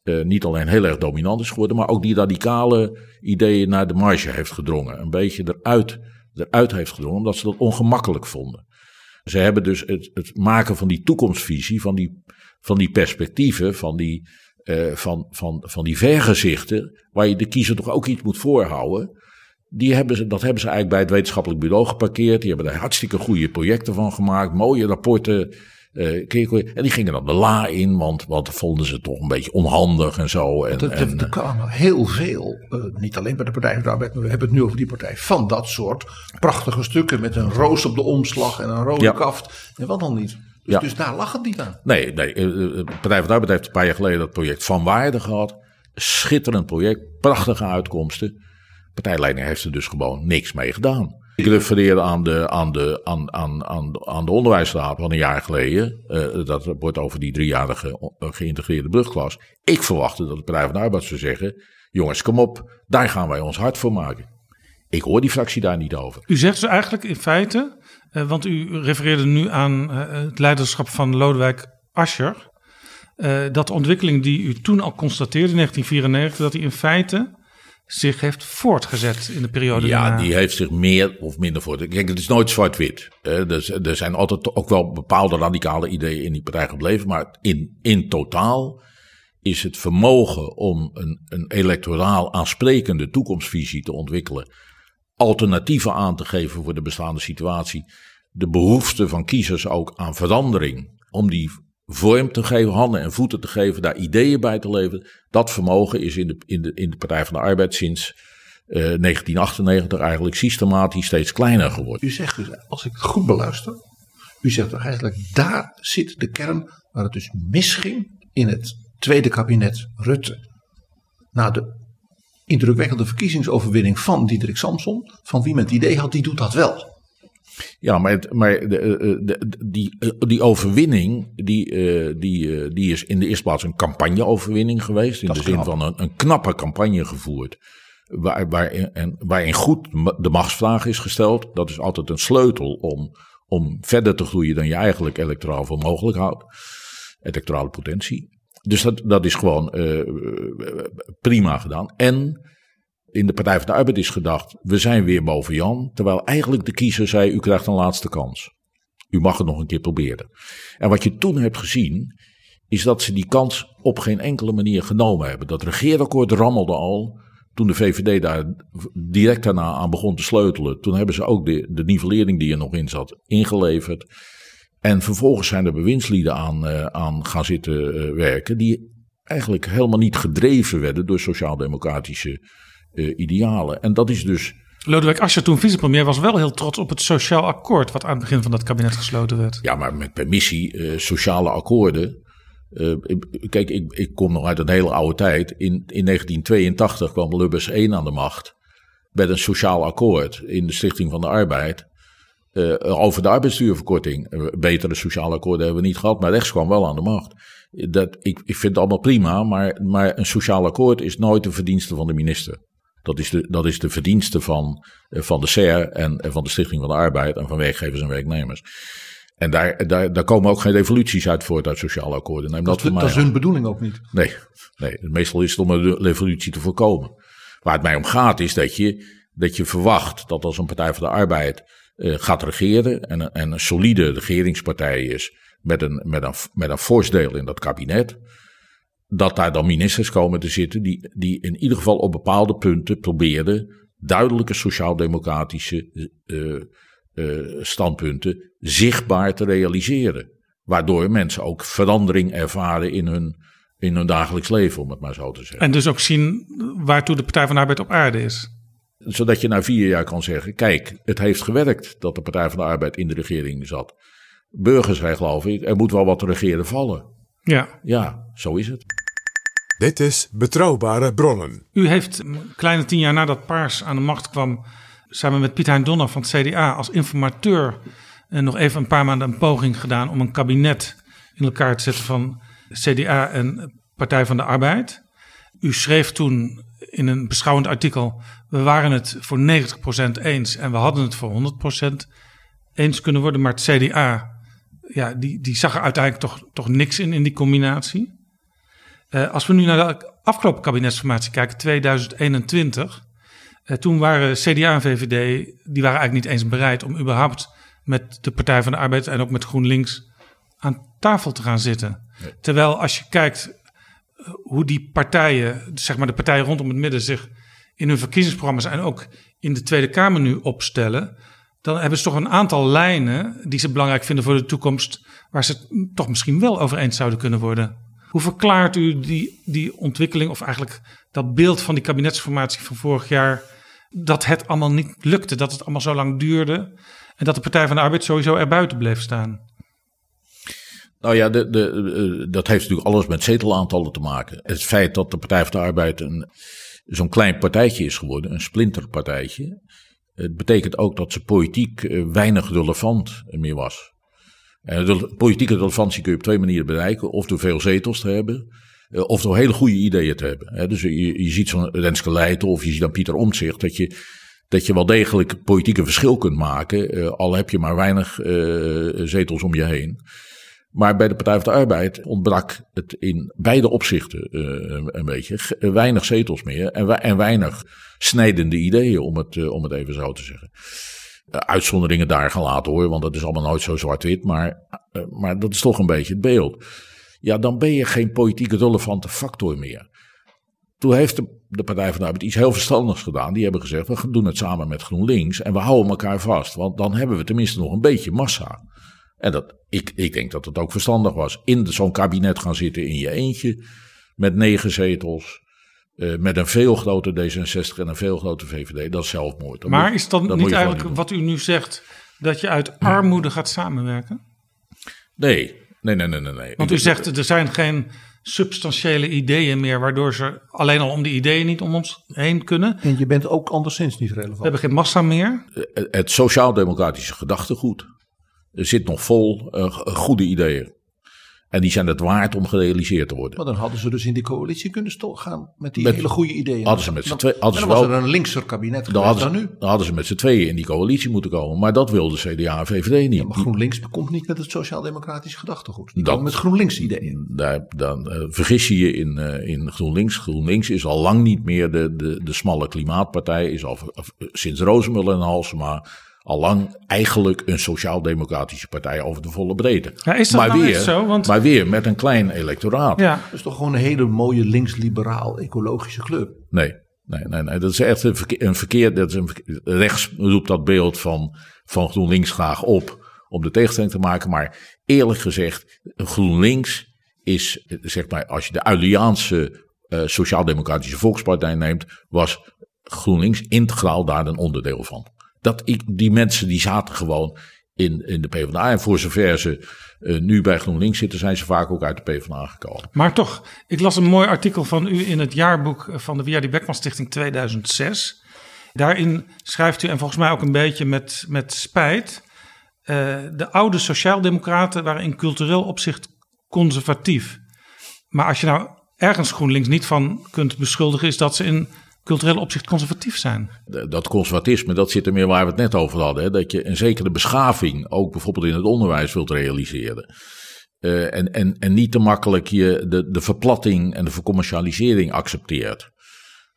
uh, niet alleen heel erg dominant is geworden, maar ook die radicale ideeën naar de marge heeft gedrongen. Een beetje eruit, eruit heeft gedrongen, omdat ze dat ongemakkelijk vonden. Ze hebben dus het, het maken van die toekomstvisie, van die, van die perspectieven, van die, uh, van, van, van die vergezichten, waar je de kiezer toch ook iets moet voorhouden. Die hebben ze, dat hebben ze eigenlijk bij het wetenschappelijk bureau geparkeerd. Die hebben daar hartstikke goede projecten van gemaakt, mooie rapporten. Uh, en die gingen dan de la in, want, want vonden ze toch een beetje onhandig en zo. En, er, en, er kwamen heel veel, uh, niet alleen bij de Partij van de Arbeid, maar we hebben het nu over die partij, van dat soort prachtige stukken met een roos op de omslag en een rode ja. kaft. En wat dan niet? Dus, ja. dus daar lag het niet aan. Nee, nee, de Partij van de Arbeid heeft een paar jaar geleden dat project Van Waarde gehad. Schitterend project, prachtige uitkomsten. Partijleiding heeft er dus gewoon niks mee gedaan. Ik refereer aan de, aan de, aan, aan, aan, aan de onderwijsraad van een jaar geleden. Uh, dat wordt over die driejarige geïntegreerde brugklas. Ik verwachtte dat de Partij van de Arbeid zou zeggen: jongens, kom op, daar gaan wij ons hard voor maken. Ik hoor die fractie daar niet over. U zegt dus eigenlijk in feite, uh, want u refereerde nu aan het leiderschap van Lodewijk Asscher. dat de ontwikkeling die u toen al constateerde in 1994, dat hij in feite zich heeft voortgezet in de periode Ja, daarna. die heeft zich meer of minder voortgezet. Kijk, het is nooit zwart-wit. Dus, er zijn altijd ook wel bepaalde radicale ideeën in die partij gebleven. Maar in, in totaal is het vermogen om een, een electoraal aansprekende toekomstvisie te ontwikkelen. Alternatieven aan te geven voor de bestaande situatie. De behoefte van kiezers ook aan verandering. Om die vorm te geven, handen en voeten te geven, daar ideeën bij te leveren. Dat vermogen is in de, in de, in de Partij van de Arbeid sinds uh, 1998 eigenlijk systematisch steeds kleiner geworden. U zegt dus, als ik het goed beluister, u zegt toch eigenlijk, daar zit de kern waar het dus misging in het tweede kabinet Rutte. Na de indrukwekkende verkiezingsoverwinning van Diederik Samson, van wie men het idee had, die doet dat wel. Ja, maar, het, maar de, de, de, die, die overwinning, die, die, die is in de eerste plaats een campagneoverwinning geweest. In de zin knap. van een, een, knappe campagne gevoerd. Waar, waarin, en, waarin goed de machtsvraag is gesteld. Dat is altijd een sleutel om, om verder te groeien dan je eigenlijk electoraal voor mogelijk houdt. Electorale potentie. Dus dat, dat is gewoon uh, prima gedaan. En in de Partij van de Arbeid is gedacht, we zijn weer boven Jan. Terwijl eigenlijk de kiezer zei, u krijgt een laatste kans. U mag het nog een keer proberen. En wat je toen hebt gezien, is dat ze die kans op geen enkele manier genomen hebben. Dat regeerakkoord rammelde al. Toen de VVD daar direct daarna aan begon te sleutelen. Toen hebben ze ook de, de nivellering die er nog in zat ingeleverd. En vervolgens zijn er bewindslieden aan, uh, aan gaan zitten uh, werken. Die eigenlijk helemaal niet gedreven werden door sociaal-democratische idealen. En dat is dus. Lodewijk Asscher, toen vicepremier, was wel heel trots op het sociaal akkoord. wat aan het begin van dat kabinet gesloten werd. Ja, maar met permissie, uh, sociale akkoorden. Uh, kijk, ik, ik, kom nog uit een hele oude tijd. In, in 1982 kwam Lubbers 1 aan de macht. Met een sociaal akkoord in de Stichting van de Arbeid. over de arbeidsduurverkorting. betere sociale akkoorden hebben we niet gehad, maar rechts kwam wel aan de macht. Dat, ik, ik vind het allemaal prima, maar, maar een sociaal akkoord is nooit de verdienste van de minister. Dat is de, dat is de verdienste van, van de SER en, en van de Stichting van de Arbeid en van werkgevers en werknemers. En daar, daar, daar komen ook geen revoluties uit voort uit sociale akkoorden. Neem dat, dat, dat is hun bedoeling ook niet. Nee, nee, meestal is het om een revolutie te voorkomen. Waar het mij om gaat is dat je, dat je verwacht dat als een Partij van de Arbeid uh, gaat regeren en, en een solide regeringspartij is met een, met een, met een fors deel in dat kabinet dat daar dan ministers komen te zitten die, die in ieder geval op bepaalde punten probeerden duidelijke sociaal-democratische uh, uh, standpunten zichtbaar te realiseren. Waardoor mensen ook verandering ervaren in hun, in hun dagelijks leven, om het maar zo te zeggen. En dus ook zien waartoe de Partij van de Arbeid op aarde is. Zodat je na vier jaar kan zeggen: kijk, het heeft gewerkt dat de Partij van de Arbeid in de regering zat. Burgers, geloof ik, er moet wel wat te regeren vallen. Ja. Ja, zo is het. Dit is Betrouwbare Bronnen. U heeft een kleine tien jaar nadat Paars aan de macht kwam, samen met Piet Hein Donner van het CDA als informateur en nog even een paar maanden een poging gedaan om een kabinet in elkaar te zetten van CDA en Partij van de Arbeid. U schreef toen in een beschouwend artikel: we waren het voor 90% eens en we hadden het voor 100% eens kunnen worden, maar het CDA ja, die, die zag er uiteindelijk toch, toch niks in, in die combinatie. Uh, als we nu naar de afgelopen kabinetsformatie kijken, 2021. Uh, toen waren CDA en VVD, die waren eigenlijk niet eens bereid om überhaupt met de Partij van de Arbeid en ook met GroenLinks aan tafel te gaan zitten. Nee. Terwijl als je kijkt uh, hoe die partijen, zeg maar de partijen rondom het midden, zich in hun verkiezingsprogramma's en ook in de Tweede Kamer nu opstellen, dan hebben ze toch een aantal lijnen die ze belangrijk vinden voor de toekomst, waar ze het toch misschien wel over eens zouden kunnen worden. Hoe verklaart u die, die ontwikkeling, of eigenlijk dat beeld van die kabinetsformatie van vorig jaar, dat het allemaal niet lukte, dat het allemaal zo lang duurde en dat de Partij van de Arbeid sowieso erbuiten bleef staan? Nou ja, de, de, dat heeft natuurlijk alles met zetelaantallen te maken. Het feit dat de Partij van de Arbeid een, zo'n klein partijtje is geworden, een splinterpartijtje, het betekent ook dat ze politiek eh, weinig relevant meer was. De politieke relevantie kun je op twee manieren bereiken. Of door veel zetels te hebben, eh, of door hele goede ideeën te hebben. Dus je, je ziet zo'n Renske Leijten of je ziet dan Pieter Omtzigt, dat je, dat je wel degelijk politieke verschil kunt maken, eh, al heb je maar weinig zetels om je heen. Maar bij de Partij van de Arbeid ontbrak het in beide opzichten een beetje. Weinig zetels meer en, weinig snijdende ideeën, om het, om het even zo te zeggen. Uh, uitzonderingen daar gelaten hoor, want dat is allemaal nooit zo zwart-wit. Maar, maar dat is toch een beetje het beeld. Ja, dan ben je geen politiek relevante factor meer. Toen heeft de, de Partij van de Arbeid iets heel verstandigs gedaan. Die hebben gezegd, we doen het samen met GroenLinks en we houden elkaar vast. Want dan hebben we tenminste nog een beetje massa. En dat, ik, ik denk dat het ook verstandig was. In zo'n kabinet gaan zitten in je eentje. Met negen zetels. Uh, met een veel groter D66 en een veel groter VVD. Dat is zelfmoord. Dat maar moet, is dat, dat niet eigenlijk wat u nu zegt? Dat je uit armoede gaat samenwerken? Nee, nee, nee, nee. nee. Want u zegt er zijn geen substantiële ideeën meer, waardoor ze alleen al om die ideeën niet om ons heen kunnen. En je bent ook anderszins niet relevant. We hebben geen massa meer. Het sociaal-democratische gedachtegoed zit nog vol uh, goede ideeën. En die zijn het waard om gerealiseerd te worden. Maar dan hadden ze dus in die coalitie kunnen gaan met die met, hele goede ideeën. Hadden ze met z'n tweeën. Dan, dan was er een linkser kabinet dan, hadden, dan nu. Dan hadden ze met z'n tweeën in die coalitie moeten komen. Maar dat wilde CDA en VVD niet. Ja, maar GroenLinks komt niet met het sociaal-democratisch gedachtegoed. Die dat, met GroenLinks ideeën. Daar, dan uh, vergis je je in, uh, in GroenLinks. GroenLinks is al lang niet meer de, de, de smalle klimaatpartij. Is al sinds Rozemuller en Halsema allang eigenlijk een sociaal-democratische partij over de volle breedte. Ja, is dat maar nou weer, zo? Want... Maar weer met een klein electoraat. Ja. Dat is toch gewoon een hele mooie links-liberaal ecologische club? Nee, nee, nee, nee. dat is echt een verkeer. Een verkeer dat is een verkeer, rechts roept dat beeld van, van GroenLinks graag op om de tegenstelling te maken. Maar eerlijk gezegd, GroenLinks is, zeg maar, als je de Alliaanse uh, Sociaal-Democratische Volkspartij neemt, was GroenLinks integraal daar een onderdeel van dat ik, die mensen die zaten gewoon in, in de PvdA. En voor zover ze uh, nu bij GroenLinks zitten, zijn ze vaak ook uit de PvdA gekomen. Maar toch, ik las een mooi artikel van u in het jaarboek van de Via die Beckman Stichting 2006. Daarin schrijft u, en volgens mij ook een beetje met, met spijt, uh, de oude sociaaldemocraten waren in cultureel opzicht conservatief. Maar als je nou ergens GroenLinks niet van kunt beschuldigen, is dat ze in cultureel opzicht conservatief zijn. Dat conservatisme, dat zit er meer waar we het net over hadden. Hè? Dat je een zekere beschaving ook bijvoorbeeld in het onderwijs wilt realiseren. Uh, en, en, en niet te makkelijk je de, de verplatting en de vercommercialisering accepteert.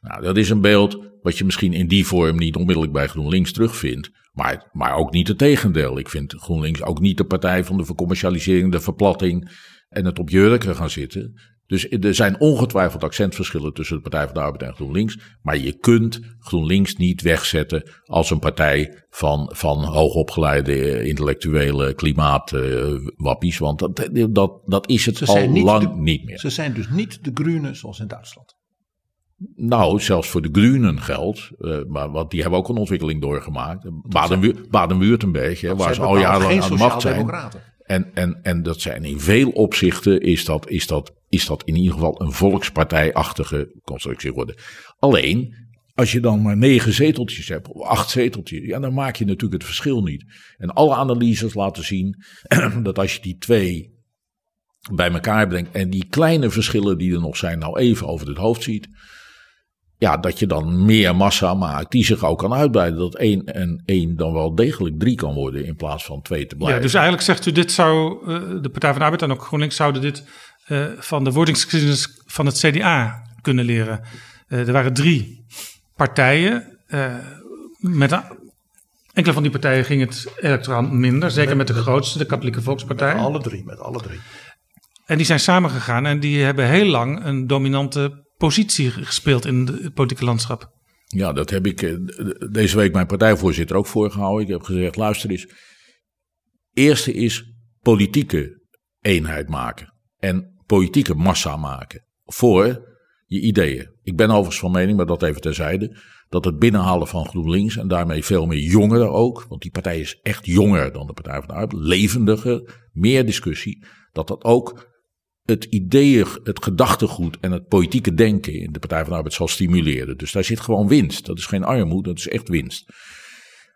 Nou, dat is een beeld wat je misschien in die vorm niet onmiddellijk bij GroenLinks terugvindt. Maar, maar ook niet het tegendeel. Ik vind GroenLinks ook niet de partij van de vercommercialisering, de verplatting en het op jurken gaan zitten. Dus er zijn ongetwijfeld accentverschillen tussen de Partij van de Arbeid en GroenLinks. Maar je kunt GroenLinks niet wegzetten als een partij van, van hoogopgeleide intellectuele klimaatwappies. want dat, dat, dat is het al lang niet meer. Ze zijn dus niet de Groenen zoals in Duitsland. Nou, zelfs voor de Groenen geldt, uh, maar want die hebben ook een ontwikkeling doorgemaakt. Baden-Württemberg, waar ze al jarenlang aan de macht zijn. En, en, en dat zijn in veel opzichten is dat, is dat is dat in ieder geval een volkspartijachtige constructie worden. Alleen, als je dan maar negen zeteltjes hebt, of acht zeteltjes, ja, dan maak je natuurlijk het verschil niet. En alle analyses laten zien dat als je die twee bij elkaar brengt en die kleine verschillen die er nog zijn, nou even over het hoofd ziet, ja, dat je dan meer massa maakt die zich ook kan uitbreiden. Dat één en één dan wel degelijk drie kan worden in plaats van twee te blijven. Ja, dus eigenlijk zegt u dit zou, uh, de Partij van de Arbeid en ook GroenLinks zouden dit uh, van de wordingsgeschiedenis van het CDA kunnen leren. Uh, er waren drie partijen. met een, enkele van die partijen ging het electoraal minder. Zeker met, met de grootste, de Katholieke Volkspartij. Met alle drie, met alle drie. En die zijn samengegaan en die hebben heel lang een dominante positie gespeeld in het politieke landschap. Ja, dat heb ik deze week mijn partijvoorzitter ook voorgehouden. Ik heb gezegd, luister eens. Eerste is politieke eenheid maken. En politieke massa maken. Voor je ideeën. Ik ben overigens van mening, maar dat even terzijde. Dat het binnenhalen van GroenLinks en daarmee veel meer jongeren ook. Want die partij is echt jonger dan de Partij van de Arbeid. Levendiger, meer discussie. Dat dat ook het ideeën, het gedachtegoed en het politieke denken in de Partij van de Arbeid zal stimuleren. Dus daar zit gewoon winst. Dat is geen armoede, dat is echt winst.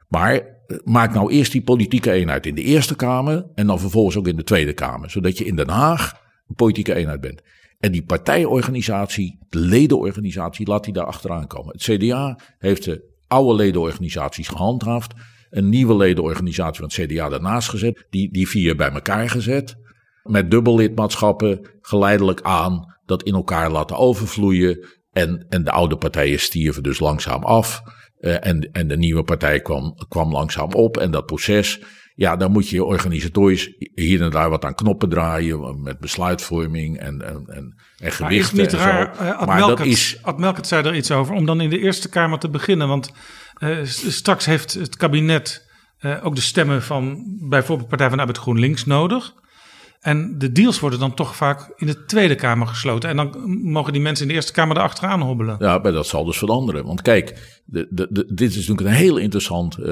Maar eh, maak nou eerst die politieke eenheid in de Eerste Kamer en dan vervolgens ook in de Tweede Kamer. Zodat je in Den Haag politieke eenheid bent. En die partijorganisatie, de ledenorganisatie, laat die daar achteraan komen. Het CDA heeft de oude ledenorganisaties gehandhaafd. Een nieuwe ledenorganisatie van het CDA daarnaast gezet. Die, die vier bij elkaar gezet met dubbellidmaatschappen geleidelijk aan dat in elkaar laten overvloeien. En, en de oude partijen stierven dus langzaam af. Uh, en, en de nieuwe partij kwam, kwam langzaam op. En dat proces, ja, dan moet je organisatorisch hier en daar wat aan knoppen draaien. Met besluitvorming en, en, en, en gewichten. Maar is niet raar, zo. uh, Ad maar Melkert, dat is. Ad Melkert zei er iets over, om dan in de Eerste Kamer te beginnen. Want uh, straks heeft het kabinet ook de stemmen van bijvoorbeeld Partij van de Arbeid GroenLinks nodig. En de deals worden dan toch vaak in de Tweede Kamer gesloten. En dan mogen die mensen in de Eerste Kamer erachteraan hobbelen. Ja, maar dat zal dus veranderen. Want kijk, de, de, de, dit is natuurlijk een heel interessant uh,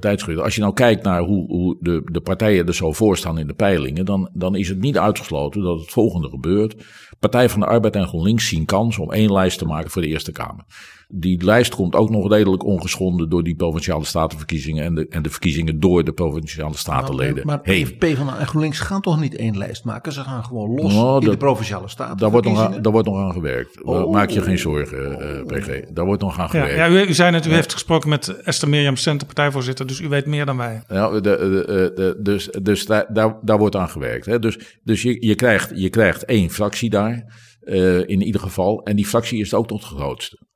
tijdschrift. Als je nou kijkt naar hoe, hoe de, de partijen er zo voor staan in de peilingen, dan, dan is het niet uitgesloten dat het volgende gebeurt. Partij van de Arbeid en GroenLinks zien kans om één lijst te maken voor de Eerste Kamer. Die lijst komt ook nog redelijk ongeschonden door die provinciale statenverkiezingen en de, en de verkiezingen door de provinciale statenleden. Maar, maar heen. PvdA en GroenLinks gaan toch niet één lijst maken? Ze gaan gewoon los Nou, in de provinciale staten. Daar wordt, nog aan, daar wordt nog aan gewerkt. Oh. Maak je geen zorgen, eh, PG. Daar wordt nog aan gewerkt. ja, u, u zei net, u heeft gesproken met Esther Mirjam Center, partijvoorzitter. Dus u weet meer dan wij. Ja, de, de, de, de- dus dus daar, daar, daar wordt aan gewerkt. Hè. Dus, dus je, je, krijgt, je krijgt één fractie daar, eh, in ieder geval. En die fractie is ook de grootste.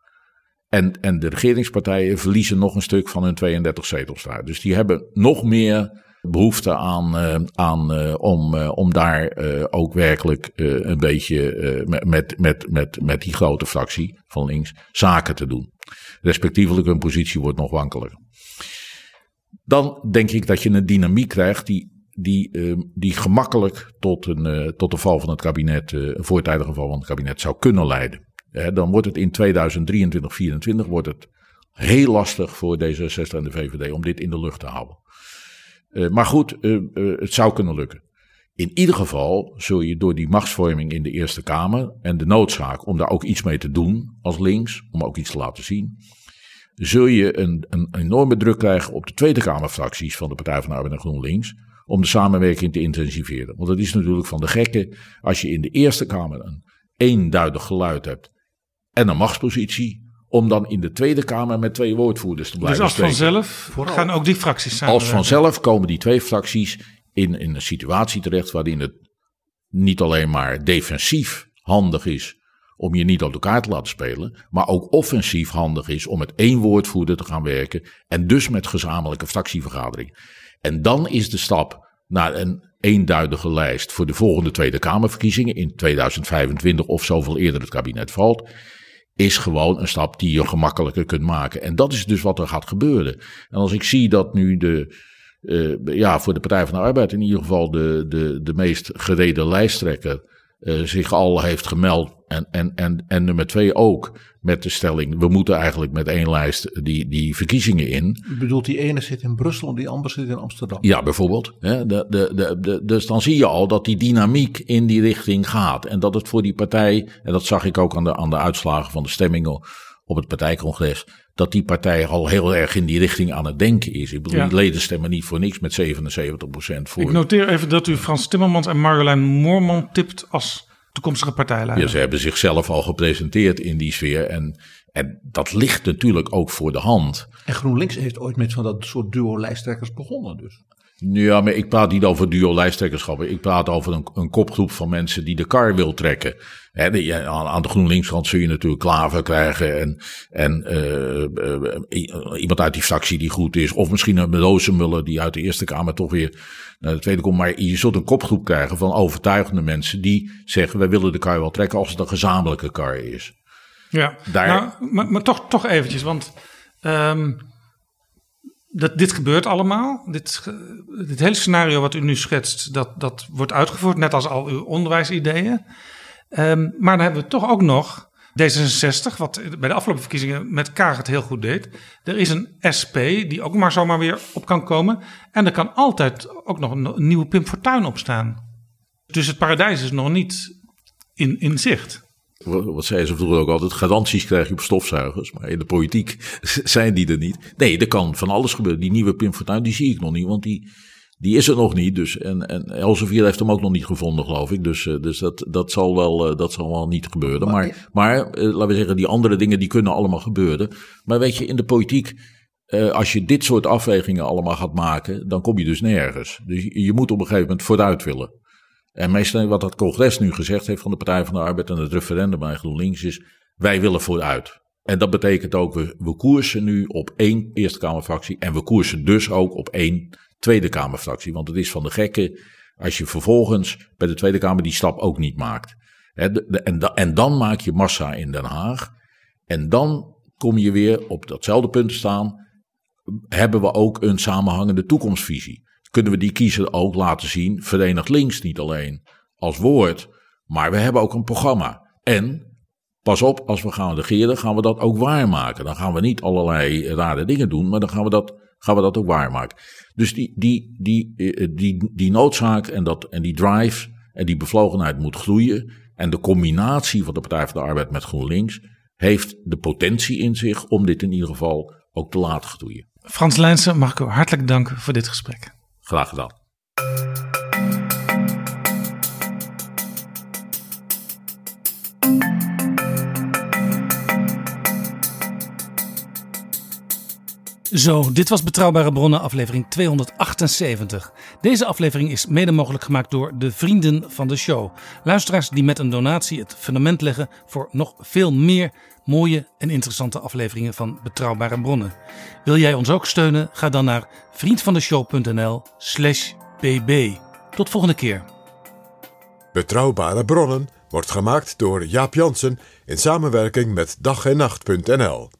En, en de regeringspartijen verliezen nog een stuk van hun 32 zetels daar. Dus die hebben nog meer behoefte aan, eh, aan eh, om, om daar ook werkelijk een beetje met, met, met, met, die grote fractie van links zaken te doen. Respectievelijk hun positie wordt nog wankeliger. Dan denk ik dat je een dynamiek krijgt die, die, eh, die gemakkelijk tot een, eh, tot de val van het kabinet, eh, een voortijdige val van het kabinet zou kunnen leiden. Dan wordt het in 2023, 2024 wordt het heel lastig voor D66 en de VVD om dit in de lucht te houden. Eh, maar goed, het zou kunnen lukken. In ieder geval zul je door die machtsvorming in de Eerste Kamer en de noodzaak om daar ook iets mee te doen als links, om ook iets te laten zien, zul je een, een enorme druk krijgen op de Tweede Kamerfracties van de Partij van de Arbeid en GroenLinks om de samenwerking te intensiveren. Want het is natuurlijk van de gekke als je in de Eerste Kamer een eenduidig geluid hebt en een machtspositie, om dan in de Tweede Kamer met twee woordvoerders te Dus blijven als spreken. vanzelf gaan ook die fracties samen. Als vanzelf komen die twee fracties in, in een situatie terecht waarin het niet alleen maar defensief handig is om je niet op elkaar te laten spelen, maar ook offensief handig is om met één woordvoerder te gaan werken en dus met gezamenlijke fractievergadering. En dan is de stap naar een eenduidige lijst voor de volgende Tweede Kamerverkiezingen in 2025 of zoveel eerder het kabinet valt, is gewoon een stap die je gemakkelijker kunt maken. En dat is dus wat er gaat gebeuren. En als ik zie dat nu de, eh, ja, voor de Partij van de Arbeid in ieder geval de, de, de meest gereden lijsttrekker eh, zich al heeft gemeld En, en, en, en nummer twee ook met de stelling: we moeten eigenlijk met één lijst die, die verkiezingen in. U bedoelt, die ene zit in Brussel en die andere zit in Amsterdam. Ja, bijvoorbeeld. Hè, de, de, de, de, dus dan zie je al dat die dynamiek in die richting gaat. En dat het voor die partij, en dat zag ik ook aan de, aan de uitslagen van de stemmingen op het partijcongres, dat die partij al heel erg in die richting aan het denken is. Ik bedoel, Ja. die leden stemmen niet voor niks met 77% voor. Ik noteer even dat u Frans Timmermans en Marjolein Moorman tipt als toekomstige partijleider. Ja, ze hebben zichzelf al gepresenteerd in die sfeer. En, en dat ligt natuurlijk ook voor de hand. En GroenLinks heeft ooit met van dat soort duo-lijsttrekkers begonnen dus. Ja, maar ik praat niet over duo lijsttrekkerschappen. Ik praat over een, een kopgroep van mensen die de kar wil trekken. Hè, de- aan, aan de GroenLinks-kant zul je natuurlijk Klaver krijgen. En, en eh, eh, i- iemand uit die fractie die goed is. Of misschien een Rozenmuller die uit de Eerste Kamer toch weer naar de Tweede komt. Maar je zult een kopgroep krijgen van overtuigende mensen die zeggen... wij willen de kar wel trekken als het een gezamenlijke kar is. Ja, Daar- nou, maar, maar toch, toch eventjes, want ehm, dat, dit gebeurt allemaal. Dit, dit hele scenario wat u nu schetst, dat, dat wordt uitgevoerd, net als al uw onderwijsideeën. Ehm, maar dan hebben we toch ook nog D66, wat bij de afgelopen verkiezingen met Kaag het heel goed deed. Er is een SP die ook maar zomaar weer op kan komen. En er kan altijd ook nog een, nieuwe Pim Fortuyn opstaan. Dus het paradijs is nog niet in, in zicht. Wat, wat zeiden ze vroeger ook altijd, garanties krijg je op stofzuigers. Maar in de politiek zijn die er niet. Nee, er kan van alles gebeuren. Die nieuwe Pim Fortuyn, die zie ik nog niet, want die, die is er nog niet. Dus, en, en Elsevier heeft hem ook nog niet gevonden, geloof ik. Dus, eh, dus dat, dat, zal wel, eh, dat zal wel niet gebeuren. Maar, maar, eh, laten we zeggen, die andere dingen die kunnen allemaal gebeuren. Maar weet je, in de politiek, als je dit soort afwegingen allemaal gaat maken, dan kom je dus nergens. Dus je, je moet op een gegeven moment vooruit willen. En meestal wat het congres nu gezegd heeft van de Partij van de Arbeid en het referendum bij GroenLinks is, wij willen vooruit. En dat betekent ook, we, we koersen nu op één Eerste Kamerfractie en we koersen dus ook op één Tweede Kamerfractie. Want het is van de gekke als je vervolgens bij de Tweede Kamer die stap ook niet maakt. En, en dan maak je massa in Den Haag. En dan kom je weer op datzelfde punt te staan. Hebben we ook een samenhangende toekomstvisie? Kunnen we die kiezer ook laten zien? Verenigd links niet alleen als woord, maar we hebben ook een programma. En pas op, als we gaan regeren, gaan we dat ook waarmaken. Dan gaan we niet allerlei rare dingen doen, maar dan gaan we dat, gaan we dat ook waarmaken. Dus die, die, die, eh, die, die noodzaak en, dat, en die drive en die bevlogenheid moet groeien. En de combinatie van de Partij van de Arbeid met GroenLinks heeft de potentie in zich om dit in ieder geval ook te laten groeien. Frans Lijnsen, mag ik u hartelijk danken voor dit gesprek. Graag gedaan. Zo, dit was Betrouwbare Bronnen, aflevering 278. Deze aflevering is mede mogelijk gemaakt door de vrienden van de show. Luisteraars die met een donatie het fundament leggen voor nog veel meer mooie en interessante afleveringen van Betrouwbare Bronnen. Wil jij ons ook steunen? Ga dan naar vriendvandeshow.nl/slash bb. Tot volgende keer. Betrouwbare bronnen wordt gemaakt door Jaap Jansen in samenwerking met dag en nacht.nl.